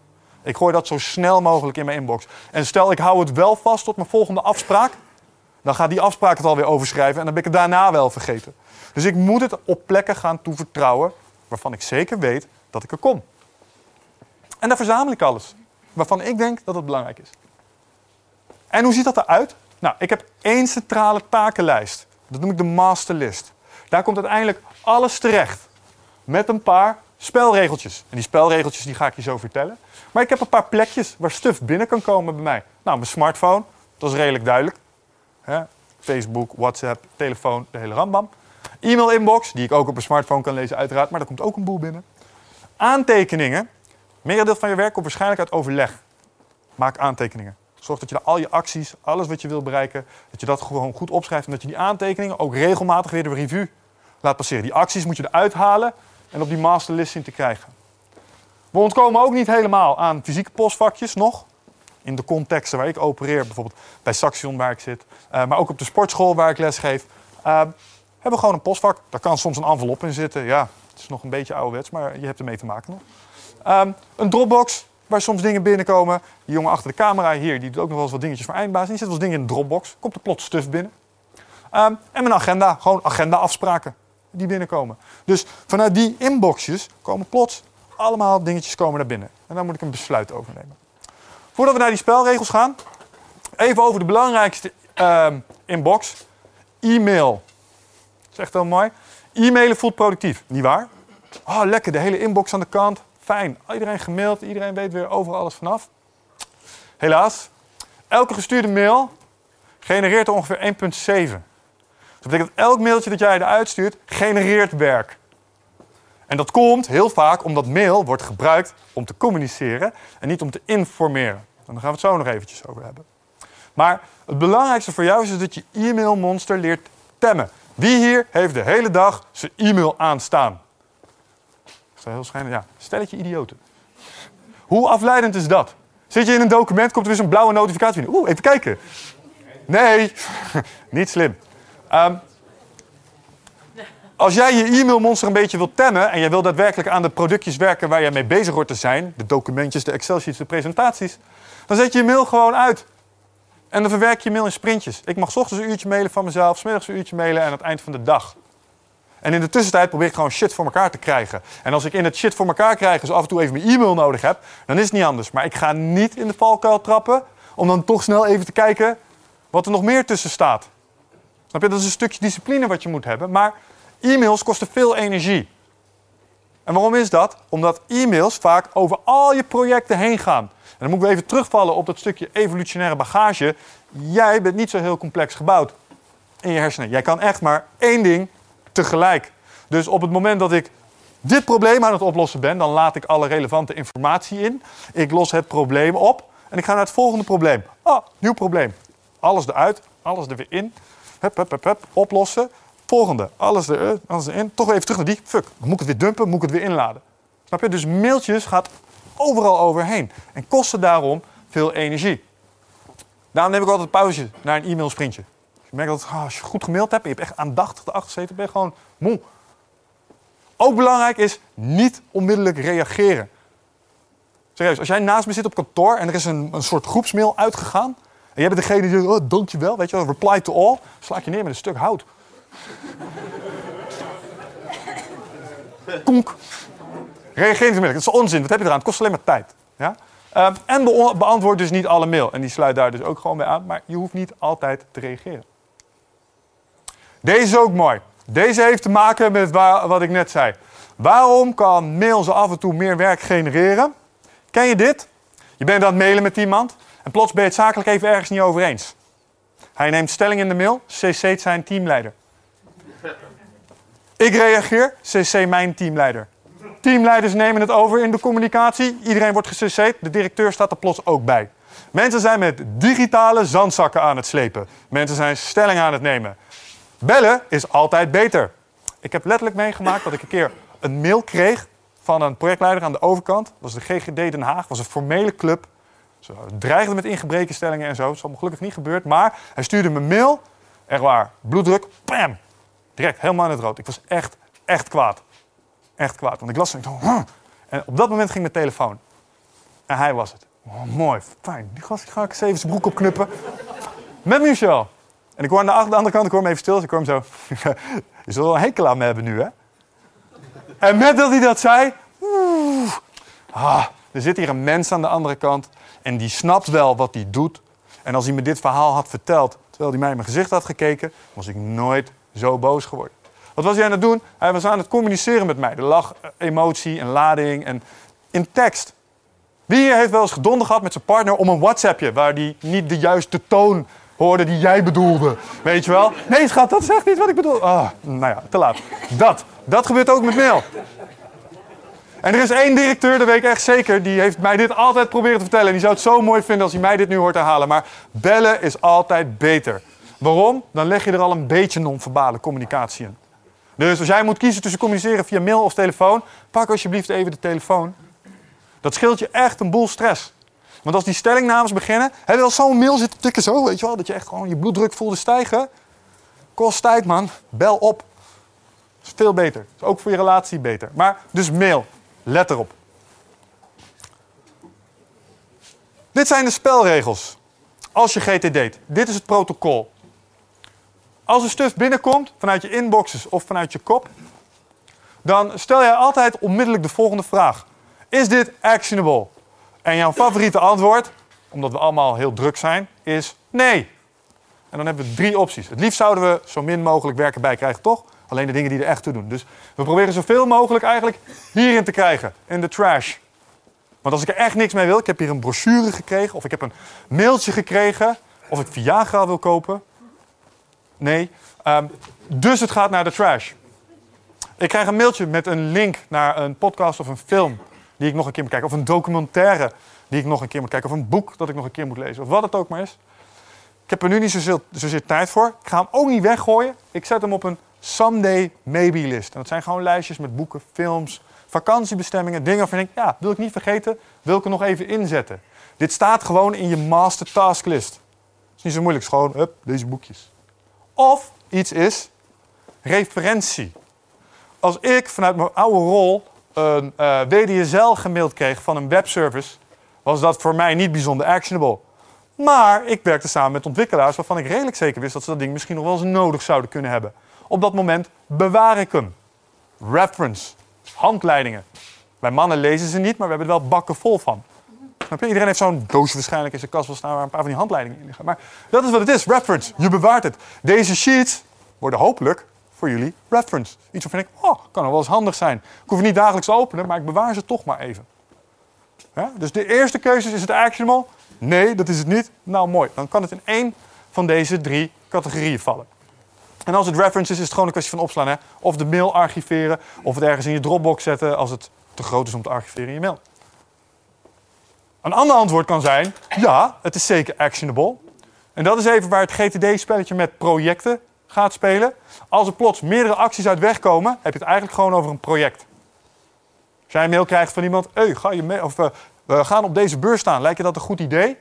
Ik gooi dat zo snel mogelijk in mijn inbox. En stel ik hou het wel vast tot mijn volgende afspraak, dan gaat die afspraak het alweer overschrijven en dan ben ik het daarna wel vergeten. Dus ik moet het op plekken gaan toevertrouwen waarvan ik zeker weet dat ik er kom. En daar verzamel ik alles waarvan ik denk dat het belangrijk is. En hoe ziet dat eruit? Nou, ik heb één centrale takenlijst. Dat noem ik de masterlist. Daar komt uiteindelijk alles terecht. Met een paar spelregeltjes. En die spelregeltjes die ga ik je zo vertellen. Maar ik heb een paar plekjes waar stuff binnen kan komen bij mij. Nou, mijn smartphone, Dat is redelijk duidelijk. Facebook, WhatsApp, telefoon, de hele rambam. E-mail inbox, die ik ook op mijn smartphone kan lezen uiteraard, maar daar komt ook een boel binnen. Aantekeningen. Merendeel van je werk komt waarschijnlijk uit overleg. Maak aantekeningen. Zorg dat je al je acties, alles wat je wil bereiken, dat je dat gewoon goed opschrijft en dat je die aantekeningen ook regelmatig weer de review laat passeren. Die acties moet je eruit halen en op die masterlist zien te krijgen. We ontkomen ook niet helemaal aan fysieke postvakjes nog. In de contexten waar ik opereer, bijvoorbeeld bij Saxion waar ik zit, eh, maar ook op de sportschool waar ik les geef, eh, hebben we gewoon een postvak. Daar kan soms een envelop in zitten. Ja, het is nog een beetje ouderwets, maar je hebt ermee te maken nog. Ehm, een Dropbox, waar soms dingen binnenkomen. Die jongen achter de camera hier, die doet ook nog wel eens wat dingetjes voor eindbaas. Die zet wel dingen in de Dropbox. Komt er plots stuf binnen. Ehm, en mijn agenda, gewoon agenda-afspraken die binnenkomen. Dus vanuit die inboxjes komen plots allemaal dingetjes komen naar binnen. En daar moet ik een besluit over nemen. Voordat we naar die spelregels gaan, even over de belangrijkste ehm, inbox. E-mail. Dat heel mooi. E-mailen voelt productief, niet waar? Oh, lekker, de hele inbox aan de kant. Fijn. Iedereen gemaild, iedereen weet weer overal alles vanaf. Helaas, elke gestuurde mail genereert er ongeveer 1,7. Dat betekent dat elk mailtje dat jij eruit stuurt, genereert werk. En dat komt heel vaak omdat mail wordt gebruikt om te communiceren en niet om te informeren. En daar gaan we het zo nog eventjes over hebben. Maar het belangrijkste voor jou is dat je e-mailmonster leert temmen. Wie hier heeft de hele dag zijn e-mail aanstaan? Is heel schijnend, ja. Stelletje idioten. Hoe afleidend is dat? Zit je in een document, komt er weer zo'n blauwe notificatie binnen. Oeh, even kijken. Nee, [LAUGHS] niet slim. Um, als jij je e-mailmonster een beetje wilt temmen en jij wil daadwerkelijk aan de productjes werken waar jij mee bezig hoort te zijn, de documentjes, de Excel-sheets, de presentaties, dan zet je je mail gewoon uit. En dan verwerk je je mail in sprintjes. Ik mag ochtends een uurtje mailen van mezelf, smiddags een uurtje mailen en aan het eind van de dag. En in de tussentijd probeer ik gewoon shit voor elkaar te krijgen. En als ik in het shit voor elkaar krijgen, dus af en toe even mijn e-mail nodig heb, dan is het niet anders. Maar ik ga niet in de valkuil trappen om dan toch snel even te kijken wat er nog meer tussen staat. Snap je? Dat is een stukje discipline wat je moet hebben. Maar e-mails kosten veel energie. En waarom is dat? Omdat e-mails vaak over al je projecten heen gaan. En dan moeten we even terugvallen op dat stukje evolutionaire bagage. Jij bent niet zo heel complex gebouwd in je hersenen. Jij kan echt maar één ding tegelijk. Dus op het moment dat ik dit probleem aan het oplossen ben, dan laat ik alle relevante informatie in. Ik los het probleem op en ik ga naar het volgende probleem. Oh, nieuw probleem. Alles eruit, alles er weer in. Hup, hup, hup, hup, oplossen. Volgende, alles, er, alles erin. Toch even terug naar die. Fuck, dan moet ik het weer dumpen, moet ik het weer inladen. Snap je? Dus mailtjes gaat overal overheen. En kosten daarom veel energie. Daarom neem ik altijd pauze naar een e-mail sprintje. Je merkt dat ah, als je goed gemaild hebt en je hebt echt aandachtig erachter gezeten, ben je gewoon moe. Ook belangrijk is niet onmiddellijk reageren. Serieus, als jij naast me zit op kantoor en er is een, een soort groepsmail uitgegaan. En jij bent degene die zegt, oh, dankjewel, weet je wel, reply to all. Sla je neer met een stuk hout. [LAUGHS] Konk. Reageer niet onmiddellijk. Dat is onzin. Wat heb je eraan? Het kost alleen maar tijd. Ja? Ehm, en beantwoord dus niet alle mail. En die sluit daar dus ook gewoon bij aan. Maar je hoeft niet altijd te reageren. Deze is ook mooi. Deze heeft te maken met wat ik net zei. Waarom kan mail af en toe meer werk genereren? Ken je dit? Je bent aan het mailen met iemand en plots ben je het zakelijk even ergens niet over eens. Hij neemt stelling in de mail, cc't zijn teamleider. Ik reageer, cc mijn teamleider. Teamleiders nemen het over in de communicatie. Iedereen wordt gecc'd, de directeur staat er plots ook bij. Mensen zijn met digitale zandzakken aan het slepen. Mensen zijn stelling aan het nemen. Bellen is altijd beter. Ik heb letterlijk meegemaakt dat ik een keer een mail kreeg van een projectleider aan de overkant. Dat was de GGD Den Haag, was een formele club. Ze dreigden met ingebrekenstellingen en zo. Dat is allemaal gelukkig niet gebeurd. Maar hij stuurde me een mail. Echt waar, bloeddruk, pam. Direct helemaal in het rood. Ik was echt, echt kwaad. Echt kwaad. Want ik las en ik dacht. En op dat moment ging mijn telefoon. En hij was het. Oh, mooi, fijn. Die gast ga ik eens even zijn broek opknippen. Met Michel. En ik hoor aan de andere kant, ik hoor hem even stil. Dus ik hoor hem zo. [LAUGHS] Je zult wel een hekel aan me hebben nu, hè? En met dat hij dat zei. Oeh, ah, er zit hier een mens aan de andere kant. En die snapt wel wat hij doet. En als hij me dit verhaal had verteld. terwijl hij mij in mijn gezicht had gekeken. was ik nooit zo boos geworden. Wat was hij aan het doen? Hij was aan het communiceren met mij. Er lag emotie en lading en in tekst. Wie hier heeft wel eens gedonder gehad met zijn partner om een WhatsAppje waar die niet de juiste toon hoorde die jij bedoelde? Weet je wel? Nee, schat, dat echt niet wat ik bedoel. Ah, nou ja, te laat. Dat. Dat gebeurt ook met mail. En er is één directeur, dat weet ik echt zeker, die heeft mij dit altijd proberen te vertellen. En die zou het zo mooi vinden als hij mij dit nu hoort herhalen. Maar bellen is altijd beter. Waarom? Dan leg je er al een beetje non-verbale communicatie in. Dus als jij moet kiezen tussen communiceren via mail of telefoon, pak alsjeblieft even de telefoon. Dat scheelt je echt een boel stress. Want als die stellingnames beginnen, heb je zo'n mail zitten tikken zo, weet je wel, dat je echt gewoon je bloeddruk voelde stijgen. Kost tijd, man. Bel op. is veel beter. is ook voor je relatie beter. Maar dus mail. Let erop. Dit zijn de spelregels. Als je GT deed. Dit is het protocol. Als een stuff binnenkomt vanuit je inboxes of vanuit je kop, dan stel jij altijd onmiddellijk de volgende vraag: Is dit actionable? En jouw favoriete antwoord, omdat we allemaal heel druk zijn, is nee. En dan hebben we drie opties. Het liefst zouden we zo min mogelijk werken bij krijgen, toch? Alleen de dingen die er echt toe doen. Dus we proberen zoveel mogelijk eigenlijk hierin te krijgen, in de trash. Want als ik er echt niks mee wil, ik heb hier een brochure gekregen, of ik heb een mailtje gekregen, of ik Viagra wil kopen. Nee. Ehm, dus het gaat naar de trash. Ik krijg een mailtje met een link naar een podcast of een film die ik nog een keer moet kijken. Of een documentaire die ik nog een keer moet kijken. Of een boek dat ik nog een keer moet lezen. Of wat het ook maar is. Ik heb er nu niet zozeer, zozeer tijd voor. Ik ga hem ook niet weggooien. Ik zet hem op een someday maybe list. En dat zijn gewoon lijstjes met boeken, films, vakantiebestemmingen, dingen waarvan ik denk, ja, wil ik niet vergeten, wil ik er nog even inzetten. Dit staat gewoon in je master task list. Het is niet zo moeilijk, is gewoon, hup, deze boekjes. Of iets is referentie. Als ik vanuit mijn oude rol een uh, WDSL gemaild kreeg van een webservice, was dat voor mij niet bijzonder actionable. Maar ik werkte samen met ontwikkelaars waarvan ik redelijk zeker wist dat ze dat ding misschien nog wel eens nodig zouden kunnen hebben. Op dat moment bewaar ik hem. Reference, handleidingen. Bij mannen lezen ze niet, maar we hebben er wel bakken vol van. Iedereen heeft zo'n doosje waarschijnlijk in zijn kast wel staan waar een paar van die handleidingen in liggen. Maar dat is wat het is, reference. Je bewaart het. Deze sheets worden hopelijk voor jullie reference. Iets waarvan ik, oh, kan wel eens handig zijn. Ik hoef het niet dagelijks te openen, maar ik bewaar ze toch maar even. Ja? Dus de eerste keuze is, is het actionable? Nee, dat is het niet. Nou, mooi. Dan kan het in één van deze drie categorieën vallen. En als het reference is, is het gewoon een kwestie van opslaan. Hè? Of de mail archiveren, of het ergens in je Dropbox zetten als het te groot is om te archiveren in je mail. Een ander antwoord kan zijn, ja, het is zeker actionable. En dat is even waar het GTD-spelletje met projecten gaat spelen. Als er plots meerdere acties uit wegkomen, heb je het eigenlijk gewoon over een project. Als jij een mail krijgt van iemand, hey, ga je mee, of, uh, we gaan op deze beurs staan, lijkt je dat een goed idee?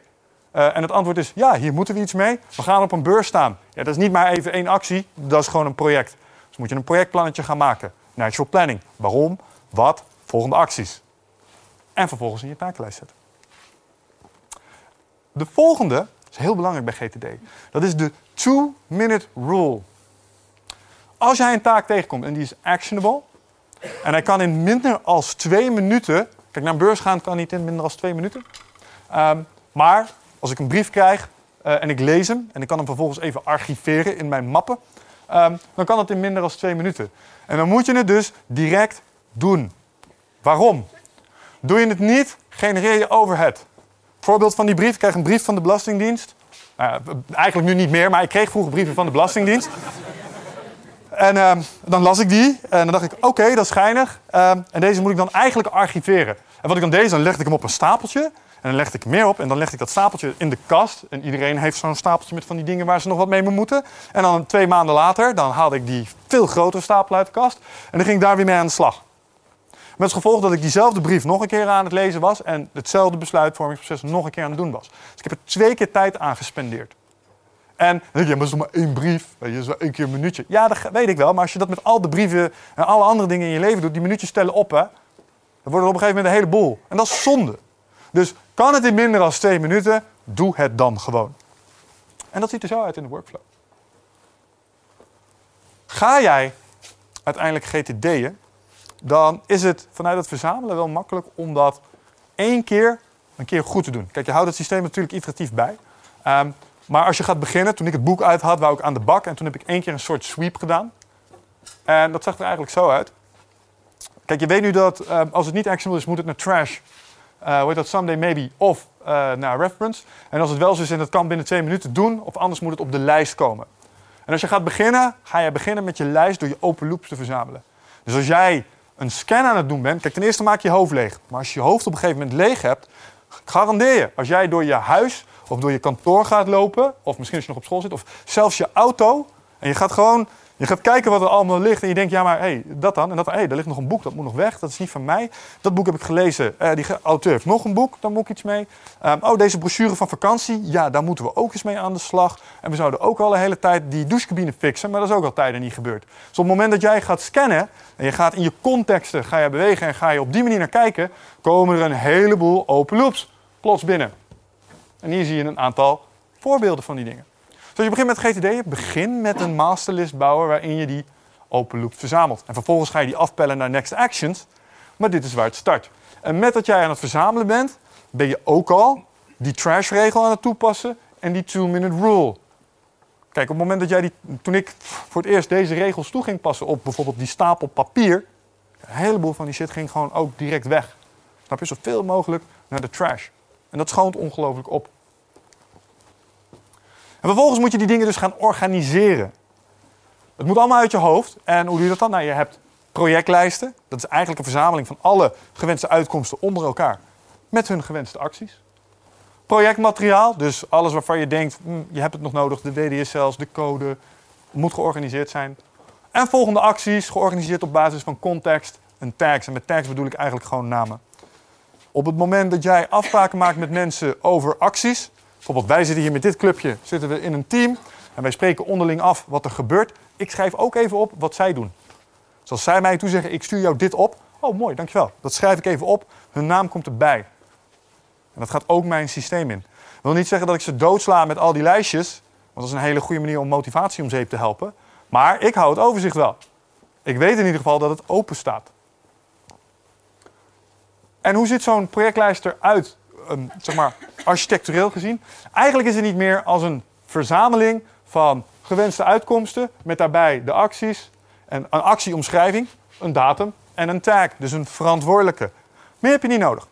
Uh, en het antwoord is, ja, hier moeten we iets mee. We gaan op een beurs staan. Ja, dat is niet maar even één actie, dat is gewoon een project. Dus moet je een projectplannetje gaan maken. Natural planning. Waarom? Wat? Volgende acties. En vervolgens in je takenlijst zetten. De volgende is heel belangrijk bij GTD. Dat is de two-minute rule. Als jij een taak tegenkomt en die is actionable, en hij kan in minder als twee minuten. Kijk, naar een beurs gaan kan niet in minder als twee minuten. Um, maar als ik een brief krijg uh, en ik lees hem en ik kan hem vervolgens even archiveren in mijn mappen, um, dan kan dat in minder dan twee minuten. En dan moet je het dus direct doen. Waarom? Doe je het niet, genereer je overhead. Voorbeeld van die brief, ik krijg een brief van de Belastingdienst. Uh, eigenlijk nu niet meer, maar ik kreeg vroeger brieven van de Belastingdienst. En uh, dan las ik die en dan dacht ik, oké, dat is geinig. Uh, en deze moet ik dan eigenlijk archiveren. En wat ik dan deed, dan legde ik hem op een stapeltje. En dan legde ik meer op en dan legde ik dat stapeltje in de kast. En iedereen heeft zo'n stapeltje met van die dingen waar ze nog wat mee moeten. En dan twee maanden later, dan haalde ik die veel grotere stapel uit de kast. En dan ging ik daar weer mee aan de slag. Met het gevolg dat ik diezelfde brief nog een keer aan het lezen was en hetzelfde besluitvormingsproces nog een keer aan het doen was. Dus ik heb er twee keer tijd aan gespendeerd. En dan denk je, maar dat is nog maar één brief. Dat is wel één keer een minuutje. Ja, dat weet ik wel. Maar als je dat met al de brieven en alle andere dingen in je leven doet, die minuutjes tellen op, hè, dan wordt het op een gegeven moment een heleboel. En dat is zonde. Dus kan het in minder dan twee minuten, doe het dan gewoon. En dat ziet er zo uit in de workflow. Ga jij uiteindelijk GTD'en, dan is het vanuit het verzamelen wel makkelijk om dat één keer een keer goed te doen. Kijk, je houdt het systeem natuurlijk iteratief bij. Um, maar als je gaat beginnen, toen ik het boek uit had, wou ik aan de bak. En toen heb ik één keer een soort sweep gedaan. En dat zag er eigenlijk zo uit. Kijk, je weet nu dat uh, als het niet actionable is, moet het naar trash. eh, hoe heet dat, someday maybe of eh, naar reference. En als het wel zo is en dat kan binnen twee minuten doen, of anders moet het op de lijst komen. En als je gaat beginnen, ga je beginnen met je lijst door je open loops te verzamelen. Dus als jij een scan aan het doen bent, kijk, ten eerste maak je hoofd leeg. Maar als je je hoofd op een gegeven moment leeg hebt, garandeer je, als jij door je huis of door je kantoor gaat lopen, of misschien als je nog op school zit, of zelfs je auto, en je gaat gewoon, je gaat kijken wat er allemaal ligt en je denkt, ja maar hey, dat dan, en dat, hé, hey, daar ligt nog een boek, dat moet nog weg, dat is niet van mij. Dat boek heb ik gelezen, Eh, die auteur heeft nog een boek, daar moet ik iets mee. Ehm, oh, deze brochure van vakantie, ja, daar moeten we ook eens mee aan de slag. En we zouden ook al de hele tijd die douchecabine fixen, maar dat is ook al tijden niet gebeurd. Dus op het moment dat jij gaat scannen en je gaat in je contexten ga je bewegen en ga je op die manier naar kijken, komen er een heleboel open loops plots binnen. En hier zie je een aantal voorbeelden van die dingen. Dus je begint met GTD, begin met een masterlist bouwen waarin je die open loop verzamelt. En vervolgens ga je die afpellen naar next actions. Maar dit is waar het start. En met dat jij aan het verzamelen bent, ben je ook al die trash regel aan het toepassen en die two minute rule. Kijk, op het moment dat jij die, toen ik voor het eerst deze regels toe ging passen op bijvoorbeeld die stapel papier, een heleboel van die shit ging gewoon ook direct weg. Snap je? Zoveel mogelijk naar de trash. En dat schoont ongelooflijk op. En vervolgens moet je die dingen dus gaan organiseren. Het moet allemaal uit je hoofd. En hoe doe je dat dan? Nou, je hebt projectlijsten. Dat is eigenlijk een verzameling van alle gewenste uitkomsten onder elkaar. Met hun gewenste acties. Projectmateriaal, dus alles waarvan je denkt, hm, je hebt het nog nodig. De WDSL's, de code, moet georganiseerd zijn. En volgende acties, georganiseerd op basis van context en tags. En met tags bedoel ik eigenlijk gewoon namen. Op het moment dat jij afspraken maakt met mensen over acties, bijvoorbeeld wij zitten hier met dit clubje, zitten we in een team en wij spreken onderling af wat er gebeurt. Ik schrijf ook even op wat zij doen. Dus als zij mij toezeggen, ik stuur jou dit op. Oh, mooi, dankjewel. Dat schrijf ik even op. Hun naam komt erbij. En dat gaat ook mijn systeem in. Dat wil niet zeggen dat ik ze doodsla met al die lijstjes. Want dat is een hele goede manier om motivatie om zeep te helpen. Maar ik hou het overzicht wel. Ik weet in ieder geval dat het open staat. En hoe ziet zo'n projectlijst eruit, zeg maar, architectureel gezien? Eigenlijk is het niet meer als een verzameling van gewenste uitkomsten met daarbij de acties, en een actieomschrijving, een datum en een tag, dus een verantwoordelijke. Meer heb je niet nodig.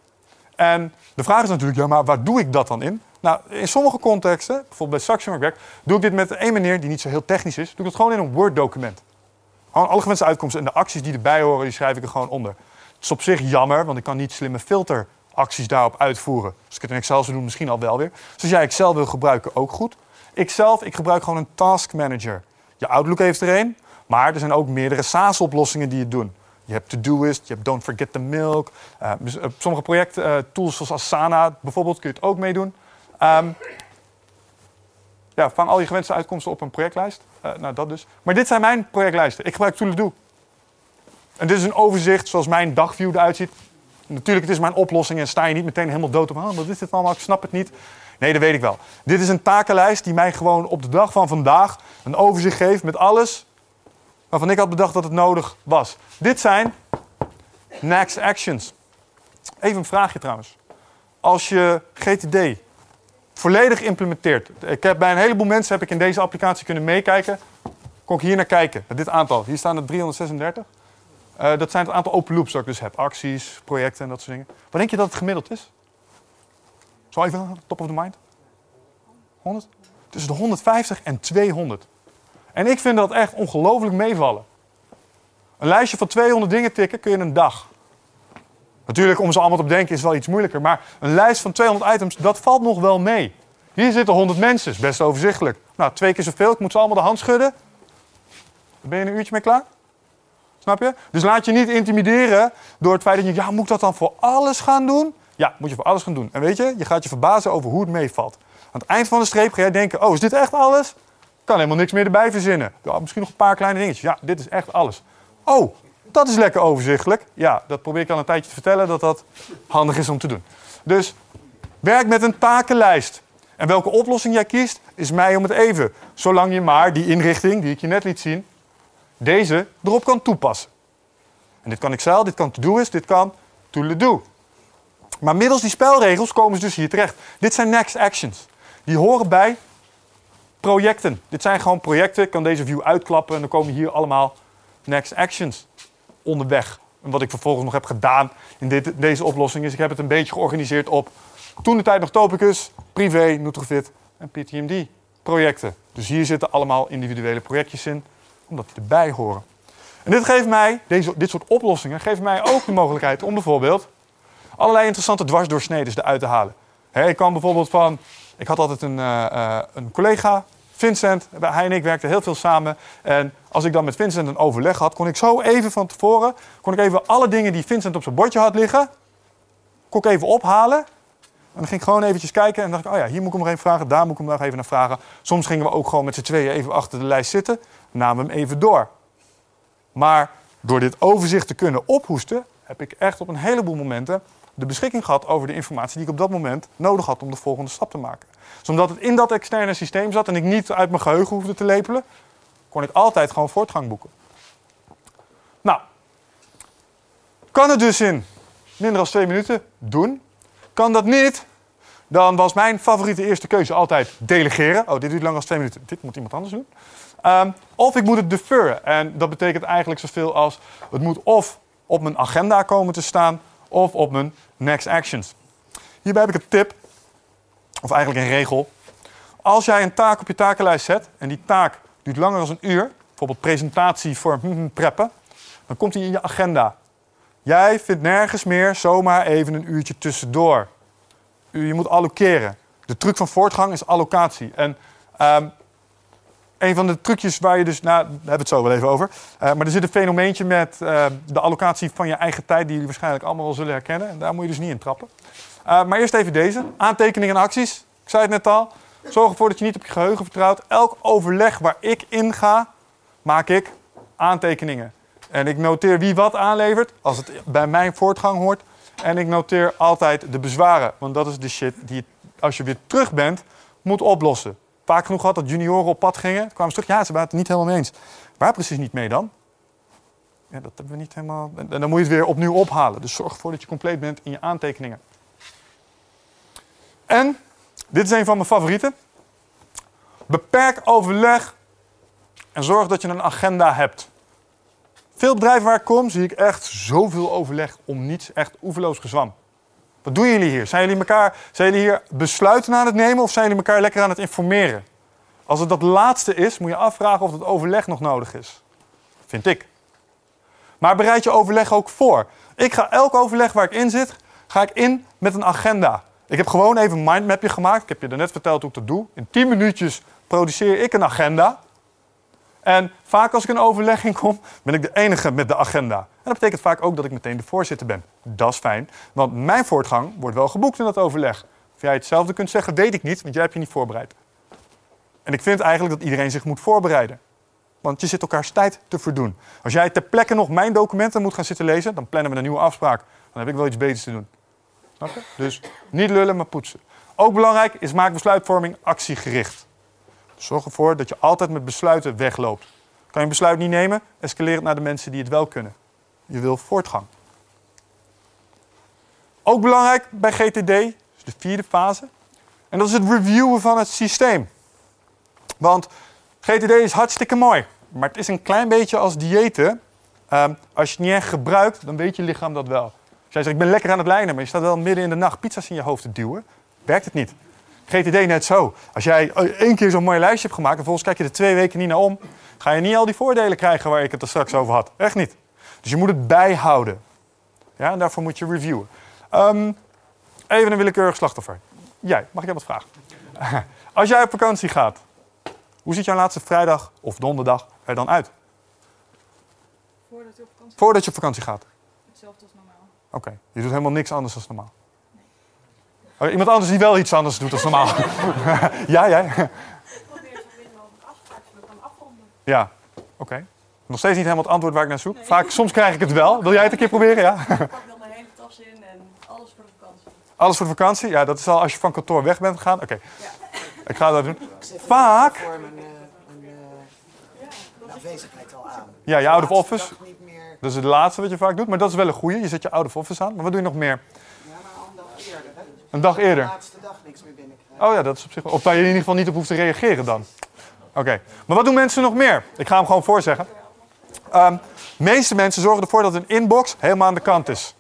En de vraag is natuurlijk, ja, maar waar doe ik dat dan in? Nou, in sommige contexten, bijvoorbeeld bij Saxion werk, doe ik dit met één manier die niet zo heel technisch is. Doe ik het gewoon in een Word-document. Gewoon alle gewenste uitkomsten en de acties die erbij horen, die schrijf ik er gewoon onder. Het is op zich jammer, want ik kan niet slimme filteracties daarop uitvoeren. Als ik het in Excel zou doen, misschien al wel weer. Dus als jij Excel wil gebruiken, ook goed. Ikzelf, ik gebruik gewoon een task manager. Je Outlook heeft er een, maar er zijn ook meerdere SaaS-oplossingen die het doen. Je hebt Todoist, je hebt Don't Forget the Milk. Uh, sommige projecttools zoals Asana bijvoorbeeld kun je het ook meedoen. Um, ja, vang al je gewenste uitkomsten op een projectlijst. Nou, dat dus. Maar dit zijn mijn projectlijsten. Ik gebruik Toledo. En dit is een overzicht zoals mijn dagview eruit ziet. Natuurlijk, het is mijn oplossing en sta je niet meteen helemaal dood op. Oh, wat is dit allemaal? Ik snap het niet. Nee, dat weet ik wel. Dit is een takenlijst die mij gewoon op de dag van vandaag een overzicht geeft met alles waarvan ik had bedacht dat het nodig was. Dit zijn next actions. Even een vraagje trouwens. Als je GTD volledig implementeert. Ik heb bij een heleboel mensen heb ik in deze applicatie kunnen meekijken. Kon ik hier naar kijken, dit aantal. Hier staan er 336. Uh, dat zijn het aantal open loops dat ik dus heb. Acties, projecten en dat soort dingen. Wat denk je dat het gemiddeld is? Zo even, top of the mind. 100? Tussen de 150 en 200. En ik vind dat echt ongelooflijk meevallen. Een lijstje van 200 dingen tikken kun je in een dag. Natuurlijk, om ze allemaal te bedenken is wel iets moeilijker. Maar een lijst van 200 items, dat valt nog wel mee. Hier zitten 100 mensen, best overzichtelijk. Nou, twee keer zoveel, ik moet ze allemaal de hand schudden. Ben je een uurtje mee klaar. Snap je? Dus laat je niet intimideren door het feit dat je ja, moet ik dat dan voor alles gaan doen? Ja, moet je voor alles gaan doen. En weet je, je gaat je verbazen over hoe het meevalt. Aan het eind van de streep ga jij denken, oh, is dit echt alles? Kan helemaal niks meer erbij verzinnen. Misschien nog een paar kleine dingetjes. Ja, dit is echt alles. Oh, dat is lekker overzichtelijk. Ja, dat probeer ik al een tijdje te vertellen dat dat handig is om te doen. Dus werk met een takenlijst. En welke oplossing jij kiest, is mij om het even. Zolang je maar die inrichting, die ik je net liet zien, deze erop kan toepassen. En dit kan Excel, dit kan Todoist, dit kan Toledo. Maar middels die spelregels komen ze dus hier terecht. Dit zijn next actions. Die horen bij projecten. Dit zijn gewoon projecten. Ik kan deze view uitklappen en dan komen hier allemaal next actions onderweg. En wat ik vervolgens nog heb gedaan in dit, deze oplossing is, ik heb het een beetje georganiseerd op toen de tijd nog Topicus, Privé, Nutrofit en PTMD projecten. Dus hier zitten allemaal individuele projectjes in, omdat die erbij horen. En dit geeft mij, deze, dit soort oplossingen, geven mij ook de mogelijkheid om bijvoorbeeld allerlei interessante dwarsdoorsneden eruit te halen. Ik kan bijvoorbeeld van, ik had altijd een, eh, eh, een collega, Vincent, hij en ik werkten heel veel samen. En als ik dan met Vincent een overleg had, kon ik zo even van tevoren, kon ik even alle dingen die Vincent op zijn bordje had liggen, kon ik even ophalen. En dan ging ik gewoon eventjes kijken en dacht ik, oh ja, hier moet ik hem nog even vragen, daar moet ik hem nog even naar vragen. Soms gingen we ook gewoon met z'n tweeën even achter de lijst zitten, namen hem even door. Maar door dit overzicht te kunnen ophoesten, heb ik echt op een heleboel momenten de beschikking gehad over de informatie die ik op dat moment nodig had om de volgende stap te maken. Dus omdat het in dat externe systeem zat en ik niet uit mijn geheugen hoefde te lepelen, kon ik altijd gewoon voortgang boeken. Nou, kan het dus in minder dan twee minuten doen. Kan dat niet, dan was mijn favoriete eerste keuze altijd delegeren. Oh, dit duurt langer dan twee minuten. Dit moet iemand anders doen. Ehm, of ik moet het deferren. En dat betekent eigenlijk zoveel als het moet of op mijn agenda komen te staan of op mijn next actions. Hierbij heb ik een tip, of eigenlijk een regel. Als jij een taak op je takenlijst zet en die taak duurt langer dan een uur, bijvoorbeeld presentatie voor [LAUGHS] preppen, dan komt die in je agenda. Jij vindt nergens meer zomaar even een uurtje tussendoor. Je moet allokeren. De truc van voortgang is allocatie. En um, een van de trucjes waar je dus, nou, daar hebben we het zo wel even over. Uh, maar er zit een fenomeentje met uh, de allocatie van je eigen tijd, die jullie waarschijnlijk allemaal wel zullen herkennen. En daar moet je dus niet in trappen. Uh, maar eerst even deze: aantekeningen en acties. Ik zei het net al. Zorg ervoor dat je niet op je geheugen vertrouwt. Elk overleg waar ik in ga, maak ik aantekeningen. En ik noteer wie wat aanlevert, als het bij mijn voortgang hoort. En ik noteer altijd de bezwaren, want dat is de shit die als je weer terug bent, moet oplossen vaak genoeg gehad dat junioren op pad gingen. Kwamen ze terug, ja, ze waren het niet helemaal mee eens. Waar precies niet mee dan? Ja, dat hebben we niet helemaal... En dan moet je het weer opnieuw ophalen. Dus zorg ervoor dat je compleet bent in je aantekeningen. En, dit is een van mijn favorieten. Beperk overleg en zorg dat je een agenda hebt. Veel bedrijven waar ik kom, zie ik echt zoveel overleg om niets. Echt oeverloos gezwam. Wat doen jullie hier? Zijn jullie, elkaar, zijn jullie hier besluiten aan het nemen of zijn jullie elkaar lekker aan het informeren? Als het dat laatste is, moet je afvragen of het overleg nog nodig is. Vind ik. Maar bereid je overleg ook voor. Ik ga elk overleg waar ik in zit, ga ik in met een agenda. Ik heb gewoon even een mindmapje gemaakt. Ik heb je net verteld hoe ik dat doe. In 10 minuutjes produceer ik een agenda. En vaak als ik een overlegging kom, ben ik de enige met de agenda. En dat betekent vaak ook dat ik meteen de voorzitter ben. Dat is fijn, want mijn voortgang wordt wel geboekt in dat overleg. Of jij hetzelfde kunt zeggen, weet ik niet, want jij hebt je niet voorbereid. En ik vind eigenlijk dat iedereen zich moet voorbereiden. Want je zit elkaars tijd te verdoen. Als jij ter plekke nog mijn documenten moet gaan zitten lezen, dan plannen we een nieuwe afspraak. Dan heb ik wel iets beters te doen. Dus niet lullen, maar poetsen. Ook belangrijk is maak besluitvorming actiegericht. Zorg ervoor dat je altijd met besluiten wegloopt. Kan je besluit niet nemen, escaleer het naar de mensen die het wel kunnen. Je wil voortgang. Ook belangrijk bij GTD, dus de vierde fase. En dat is het reviewen van het systeem. Want GTD is hartstikke mooi, maar het is een klein beetje als diëten. Um, als je het niet echt gebruikt, dan weet je lichaam dat wel. Als jij zegt, ik ben lekker aan het lijnen, maar je staat wel midden in de nacht pizza's in je hoofd te duwen, werkt het niet. GTD net zo. Als jij één keer zo'n mooi lijstje hebt gemaakt en vervolgens kijk je er twee weken niet naar om, ga je niet al die voordelen krijgen waar ik het er straks over had. Echt niet. Dus je moet het bijhouden. Ja, en daarvoor moet je reviewen. Um, even een willekeurig slachtoffer. Jij, mag ik jou wat vragen? [LAUGHS] Als jij op vakantie gaat, hoe ziet jouw laatste vrijdag of donderdag er dan uit? Voordat je op vakantie Voordat je op vakantie gaat. Hetzelfde als normaal. Oké, je doet helemaal niks anders dan normaal. Oh, iemand anders die wel iets anders doet dan normaal. [LAUGHS] ja, jij? Probeer zo min mogelijk afspraken kan afronden. Ja, oké. Nog steeds niet helemaal het antwoord waar ik naar zoek. Vaak, soms krijg ik het wel. Wil jij het een keer proberen? Ja. Ik pak wel mijn hele tas in en alles voor de vakantie. Alles voor de vakantie? Ja, dat is al als je van kantoor weg bent gegaan. Oké, Ja. ik ga dat doen. Vaak. voor mijn, eh, mijn eh, aanwezigheid al aan. Ja, je out of office. Dat is het laatste wat je vaak doet, maar dat is wel een goeie. Je zet je out of office aan. Maar wat doe je nog meer? Een dag De eerder. laatste dag niks meer binnenkrijgen. Oh ja, dat is op zich wel. Of waar je in ieder geval niet op hoeft te reageren dan. Oké, maar wat doen mensen nog meer? Ik ga hem gewoon voorzeggen. Ehm De meeste mensen zorgen ervoor dat hun inbox helemaal aan de kant is.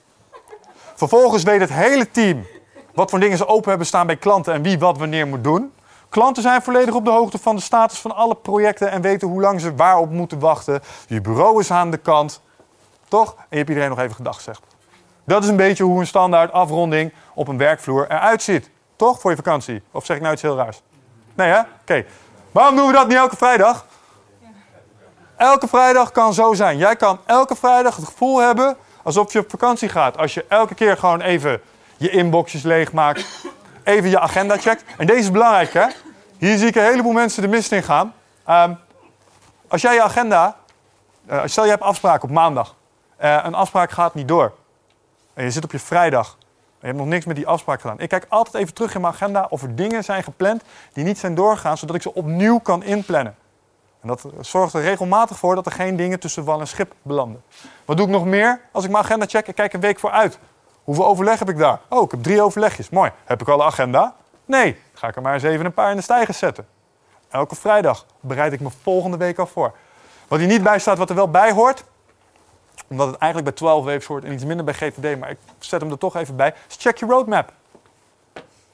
Vervolgens weet het hele team wat voor dingen ze open hebben staan bij klanten en wie wat wanneer moet doen. Klanten zijn volledig op de hoogte van de status van alle projecten en weten hoe lang ze waarop moeten wachten. Je bureau is aan de kant. Toch? En je hebt iedereen nog even gedag gezegd. Dat is een beetje hoe een standaard afronding op een werkvloer eruit ziet. Toch? Voor je vakantie. Of zeg ik nou iets heel raars? Nee hè? Oké. Waarom doen we dat niet elke vrijdag? Elke vrijdag kan zo zijn. Jij kan elke vrijdag het gevoel hebben alsof je op vakantie gaat. Als je elke keer gewoon even je inboxjes leegmaakt. Even je agenda checkt. En deze is belangrijk hè. Hier zie ik een heleboel mensen de mist in gaan. Ehm, als jij je agenda... eh, stel je hebt afspraak op maandag. Eh, een afspraak gaat niet door. En je zit op je vrijdag. Je hebt nog niks met die afspraak gedaan. Ik kijk altijd even terug in mijn agenda of er dingen zijn gepland die niet zijn doorgegaan, zodat ik ze opnieuw kan inplannen. En dat zorgt er regelmatig voor dat er geen dingen tussen wal en schip belanden. Wat doe ik nog meer? Als ik mijn agenda check, ik kijk een week vooruit. Hoeveel overleg heb ik daar? Oh, ik heb drie overlegjes. Mooi. Heb ik al een agenda? Nee. Ga ik er maar eens even een paar in de stijgers zetten. Elke vrijdag bereid ik me volgende week al voor. Wat hier niet bij staat, wat er wel bij hoort, omdat het eigenlijk bij 12 waves hoort en iets minder bij GTD, maar ik zet hem er toch even bij, is check je roadmap.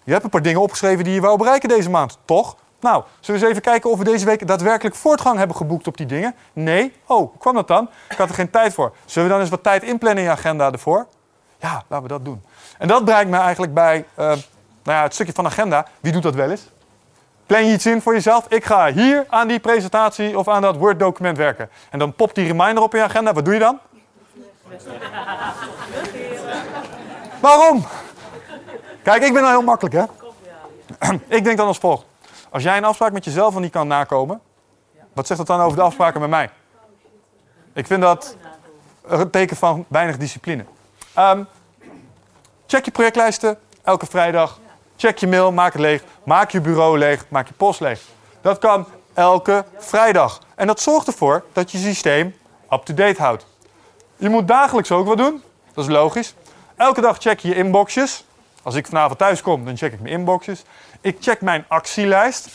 Je hebt een paar dingen opgeschreven die je wou bereiken deze maand, toch? Nou, zullen we eens even kijken of we deze week daadwerkelijk voortgang hebben geboekt op die dingen? Nee? Oh, hoe kwam dat dan? Ik had er geen tijd voor. Zullen we dan eens wat tijd inplannen in je agenda ervoor? Ja, laten we dat doen. En dat brengt me eigenlijk bij eh, nou ja, het stukje van agenda. Wie doet dat wel eens? Plan je iets in voor jezelf? Ik ga hier aan die presentatie of aan dat Word-document werken. En dan popt die reminder op in je agenda. Wat doe je dan? Waarom? Kijk, ik ben nou heel makkelijk, hè? [CLEARS THROAT] ik denk dan als volgt. Als jij een afspraak met jezelf al niet kan nakomen, wat zegt dat dan over de afspraken met mij? Ik vind dat een teken van weinig discipline. Ehm, check je projectlijsten elke vrijdag. Check je mail, maak het leeg. Maak je bureau leeg, maak je post leeg. Dat kan elke vrijdag. En dat zorgt ervoor dat je systeem up-to-date houdt. Je moet dagelijks ook wat doen. Dat is logisch. Elke dag check je je inboxjes. Als ik vanavond thuis kom, dan check ik mijn inboxjes. Ik check mijn actielijst.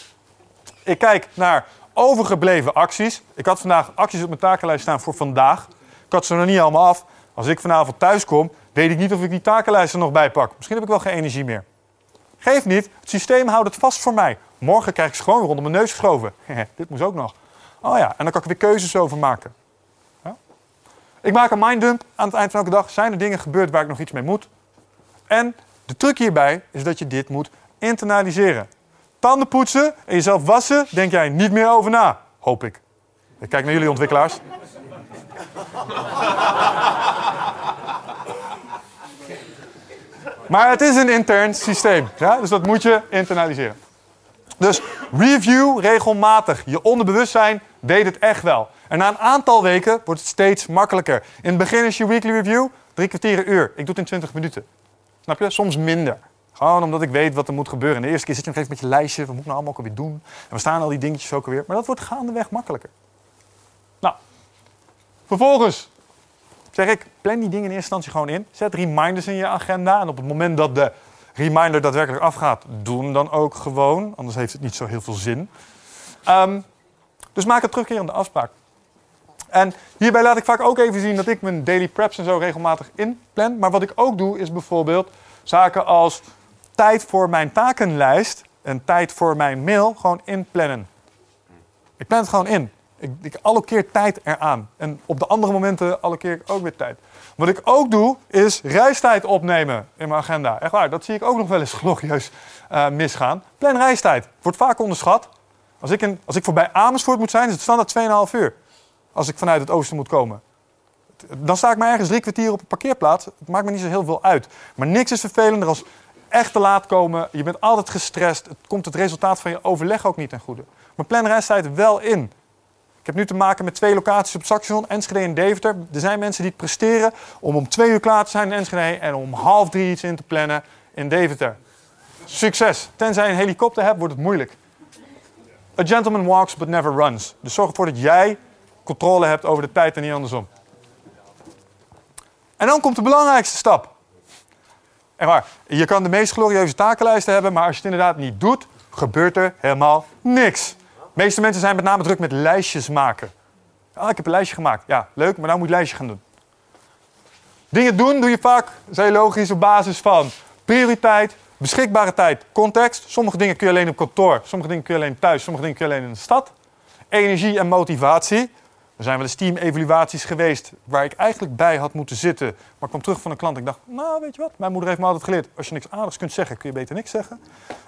Ik kijk naar overgebleven acties. Ik had vandaag acties op mijn takenlijst staan voor vandaag. Ik had ze nog niet allemaal af. Als ik vanavond thuis kom, weet ik niet of ik die takenlijst er nog bij pak. Misschien heb ik wel geen energie meer. Geef niet, het systeem houdt het vast voor mij. Morgen krijg ik ze gewoon rondom mijn neus geschoven. [LAUGHS] Dit moest ook nog. Oh ja, en dan kan ik er weer keuzes over maken. Ik maak een minddump aan het eind van elke dag. Zijn er dingen gebeurd waar ik nog iets mee moet? En de truc hierbij is dat je dit moet internaliseren. Tanden poetsen en jezelf wassen, denk jij niet meer over na. Hoop ik. Ik kijk naar jullie ontwikkelaars. Maar het is een intern systeem. Ja? Dus dat moet je internaliseren. Dus review regelmatig. Je onderbewustzijn weet het echt wel. En na een aantal weken wordt het steeds makkelijker. In het begin is je weekly review drie kwartier een uur. Ik doe het in 20 minuten. Snap je? Soms minder. Gewoon omdat ik weet wat er moet gebeuren. En de eerste keer zit je nog even met je lijstje. Wat moet ik nou allemaal ook alweer doen? En we staan al die dingetjes ook alweer. Maar dat wordt gaandeweg makkelijker. Nou, vervolgens zeg ik, plan die dingen in eerste instantie gewoon in. Zet reminders in je agenda. En op het moment dat de reminder daadwerkelijk afgaat, doe dan ook gewoon. Anders heeft het niet zo heel veel zin. Ehm, dus maak een terugkerende afspraak. En hierbij laat ik vaak ook even zien dat ik mijn daily preps en zo regelmatig inplan. Maar wat ik ook doe is bijvoorbeeld zaken als tijd voor mijn takenlijst en tijd voor mijn mail gewoon inplannen. Ik plan het gewoon in. Ik, ik allokeer tijd eraan. En op de andere momenten allokeer ik ook weer tijd. Wat ik ook doe, is reistijd opnemen in mijn agenda. Echt waar, dat zie ik ook nog wel eens [LAUGHS] glorieus uh, misgaan. Plan reistijd. Wordt vaak onderschat. Als ik, als ik voorbij Amersfoort moet zijn, is het standaard 2,5 uur. Als ik vanuit het oosten moet komen. Dan sta ik maar ergens drie kwartier op een parkeerplaats. Het maakt me niet zo heel veel uit. Maar niks is vervelender als echt te laat komen. Je bent altijd gestrest. Het komt het resultaat van je overleg ook niet ten goede. Maar plan reistijd wel in. Ik heb nu te maken met twee locaties op het station, Enschede en Deventer. Er zijn mensen die presteren om om twee uur klaar te zijn in Enschede en om half drie iets in te plannen in Deventer. Succes. Tenzij je een helikopter hebt, wordt het moeilijk. A gentleman walks but never runs. Dus zorg ervoor dat jij controle hebt over de tijd en niet andersom. En dan komt de belangrijkste stap. En waar, je kan de meest glorieuze takenlijsten hebben, maar als je het inderdaad niet doet, gebeurt er helemaal niks. Meeste mensen zijn met name druk met lijstjes maken. Ah, ik heb een lijstje gemaakt. Ja, leuk, maar nou moet je lijstje gaan doen. Dingen doen doe je vaak, zei logisch, op basis van prioriteit, beschikbare tijd, context. Sommige dingen kun je alleen op kantoor, sommige dingen kun je alleen thuis, sommige dingen kun je alleen in de stad. Energie en motivatie. Er zijn wel eens team-evaluaties geweest waar ik eigenlijk bij had moeten zitten. Maar ik kwam terug van een klant en ik dacht, nou weet je wat, mijn moeder heeft me altijd geleerd. Als je niks aardigs kunt zeggen, kun je beter niks zeggen.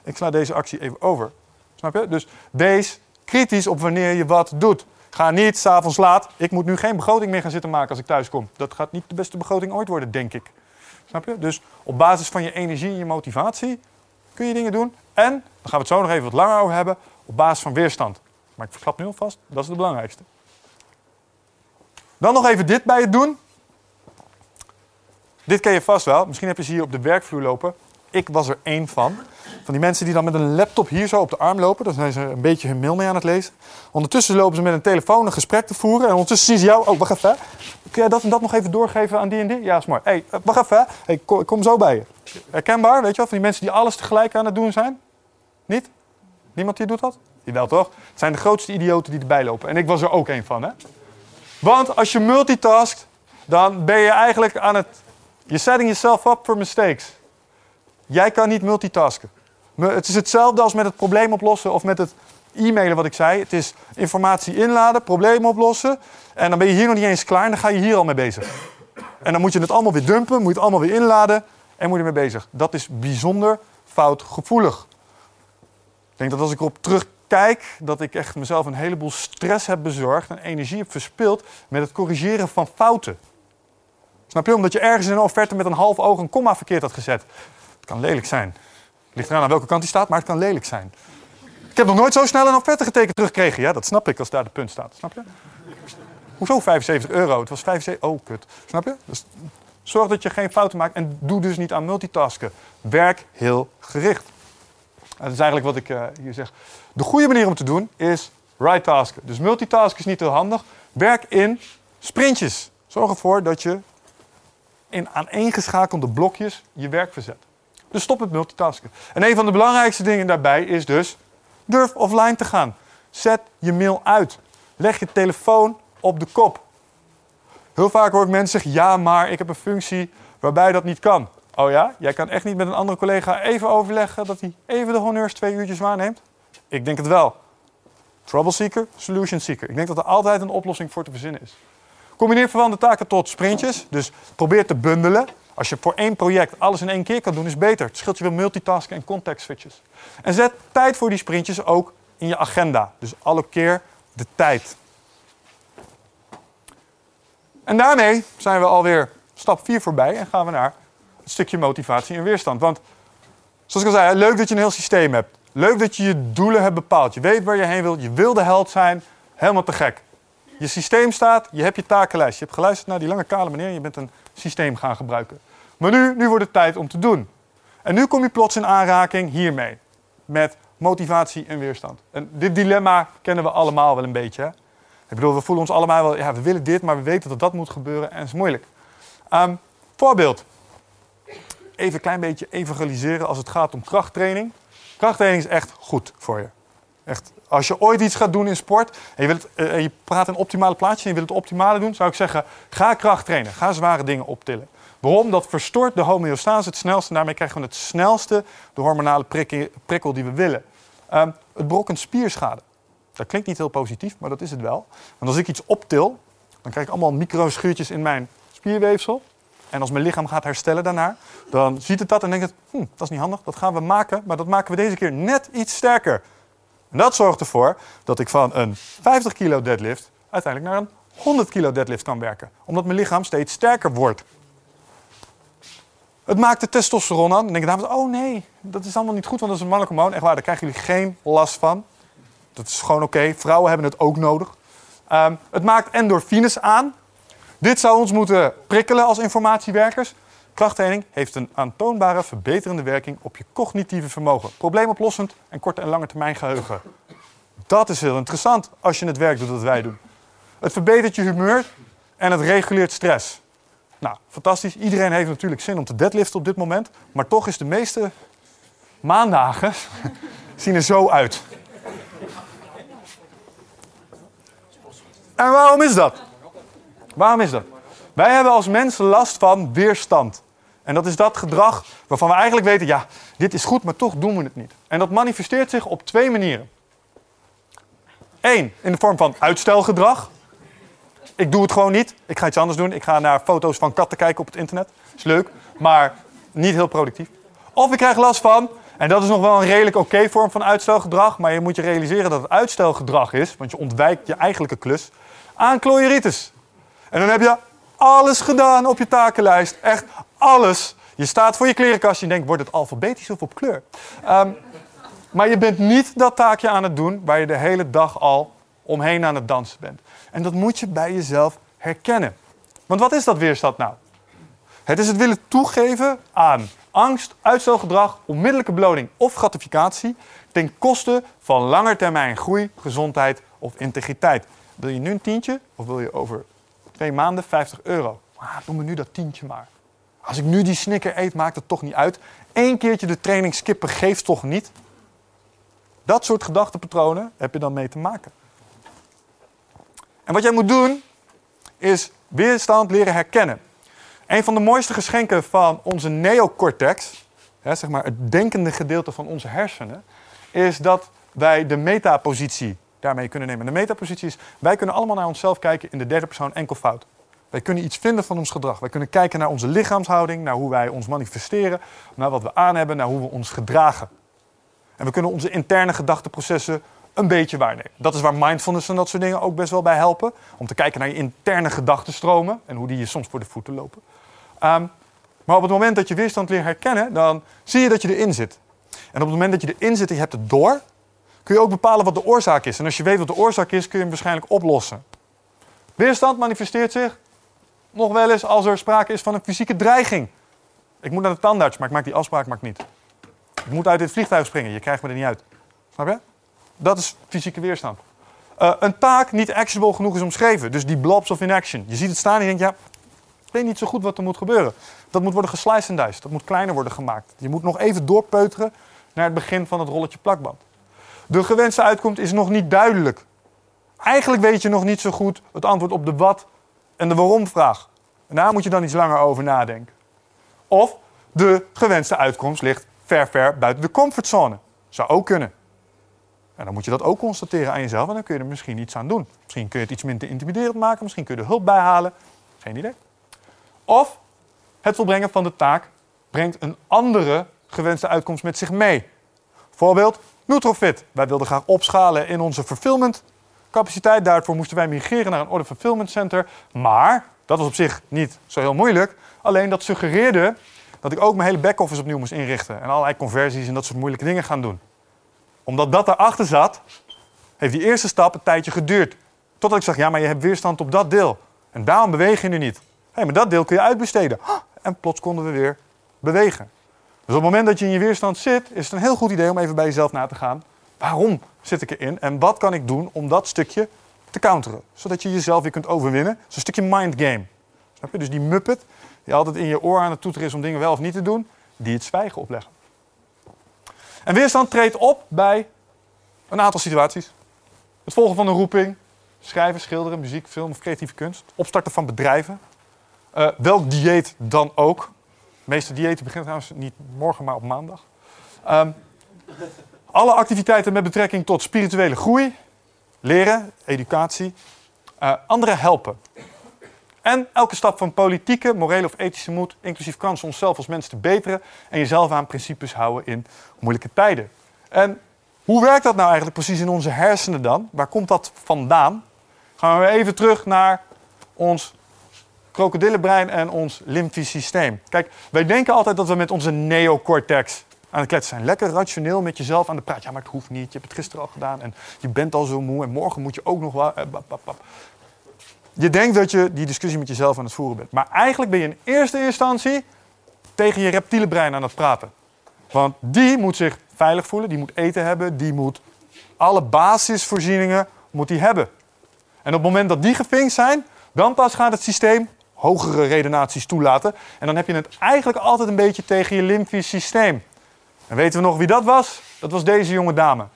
Ik sla deze actie even over. Snap je? Dus wees kritisch op wanneer je wat doet. Ga niet s'avonds laat. Ik moet nu geen begroting meer gaan zitten maken als ik thuis kom. Dat gaat niet de beste begroting ooit worden, denk ik. Snap je? Dus op basis van je energie en je motivatie kun je dingen doen. En, daar gaan we het zo nog even wat langer over hebben, op basis van weerstand. Maar ik verklap nu alvast, dat is het belangrijkste. Dan nog even dit bij het doen. Dit ken je vast wel. Misschien heb je ze hier op de werkvloer lopen. Ik was er één van. Van die mensen die dan met een laptop hier zo op de arm lopen. Dan zijn ze een beetje hun mail mee aan het lezen. Ondertussen lopen ze met een telefoon een gesprek te voeren. En ondertussen zien ze jou. Oh, wacht even. Kun jij dat en dat nog even doorgeven aan die en die? Ja, is mooi. Hey, wacht even. Hey, kom, ik kom zo bij je. Herkenbaar, weet je wel? Van die mensen die alles tegelijk aan het doen zijn. Niet? Niemand die doet dat? Jawel toch? Het zijn de grootste idioten die erbij lopen. En ik was er ook één van, hè? Want als je multitaskt, dan ben je eigenlijk aan het. You're setting yourself up for mistakes. Jij kan niet multitasken. Het is hetzelfde als met het probleem oplossen of met het e-mailen wat ik zei. Het is informatie inladen, probleem oplossen. En dan ben je hier nog niet eens klaar en dan ga je hier al mee bezig. En dan moet je het allemaal weer dumpen, moet je het allemaal weer inladen en moet je ermee bezig. Dat is bijzonder foutgevoelig. Ik denk dat als ik erop terugkijk, dat ik echt mezelf een heleboel stress heb bezorgd en energie heb verspild met het corrigeren van fouten. Snap je? Omdat je ergens in een offerte met een half oog een komma verkeerd had gezet. Het kan lelijk zijn. Ligt eraan aan welke kant die staat, maar het kan lelijk zijn. Ik heb nog nooit zo snel een offerte teruggekregen. Ja, dat snap ik als daar de punt staat. Snap je? Hoezo 75 euro? Het was 75... Oh, kut. Snap je? Dus zorg dat je geen fouten maakt en doe dus niet aan multitasken. Werk heel gericht. Dat is eigenlijk wat ik eh, hier zeg. De goede manier om te doen is right tasken. Dus multitasken is niet heel handig. Werk in sprintjes. Zorg ervoor dat je in aaneengeschakelde blokjes je werk verzet. Dus stop met multitasken. En een van de belangrijkste dingen daarbij is dus durf offline te gaan. Zet je mail uit. Leg je telefoon op de kop. Heel vaak hoor ik mensen zeggen: ja, maar ik heb een functie waarbij dat niet kan. Oh ja, jij kan echt niet met een andere collega even overleggen dat hij even de honneurs twee uurtjes waarneemt? Ik denk het wel. Trouble seeker, solution seeker. Ik denk dat er altijd een oplossing voor te verzinnen is. Combineer verwante taken tot sprintjes. Dus probeer te bundelen. Als je voor één project alles in één keer kan doen, is beter. Het scheelt je veel multitasken en context switches. En zet tijd voor die sprintjes ook in je agenda. Dus allokeer de tijd. En daarmee zijn we alweer stap 4 voorbij en gaan we naar het stukje motivatie en weerstand. Want zoals ik al zei, leuk dat je een heel systeem hebt. Leuk dat je je doelen hebt bepaald. Je weet waar je heen wilt. Je wil de held zijn. Helemaal te gek. Je systeem staat, je hebt je takenlijst. Je hebt geluisterd naar die lange kale meneer en je bent een systeem gaan gebruiken. Maar nu, nu wordt het tijd om te doen. En nu kom je plots in aanraking hiermee. Met motivatie en weerstand. En dit dilemma kennen we allemaal wel een beetje. Hè? Ik bedoel, we voelen ons allemaal wel, ja, we willen dit, maar we weten dat dat moet gebeuren en het is moeilijk. Ehm, voorbeeld. Even een klein beetje evangeliseren als het gaat om krachttraining. Krachttraining is echt goed voor je. Echt, als je ooit iets gaat doen in sport en je, wilt, eh, je praat in optimale plaatjes en je wilt het optimale doen, zou ik zeggen, ga kracht trainen. Ga zware dingen optillen. Waarom? Dat verstoort de homeostase het snelste en daarmee krijgen we het snelste de hormonale prikkel, prikkel die we willen. Ehm, het brokkent spierschade. Dat klinkt niet heel positief, maar dat is het wel. Want als ik iets optil, dan krijg ik allemaal microschuurtjes in mijn spierweefsel. En als mijn lichaam gaat herstellen daarna, dan ziet het dat en denkt het, hm, dat is niet handig, dat gaan we maken, maar dat maken we deze keer net iets sterker. En dat zorgt ervoor dat ik van een 50 kilo deadlift uiteindelijk naar een 100 kilo deadlift kan werken. Omdat mijn lichaam steeds sterker wordt. Het maakt de testosteron aan. Dan denken dames, oh nee, dat is allemaal niet goed, want dat is een mannelijk hormoon. Echt waar, daar krijgen jullie geen last van. Dat is gewoon oké. Vrouwen hebben het ook nodig. Ehm, het maakt endorfines aan. Dit zou ons moeten prikkelen als informatiewerkers. Krachttraining heeft een aantoonbare verbeterende werking op je cognitieve vermogen. Probleemoplossend en korte en lange termijn geheugen. Dat is heel interessant als je het werk doet dat wij doen. Het verbetert je humeur en het reguleert stress. Nou, fantastisch. Iedereen heeft natuurlijk zin om te deadliften op dit moment. Maar toch is de meeste maandagen [LAUGHS] zien er zo uit. En waarom is dat? Waarom is dat? Wij hebben als mensen last van weerstand. En dat is dat gedrag waarvan we eigenlijk weten, ja, dit is goed, maar toch doen we het niet. En dat manifesteert zich op twee manieren. Eén, in de vorm van uitstelgedrag. Ik doe het gewoon niet. Ik ga iets anders doen. Ik ga naar foto's van katten kijken op het internet. Is leuk, maar niet heel productief. Of ik krijg last van, en dat is nog wel een redelijk oké vorm van uitstelgedrag, maar je moet je realiseren dat het uitstelgedrag is, want je ontwijkt je eigenlijke klus, aan chloriritis. En dan heb je alles gedaan op je takenlijst. Echt alles. Je staat voor je klerenkast en denkt, wordt het alfabetisch of op kleur? Ehm, maar je bent niet dat taakje aan het doen waar je de hele dag al omheen aan het dansen bent. En dat moet je bij jezelf herkennen. Want wat is dat weerstand nou? Het is het willen toegeven aan angst, uitstelgedrag, onmiddellijke beloning of gratificatie ten koste van langetermijn groei, gezondheid of integriteit. Wil je nu een tientje of wil je over twee maanden 50 euro? Ah, doe me nu dat tientje maar. Als ik nu die snicker eet, maakt het toch niet uit. Eén keertje de training skippen geeft toch niet? Dat soort gedachtepatronen heb je dan mee te maken. En wat jij moet doen, is weerstand leren herkennen. Een van de mooiste geschenken van onze neocortex, hè, zeg maar het denkende gedeelte van onze hersenen, is dat wij de metapositie daarmee kunnen nemen. De metapositie is, wij kunnen allemaal naar onszelf kijken in de derde persoon enkelvoud. Wij kunnen iets vinden van ons gedrag. Wij kunnen kijken naar onze lichaamshouding, naar hoe wij ons manifesteren, naar wat we aan hebben, naar hoe we ons gedragen. En we kunnen onze interne gedachteprocessen een beetje waarnemen. Dat is waar mindfulness en dat soort dingen ook best wel bij helpen. Om te kijken naar je interne gedachtenstromen en hoe die je soms voor de voeten lopen. Um, maar op het moment dat je weerstand leert herkennen, dan zie je dat je erin zit. En op het moment dat je erin zit en je hebt het door, kun je ook bepalen wat de oorzaak is. En als je weet wat de oorzaak is, kun je hem waarschijnlijk oplossen. Weerstand manifesteert zich nog wel eens als er sprake is van een fysieke dreiging. Ik moet naar de tandarts, maar ik maak die afspraak maar ik niet. Ik moet uit dit vliegtuig springen, je krijgt me er niet uit. Snap je? Dat is fysieke weerstand. Uh, een taak niet actionable genoeg is omschreven. Dus die blobs of inaction. Je ziet het staan en je denkt, ja, ik weet niet zo goed wat er moet gebeuren. Dat moet worden gesliced en diced. Dat moet kleiner worden gemaakt. Je moet nog even doorpeuteren naar het begin van het rolletje plakband. De gewenste uitkomst is nog niet duidelijk. Eigenlijk weet je nog niet zo goed het antwoord op de wat en de waarom vraag. En daar moet je dan iets langer over nadenken. Of de gewenste uitkomst ligt ver, ver buiten de comfortzone. Zou ook kunnen. En dan moet je dat ook constateren aan jezelf en dan kun je er misschien iets aan doen. Misschien kun je het iets minder intimiderend maken, misschien kun je er hulp bij halen. Geen idee. Of het volbrengen van de taak brengt een andere gewenste uitkomst met zich mee. Voorbeeld, Nutrofit. Wij wilden graag opschalen in onze fulfillment capaciteit. Daarvoor moesten wij migreren naar een order fulfillment center. Maar dat was op zich niet zo heel moeilijk. Alleen dat suggereerde dat ik ook mijn hele back-office opnieuw moest inrichten. En allerlei conversies en dat soort moeilijke dingen gaan doen. Omdat dat daarachter zat, heeft die eerste stap een tijdje geduurd. Totdat ik zag, ja, maar je hebt weerstand op dat deel. En daarom beweeg je nu niet. Hé, hey, maar dat deel kun je uitbesteden. En plots konden we weer bewegen. Dus op het moment dat je in je weerstand zit, is het een heel goed idee om even bij jezelf na te gaan. Waarom zit ik erin en wat kan ik doen om dat stukje te counteren? Zodat je jezelf weer kunt overwinnen. Een stukje mind game. Snap je? Dus die muppet die altijd in je oor aan het toeteren is om dingen wel of niet te doen, die het zwijgen opleggen. En weerstand treedt op bij een aantal situaties. Het volgen van een roeping, schrijven, schilderen, muziek, film of creatieve kunst. Opstarten van bedrijven. Uh, welk dieet dan ook. De meeste diëten beginnen trouwens niet morgen, maar op maandag. Um, alle activiteiten met betrekking tot spirituele groei, leren, educatie, uh, anderen helpen. En elke stap van politieke, morele of ethische moed, inclusief kans onszelf als mens te beteren en jezelf aan principes houden in moeilijke tijden. En hoe werkt dat nou eigenlijk precies in onze hersenen dan? Waar komt dat vandaan? Gaan we even terug naar ons krokodillenbrein en ons limfisch systeem. Kijk, wij denken altijd dat we met onze neocortex aan het kletsen zijn. Lekker rationeel met jezelf aan de praat. Ja, maar het hoeft niet. Je hebt het gisteren al gedaan en je bent al zo moe en morgen moet je ook nog wel. Eh, je denkt dat je die discussie met jezelf aan het voeren bent. Maar eigenlijk ben je in eerste instantie tegen je reptiele brein aan het praten. Want die moet zich veilig voelen, die moet eten hebben, die moet alle basisvoorzieningen moet die hebben. En op het moment dat die gevinkt zijn, dan pas gaat het systeem hogere redenaties toelaten. En dan heb je het eigenlijk altijd een beetje tegen je limfisch systeem. En weten we nog wie dat was? Dat was deze jonge dame.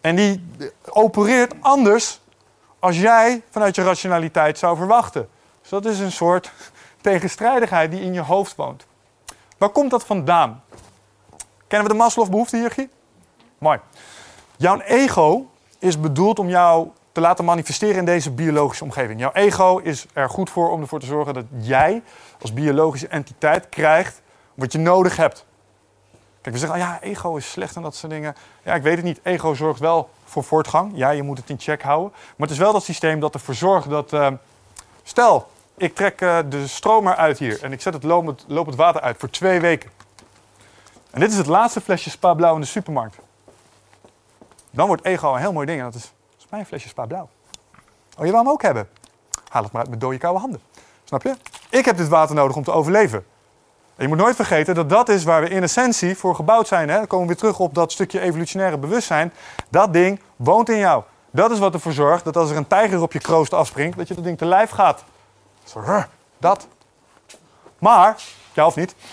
En die opereert anders als jij vanuit je rationaliteit zou verwachten. Dus dat is een soort [LAUGHS] tegenstrijdigheid die in je hoofd woont. Waar komt dat vandaan? Kennen we de Maslow behoeftehiërarchie? Mooi. Jouw ego is bedoeld om jou te laten manifesteren in deze biologische omgeving. Jouw ego is er goed voor om ervoor te zorgen dat jij als biologische entiteit krijgt wat je nodig hebt. Kijk, we zeggen, oh ja, ego is slecht en dat soort dingen. Ja, ik weet het niet. Ego zorgt wel voor voortgang. Ja, je moet het in check houden. Maar het is wel dat systeem dat ervoor zorgt dat... eh, stel, ik trek eh, de stromer uit hier en ik zet het lopend, lopend water uit voor twee weken. En dit is het laatste flesje Spa Blauw in de supermarkt. Dan wordt ego een heel mooi ding en dat is, dat is mijn flesje Spa Blauw. Oh, je wil hem ook hebben? Haal het maar uit met dode koude handen. Snap je? Ik heb dit water nodig om te overleven. Je moet nooit vergeten dat dat is waar we in essentie voor gebouwd zijn. Hè? Dan komen we weer terug op dat stukje evolutionaire bewustzijn. Dat ding woont in jou. Dat is wat ervoor zorgt dat als er een tijger op je kroost afspringt, dat je dat ding te lijf gaat. Zo, dat. Maar, ja of niet? [LAUGHS]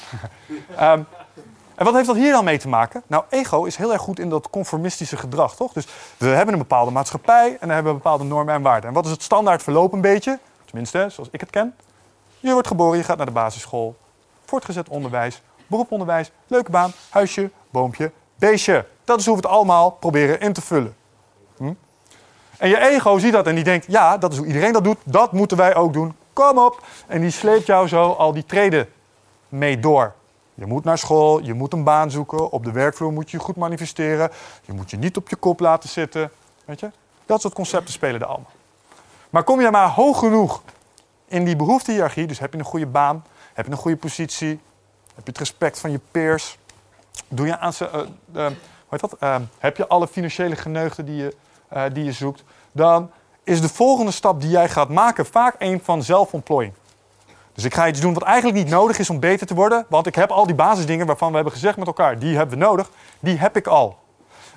Ehm, en wat heeft dat hier dan mee te maken? Nou, ego is heel erg goed in dat conformistische gedrag, toch? Dus we hebben een bepaalde maatschappij en dan hebben we bepaalde normen en waarden. En wat is het standaard verloop een beetje? Tenminste, zoals ik het ken. Je wordt geboren, je gaat naar de basisschool. Voortgezet onderwijs, beroeponderwijs, leuke baan, huisje, boompje, beestje. Dat is hoe we het allemaal proberen in te vullen. Hm? En je ego ziet dat en die denkt, ja, dat is hoe iedereen dat doet. Dat moeten wij ook doen. Kom op. En die sleept jou zo al die treden mee door. Je moet naar school, je moet een baan zoeken. Op de werkvloer moet je goed manifesteren. Je moet je niet op je kop laten zitten. Weet je? Dat soort concepten spelen er allemaal. Maar kom je maar hoog genoeg in die behoeftehiërarchie, dus heb je een goede baan, heb je een goede positie, heb je het respect van je peers, doe je aan ze, dat? Eh, heb je alle financiële geneugden die je, die je zoekt, dan is de volgende stap die jij gaat maken vaak een van zelfontplooiing. Dus ik ga iets doen wat eigenlijk niet nodig is om beter te worden, want ik heb al die basisdingen waarvan we hebben gezegd met elkaar, die hebben we nodig, die heb ik al.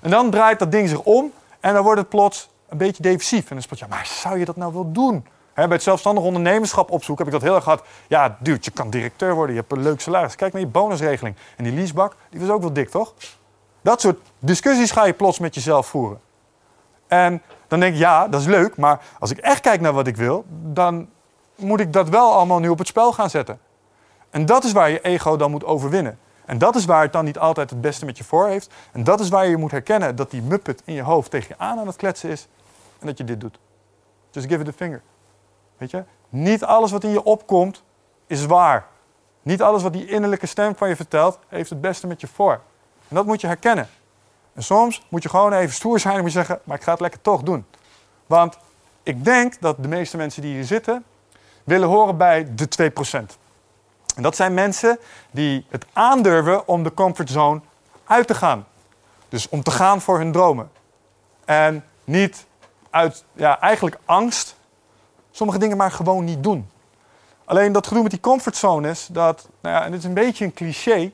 En dan draait dat ding zich om en dan wordt het plots een beetje defensief. En dan plots, ja, maar zou je dat nou wel doen? Bij het zelfstandig ondernemerschap opzoeken heb ik dat heel erg gehad. Ja, dude, je kan directeur worden, je hebt een leuk salaris. Kijk naar je bonusregeling. En die leasebak, die was ook wel dik, toch? Dat soort discussies ga je plots met jezelf voeren. En dan denk ik, ja, dat is leuk, maar als ik echt kijk naar wat ik wil, dan moet ik dat wel allemaal nu op het spel gaan zetten. En dat is waar je ego dan moet overwinnen. En dat is waar het dan niet altijd het beste met je voor heeft. En dat is waar je moet herkennen dat die muppet in je hoofd tegen je aan aan het kletsen is. En dat je dit doet. Just give it a finger. Weet je? Niet alles wat in je opkomt is waar. Niet alles wat die innerlijke stem van je vertelt heeft het beste met je voor. En dat moet je herkennen. En soms moet je gewoon even stoer zijn en moet je zeggen, maar ik ga het lekker toch doen. Want ik denk dat de meeste mensen die hier zitten willen horen bij de 2%. En dat zijn mensen die het aandurven om de comfortzone uit te gaan. Dus om te gaan voor hun dromen. En niet uit ja, eigenlijk angst sommige dingen maar gewoon niet doen. Alleen dat gedoe met die comfortzone is dat, nou ja, en dit is een beetje een cliché.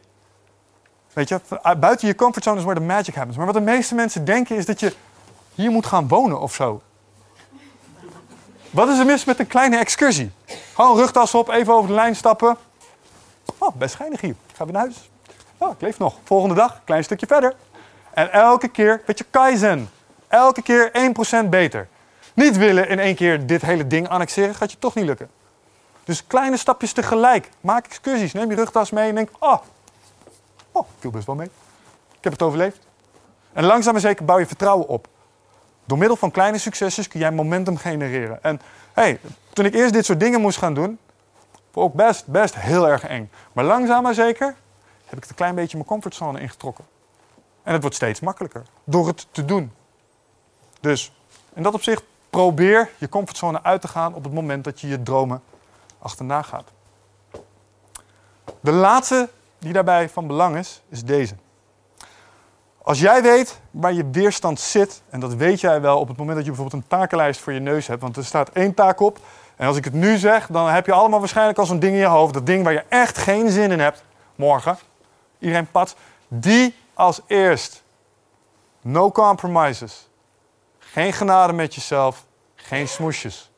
Weet je, buiten je comfortzone is where the magic happens. Maar wat de meeste mensen denken is dat je hier moet gaan wonen of zo. Wat is er mis met een kleine excursie? Gewoon rugtas op, even over de lijn stappen. Oh, best schijnig hier. Ik ga weer naar huis. Oh, ik leef nog. Volgende dag, klein stukje verder. En elke keer, weet je, kaizen. Elke keer 1% beter. Niet willen in één keer dit hele ding annexeren, gaat je toch niet lukken. Dus kleine stapjes tegelijk. Maak excursies. Neem je rugtas mee en denk, oh, oh, viel best wel mee. Ik heb het overleefd. En langzaam en zeker bouw je vertrouwen op. Door middel van kleine succesjes kun jij momentum genereren. En hey, toen ik eerst dit soort dingen moest gaan doen, ik best, best heel erg eng. Maar langzaam maar zeker heb ik het een klein beetje mijn comfortzone ingetrokken. En het wordt steeds makkelijker door het te doen. Dus in dat opzicht probeer je comfortzone uit te gaan op het moment dat je je dromen achterna gaat. De laatste die daarbij van belang is, is deze. Als jij weet waar je weerstand zit, en dat weet jij wel op het moment dat je bijvoorbeeld een takenlijst voor je neus hebt, want er staat één taak op, en als ik het nu zeg, dan heb je allemaal waarschijnlijk al zo'n ding in je hoofd, dat ding waar je echt geen zin in hebt, morgen, iedereen pad, die als eerst. No compromises. Geen genade met jezelf, geen smoesjes.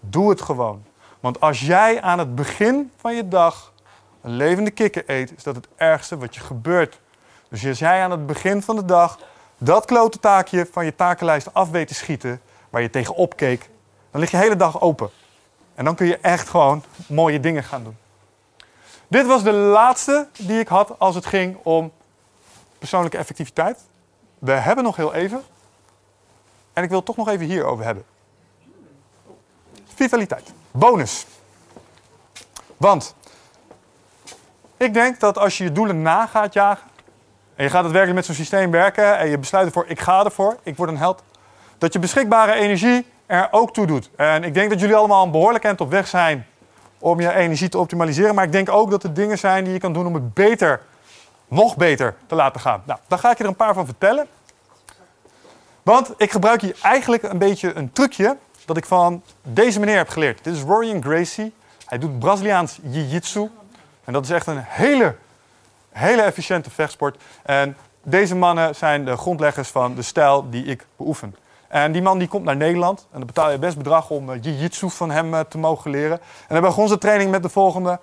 Doe het gewoon. Want als jij aan het begin van je dag een levende kikker eet, is dat het ergste wat je gebeurt. Dus als jij aan het begin van de dag dat klote taakje van je takenlijst af weet te schieten, waar je tegenop keek, dan lig je de hele dag open. En dan kun je echt gewoon mooie dingen gaan doen. Dit was de laatste die ik had als het ging om persoonlijke effectiviteit. We hebben nog heel even. En ik wil het toch nog even hierover hebben. Vitaliteit. Bonus. Want ik denk dat als je je doelen na gaat jagen. en je gaat het werkelijk met zo'n systeem werken. en je besluit ervoor: ik ga ervoor, ik word een held. dat je beschikbare energie er ook toe doet. En ik denk dat jullie allemaal een behoorlijk eind op weg zijn om je energie te optimaliseren. Maar ik denk ook dat er dingen zijn die je kan doen om het beter, nog beter te laten gaan. Nou, daar ga ik je er een paar van vertellen. Want ik gebruik hier eigenlijk een beetje een trucje dat ik van deze meneer heb geleerd. Dit is Rorian Gracie. Hij doet Braziliaans jiu-jitsu. En dat is echt een hele, hele efficiënte vechtsport. En deze mannen zijn de grondleggers van de stijl die ik beoefen. En die man die komt naar Nederland. En dan betaal je best bedrag om uh, jiu-jitsu van hem uh, te mogen leren. En dan begon onze training met de volgende.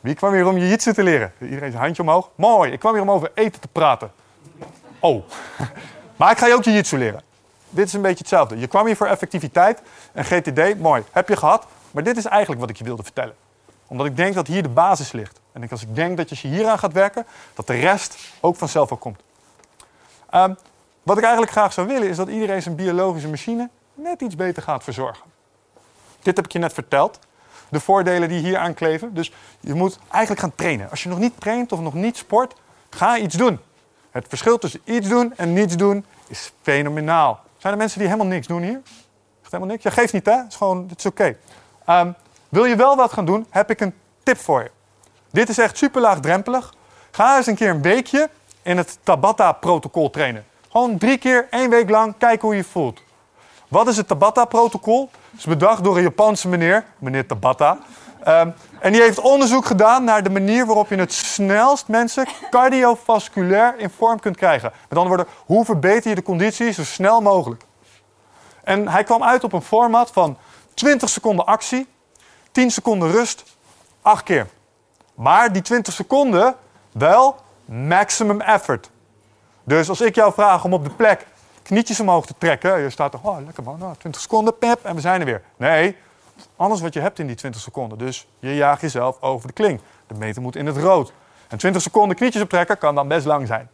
Wie kwam hier om jiu-jitsu te leren? Iedereen zijn handje omhoog. Mooi, ik kwam hier om over eten te praten. Oh, [LAUGHS] maar ik ga je ook jiu-jitsu leren. Dit is een beetje hetzelfde. Je kwam hier voor effectiviteit en GTD, mooi, heb je gehad. Maar dit is eigenlijk wat ik je wilde vertellen. Omdat ik denk dat hier de basis ligt. En als ik denk dat als je hieraan gaat werken, dat de rest ook vanzelf wel komt. Um, wat ik eigenlijk graag zou willen is dat iedereen zijn biologische machine net iets beter gaat verzorgen. Dit heb ik je net verteld. De voordelen die hier aan kleven. Dus je moet eigenlijk gaan trainen. Als je nog niet traint of nog niet sport, ga iets doen. Het verschil tussen iets doen en niets doen is fenomenaal. Zijn er mensen die helemaal niks doen hier? Echt helemaal niks? Ja, geeft niet hè? Het is gewoon, het is oké. Ehm, wil je wel wat gaan doen, heb ik een tip voor je. Dit is echt super laagdrempelig. Ga eens een keer een weekje in het Tabata-protocol trainen. Gewoon drie keer, één week lang, kijken hoe je voelt. Wat is het Tabata-protocol? Het is bedacht door een Japanse meneer, meneer Tabata. Um, en die heeft onderzoek gedaan naar de manier waarop je het snelst mensen cardiovasculair in vorm kunt krijgen. Met andere woorden, hoe verbeter je de conditie zo snel mogelijk? En hij kwam uit op een format van 20 seconden actie, 10 seconden rust, 8 keer. Maar die 20 seconden wel maximum effort. Dus als ik jou vraag om op de plek knietjes omhoog te trekken, je staat er, oh lekker man, nou, 20 seconden, pep, en we zijn er weer. Nee, anders wat je hebt in die 20 seconden. Dus je jaagt jezelf over de kling. De meter moet in het rood. En 20 seconden knietjes optrekken kan dan best lang zijn.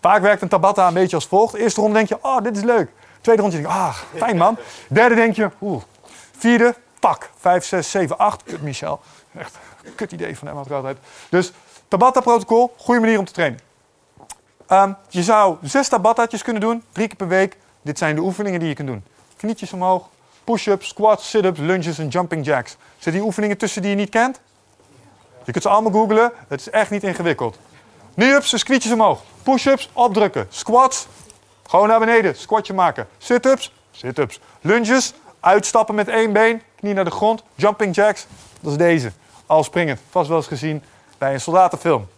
Vaak werkt een tabata een beetje als volgt. Eerste ronde denk je, oh, dit is leuk. Tweede ronde denk je, ah, fijn man. Derde denk je, oeh. Vierde, pak. Vijf, zes, zeven, acht. Kut, Michel. Echt een kut idee van hem had ik altijd. Dus Tabata-protocol, goede manier om te trainen. Um, je zou zes tabata's kunnen doen, drie keer per week. Dit zijn de oefeningen die je kunt doen. Knietjes omhoog, push-ups, squats, sit-ups, lunges en jumping jacks. Zitten die oefeningen tussen die je niet kent? Je kunt ze allemaal googlen. Het is echt niet ingewikkeld. Knee-ups, dus omhoog. Push-ups, opdrukken. Squats, gewoon naar beneden. Squatje maken. Sit-ups, sit-ups. Lunges, uitstappen met één been. Knie naar de grond. Jumping jacks, dat is deze. Al springend. Vast wel eens gezien bij een soldatenfilm.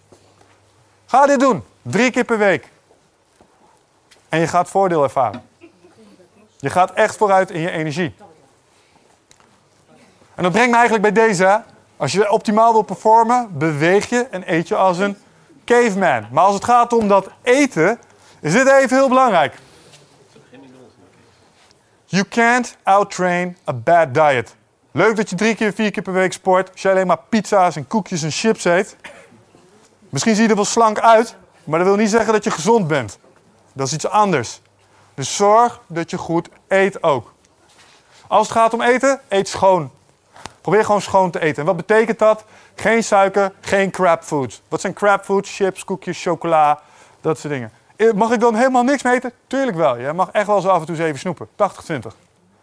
Ga dit doen. Drie keer per week. En je gaat voordeel ervaren. Je gaat echt vooruit in je energie. En dat brengt me eigenlijk bij deze. Als je optimaal wil performen, beweeg je en eet je als een caveman. Maar als het gaat om dat eten, is dit even heel belangrijk. You can't outtrain a bad diet. Leuk dat je drie keer, vier keer per week sport. Als je alleen maar pizza's en koekjes en chips eet. Misschien zie je er wel slank uit, maar dat wil niet zeggen dat je gezond bent. Dat is iets anders. Dus zorg dat je goed eet ook. Als het gaat om eten, eet schoon. Probeer gewoon schoon te eten. En wat betekent dat? Geen suiker, geen crap foods. Wat zijn crap foods? Chips, koekjes, chocola, dat soort dingen. Eh, mag ik dan helemaal niks mee eten? Tuurlijk wel. Je mag echt wel zo af en toe eens even snoepen. 80-20.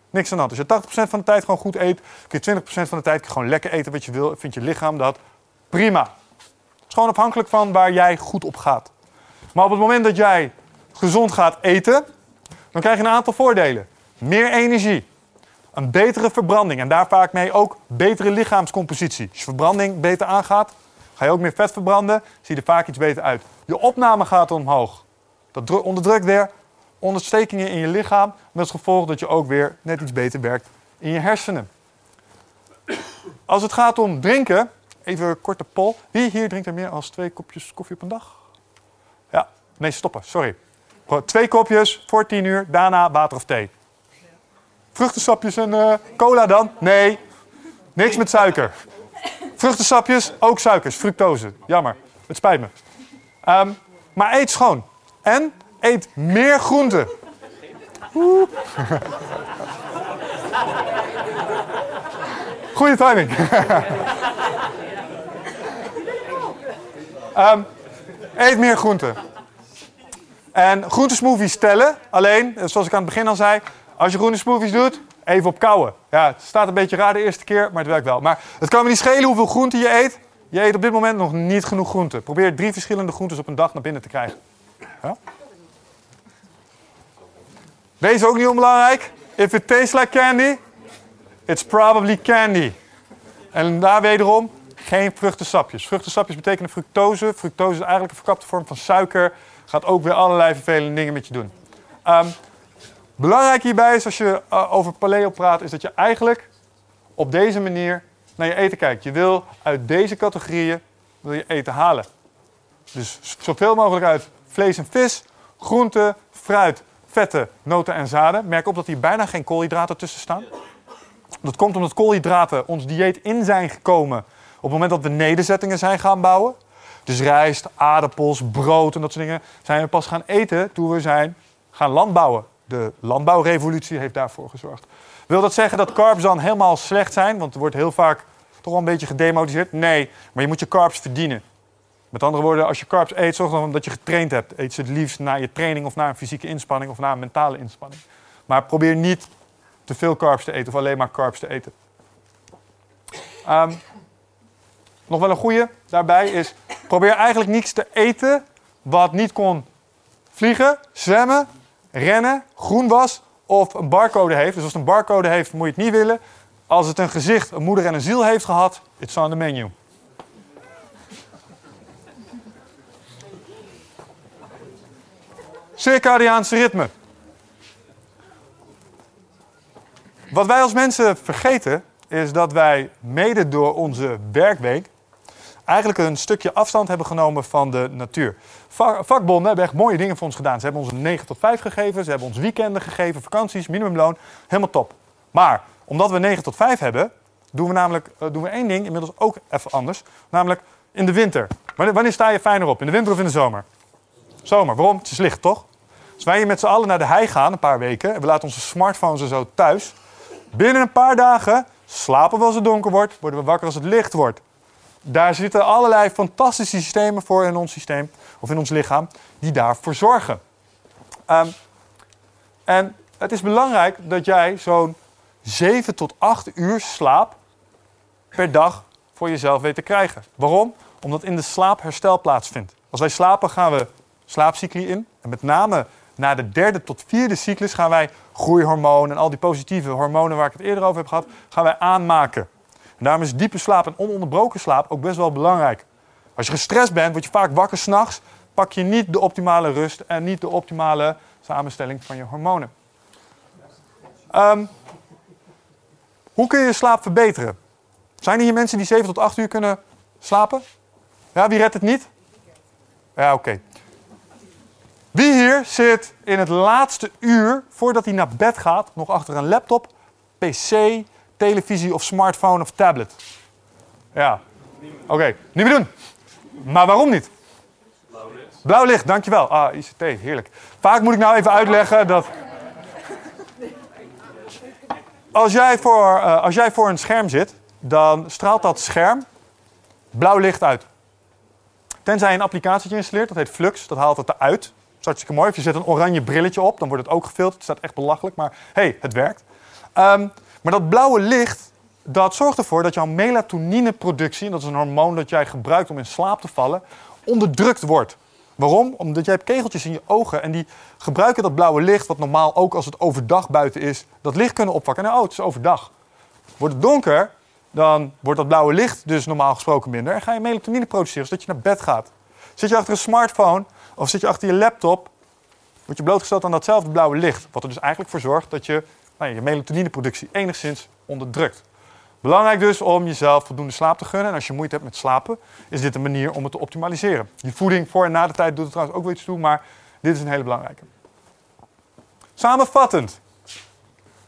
Niks aan de hand. Als je 80% van de tijd gewoon goed eet, kun je 20% van de tijd gewoon lekker eten wat je wil. Vindt je lichaam dat prima. Het is gewoon afhankelijk van waar jij goed op gaat. Maar op het moment dat jij gezond gaat eten, dan krijg je een aantal voordelen. Meer energie, een betere verbranding en daar vaak mee ook betere lichaamscompositie. Als je verbranding beter aangaat, ga je ook meer vet verbranden, zie je er vaak iets beter uit. Je opname gaat omhoog. Dat onderdrukt weer onderstekingen in je lichaam, met als gevolg dat je ook weer net iets beter werkt in je hersenen. Als het gaat om drinken, even een korte poll. Wie hier drinkt er meer dan twee kopjes koffie op een dag? Ja, nee, stoppen, sorry. Twee kopjes voor tien uur, daarna water of thee. Vruchtensapjes en eh, cola dan? Nee, niks met suiker. Vruchtensapjes, ook suikers, fructose. Jammer, het spijt me. Ehm, maar eet schoon. En eet meer groenten. Goeie timing. [LAUGHS] Ehm, eet meer groenten. En groentesmoothies tellen. Alleen, eh, zoals ik aan het begin al zei, als je groentesmoothies doet, even op kouwen. Ja, het staat een beetje raar de eerste keer, maar het werkt wel. Maar het kan me niet schelen hoeveel groenten je eet. Je eet op dit moment nog niet genoeg groenten. Probeer drie verschillende groentes op een dag naar binnen te krijgen. Ja? Deze ook niet onbelangrijk. If it tastes like candy, it's probably candy. En daar wederom geen vruchtensapjes. Vruchtensapjes betekenen fructose. Fructose is eigenlijk een verkapte vorm van suiker. Gaat ook weer allerlei vervelende dingen met je doen. Ehm, belangrijk hierbij is als je uh, over paleo praat, is dat je eigenlijk op deze manier naar je eten kijkt. Je wil uit deze categorieën wil je eten halen. Dus zoveel mogelijk uit vlees en vis, groenten, fruit, vetten, noten en zaden. Merk op dat hier bijna geen koolhydraten tussen staan. Dat komt omdat koolhydraten ons dieet in zijn gekomen op het moment dat we nederzettingen zijn gaan bouwen. Dus rijst, aardappels, brood en dat soort dingen zijn we pas gaan eten toen we zijn gaan landbouwen. De landbouwrevolutie heeft daarvoor gezorgd. Wil dat zeggen dat carbs dan helemaal slecht zijn? Want er wordt heel vaak toch wel een beetje gedemotiveerd. Nee, maar je moet je carbs verdienen. Met andere woorden, als je carbs eet, zorg dan dat je getraind hebt. Eet ze het liefst na je training of na een fysieke inspanning of na een mentale inspanning. Maar probeer niet te veel carbs te eten of alleen maar carbs te eten. Ehm, nog wel een goede daarbij is, probeer eigenlijk niets te eten wat niet kon vliegen, zwemmen, rennen, groen was of een barcode heeft. Dus als het een barcode heeft, moet je het niet willen. Als het een gezicht, een moeder en een ziel heeft gehad, it's on the menu. Circadiaanse ritme. Wat wij als mensen vergeten, is dat wij mede door onze werkweek eigenlijk een stukje afstand hebben genomen van de natuur. Vakbonden hebben echt mooie dingen voor ons gedaan. Ze hebben ons een 9 tot 5 gegeven, ze hebben ons weekenden gegeven, vakanties, minimumloon. Helemaal top. Maar omdat we 9 tot 5 hebben, doen we namelijk uh, doen we één ding inmiddels ook even anders. Namelijk in de winter. Wanneer, wanneer sta je fijner op? In de winter of in de zomer? Zomer. Waarom? Het is licht, toch? Als wij hier met z'n allen naar de hei gaan, een paar weken, en we laten onze smartphones en zo thuis. Binnen een paar dagen slapen we als het donker wordt, worden we wakker als het licht wordt. Daar zitten allerlei fantastische systemen voor in ons systeem, of in ons lichaam, die daarvoor zorgen. Um, en het is belangrijk dat jij zo'n 7 tot 8 uur slaap per dag voor jezelf weet te krijgen. Waarom? Omdat in de slaap herstel plaatsvindt. Als wij slapen gaan we slaapcycli in. En met name na de derde tot vierde cyclus gaan wij groeihormonen en al die positieve hormonen waar ik het eerder over heb gehad, gaan wij aanmaken. Daarom is diepe slaap en ononderbroken slaap ook best wel belangrijk. Als je gestrest bent, word je vaak wakker s'nachts, pak je niet de optimale rust en niet de optimale samenstelling van je hormonen. Um, hoe kun je je slaap verbeteren? Zijn er hier mensen die 7 tot 8 uur kunnen slapen? Ja, wie redt het niet? Ja, oké. Wie hier zit in het laatste uur voordat hij naar bed gaat nog achter een laptop, pc, televisie of smartphone of tablet? Ja. Oké, niet meer doen. Maar waarom niet? Blauw licht. Blauw licht, dankjewel. Ah, ICT, heerlijk. Vaak moet ik nou even uitleggen dat... Als jij voor, uh, als jij voor een scherm zit, dan straalt dat scherm blauw licht uit. Tenzij je een applicatie installeert, dat heet Flux, dat haalt het eruit. Dat is hartstikke mooi. Of je zet een oranje brilletje op, dan wordt het ook gefilterd. Het staat echt belachelijk, maar hey, het werkt. Um, maar dat blauwe licht, dat zorgt ervoor dat jouw melatonineproductie, dat is een hormoon dat jij gebruikt om in slaap te vallen, onderdrukt wordt. Waarom? Omdat jij hebt kegeltjes in je ogen en die gebruiken dat blauwe licht, wat normaal ook als het overdag buiten is, dat licht kunnen opvakken. En oh, het is overdag. Wordt het donker, dan wordt dat blauwe licht dus normaal gesproken minder. En ga je melatonine produceren, zodat je naar bed gaat. Zit je achter een smartphone of zit je achter je laptop, word je blootgesteld aan datzelfde blauwe licht. Wat er dus eigenlijk voor zorgt dat je nou, je melatonineproductie enigszins onderdrukt. Belangrijk dus om jezelf voldoende slaap te gunnen. En als je moeite hebt met slapen, is dit een manier om het te optimaliseren. Je voeding voor en na de tijd doet er trouwens ook wel iets toe, maar dit is een hele belangrijke. Samenvattend.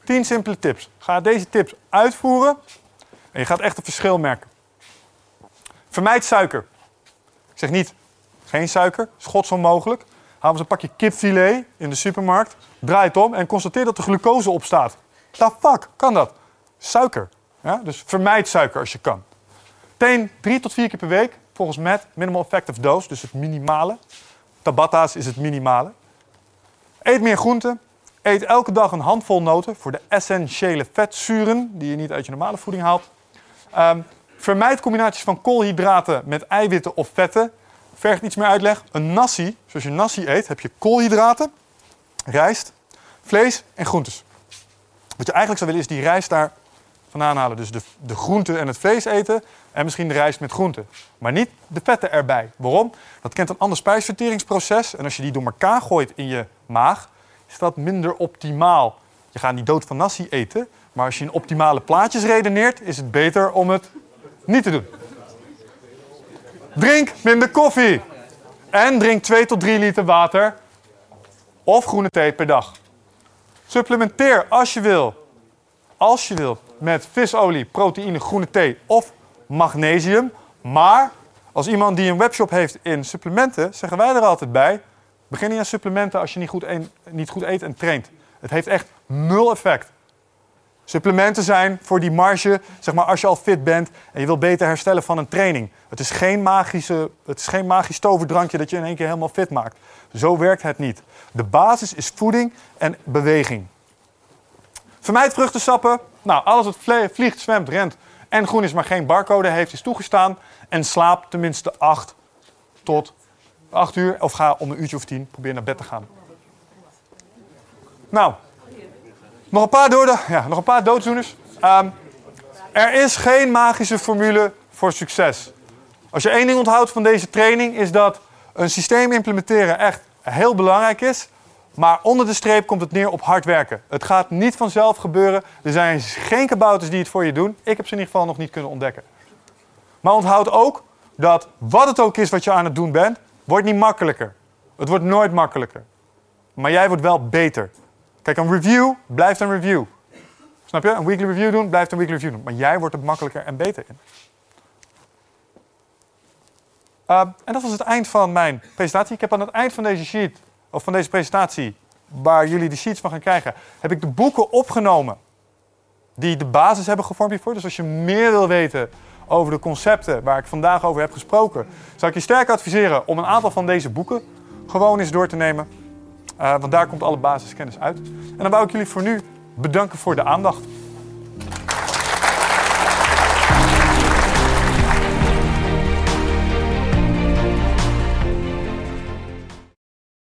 10 simpele tips. Ga deze tips uitvoeren en je gaat echt een verschil merken. Vermijd suiker. Ik zeg niet geen suiker, schots onmogelijk. Haal eens een pakje kipfilet in de supermarkt, draai het om en constateer dat de glucose op staat. The fuck, kan dat? Suiker. Ja? Dus vermijd suiker als je kan. Teen drie tot vier keer per week, volgens MET, minimal effective dose, dus het minimale. Tabatta's is het minimale. Eet meer groenten. Eet elke dag een handvol noten voor de essentiële vetzuren die je niet uit je normale voeding haalt. Ehm, vermijd combinaties van koolhydraten met eiwitten of vetten. Vergt iets meer uitleg. Een nasi, zoals je nasi eet, heb je koolhydraten, rijst, vlees en groentes. Wat je eigenlijk zou willen is die rijst daar vandaan halen. Dus de, de groenten en het vlees eten en misschien de rijst met groenten. Maar niet de vetten erbij. Waarom? Dat kent een ander spijsverteringsproces. En als je die door elkaar gooit in je maag, is dat minder optimaal. Je gaat niet dood van nasi eten, maar als je in optimale plaatjes redeneert, is het beter om het niet te doen. Drink minder koffie. En drink 2 tot 3 liter water of groene thee per dag. Supplementeer als je wil, als je wil, met visolie, proteïne, groene thee of magnesium. Maar als iemand die een webshop heeft in supplementen, zeggen wij er altijd bij: begin niet aan supplementen als je niet goed, niet goed eet en traint. Het heeft echt nul effect. Supplementen zijn voor die marge, zeg maar als je al fit bent en je wil beter herstellen van een training. Het is geen, magische, het is geen magisch toverdrankje dat je in één keer helemaal fit maakt. Zo werkt het niet. De basis is voeding en beweging. Vermijd vruchtensappen. Nou, alles wat vliegt, zwemt, rent en groen is, maar geen barcode heeft, is toegestaan. En slaap tenminste 8 tot 8 uur. Of ga om een uurtje of 10 probeer naar bed te gaan. Nou, nog een paar, doode, ja, nog een paar doodzoeners. Ehm, er is geen magische formule voor succes. Als je één ding onthoudt van deze training, is dat een systeem implementeren echt heel belangrijk is. Maar onder de streep komt het neer op hard werken. Het gaat niet vanzelf gebeuren. Er zijn geen kabouters die het voor je doen. Ik heb ze in ieder geval nog niet kunnen ontdekken. Maar onthoud ook dat wat het ook is wat je aan het doen bent, wordt niet makkelijker. Het wordt nooit makkelijker. Maar jij wordt wel beter. Kijk, een review blijft een review. Snap je? Een weekly review doen blijft een weekly review doen. Maar jij wordt er makkelijker en beter in. Uh, en dat was het eind van mijn presentatie. Ik heb aan het eind van deze sheet, of van deze presentatie, waar jullie de sheets van gaan krijgen, heb ik de boeken opgenomen die de basis hebben gevormd hiervoor. Dus als je meer wil weten over de concepten waar ik vandaag over heb gesproken, zou ik je sterk adviseren om een aantal van deze boeken gewoon eens door te nemen. Uh, want daar komt alle basiskennis uit. En dan wou ik jullie voor nu bedanken voor de aandacht.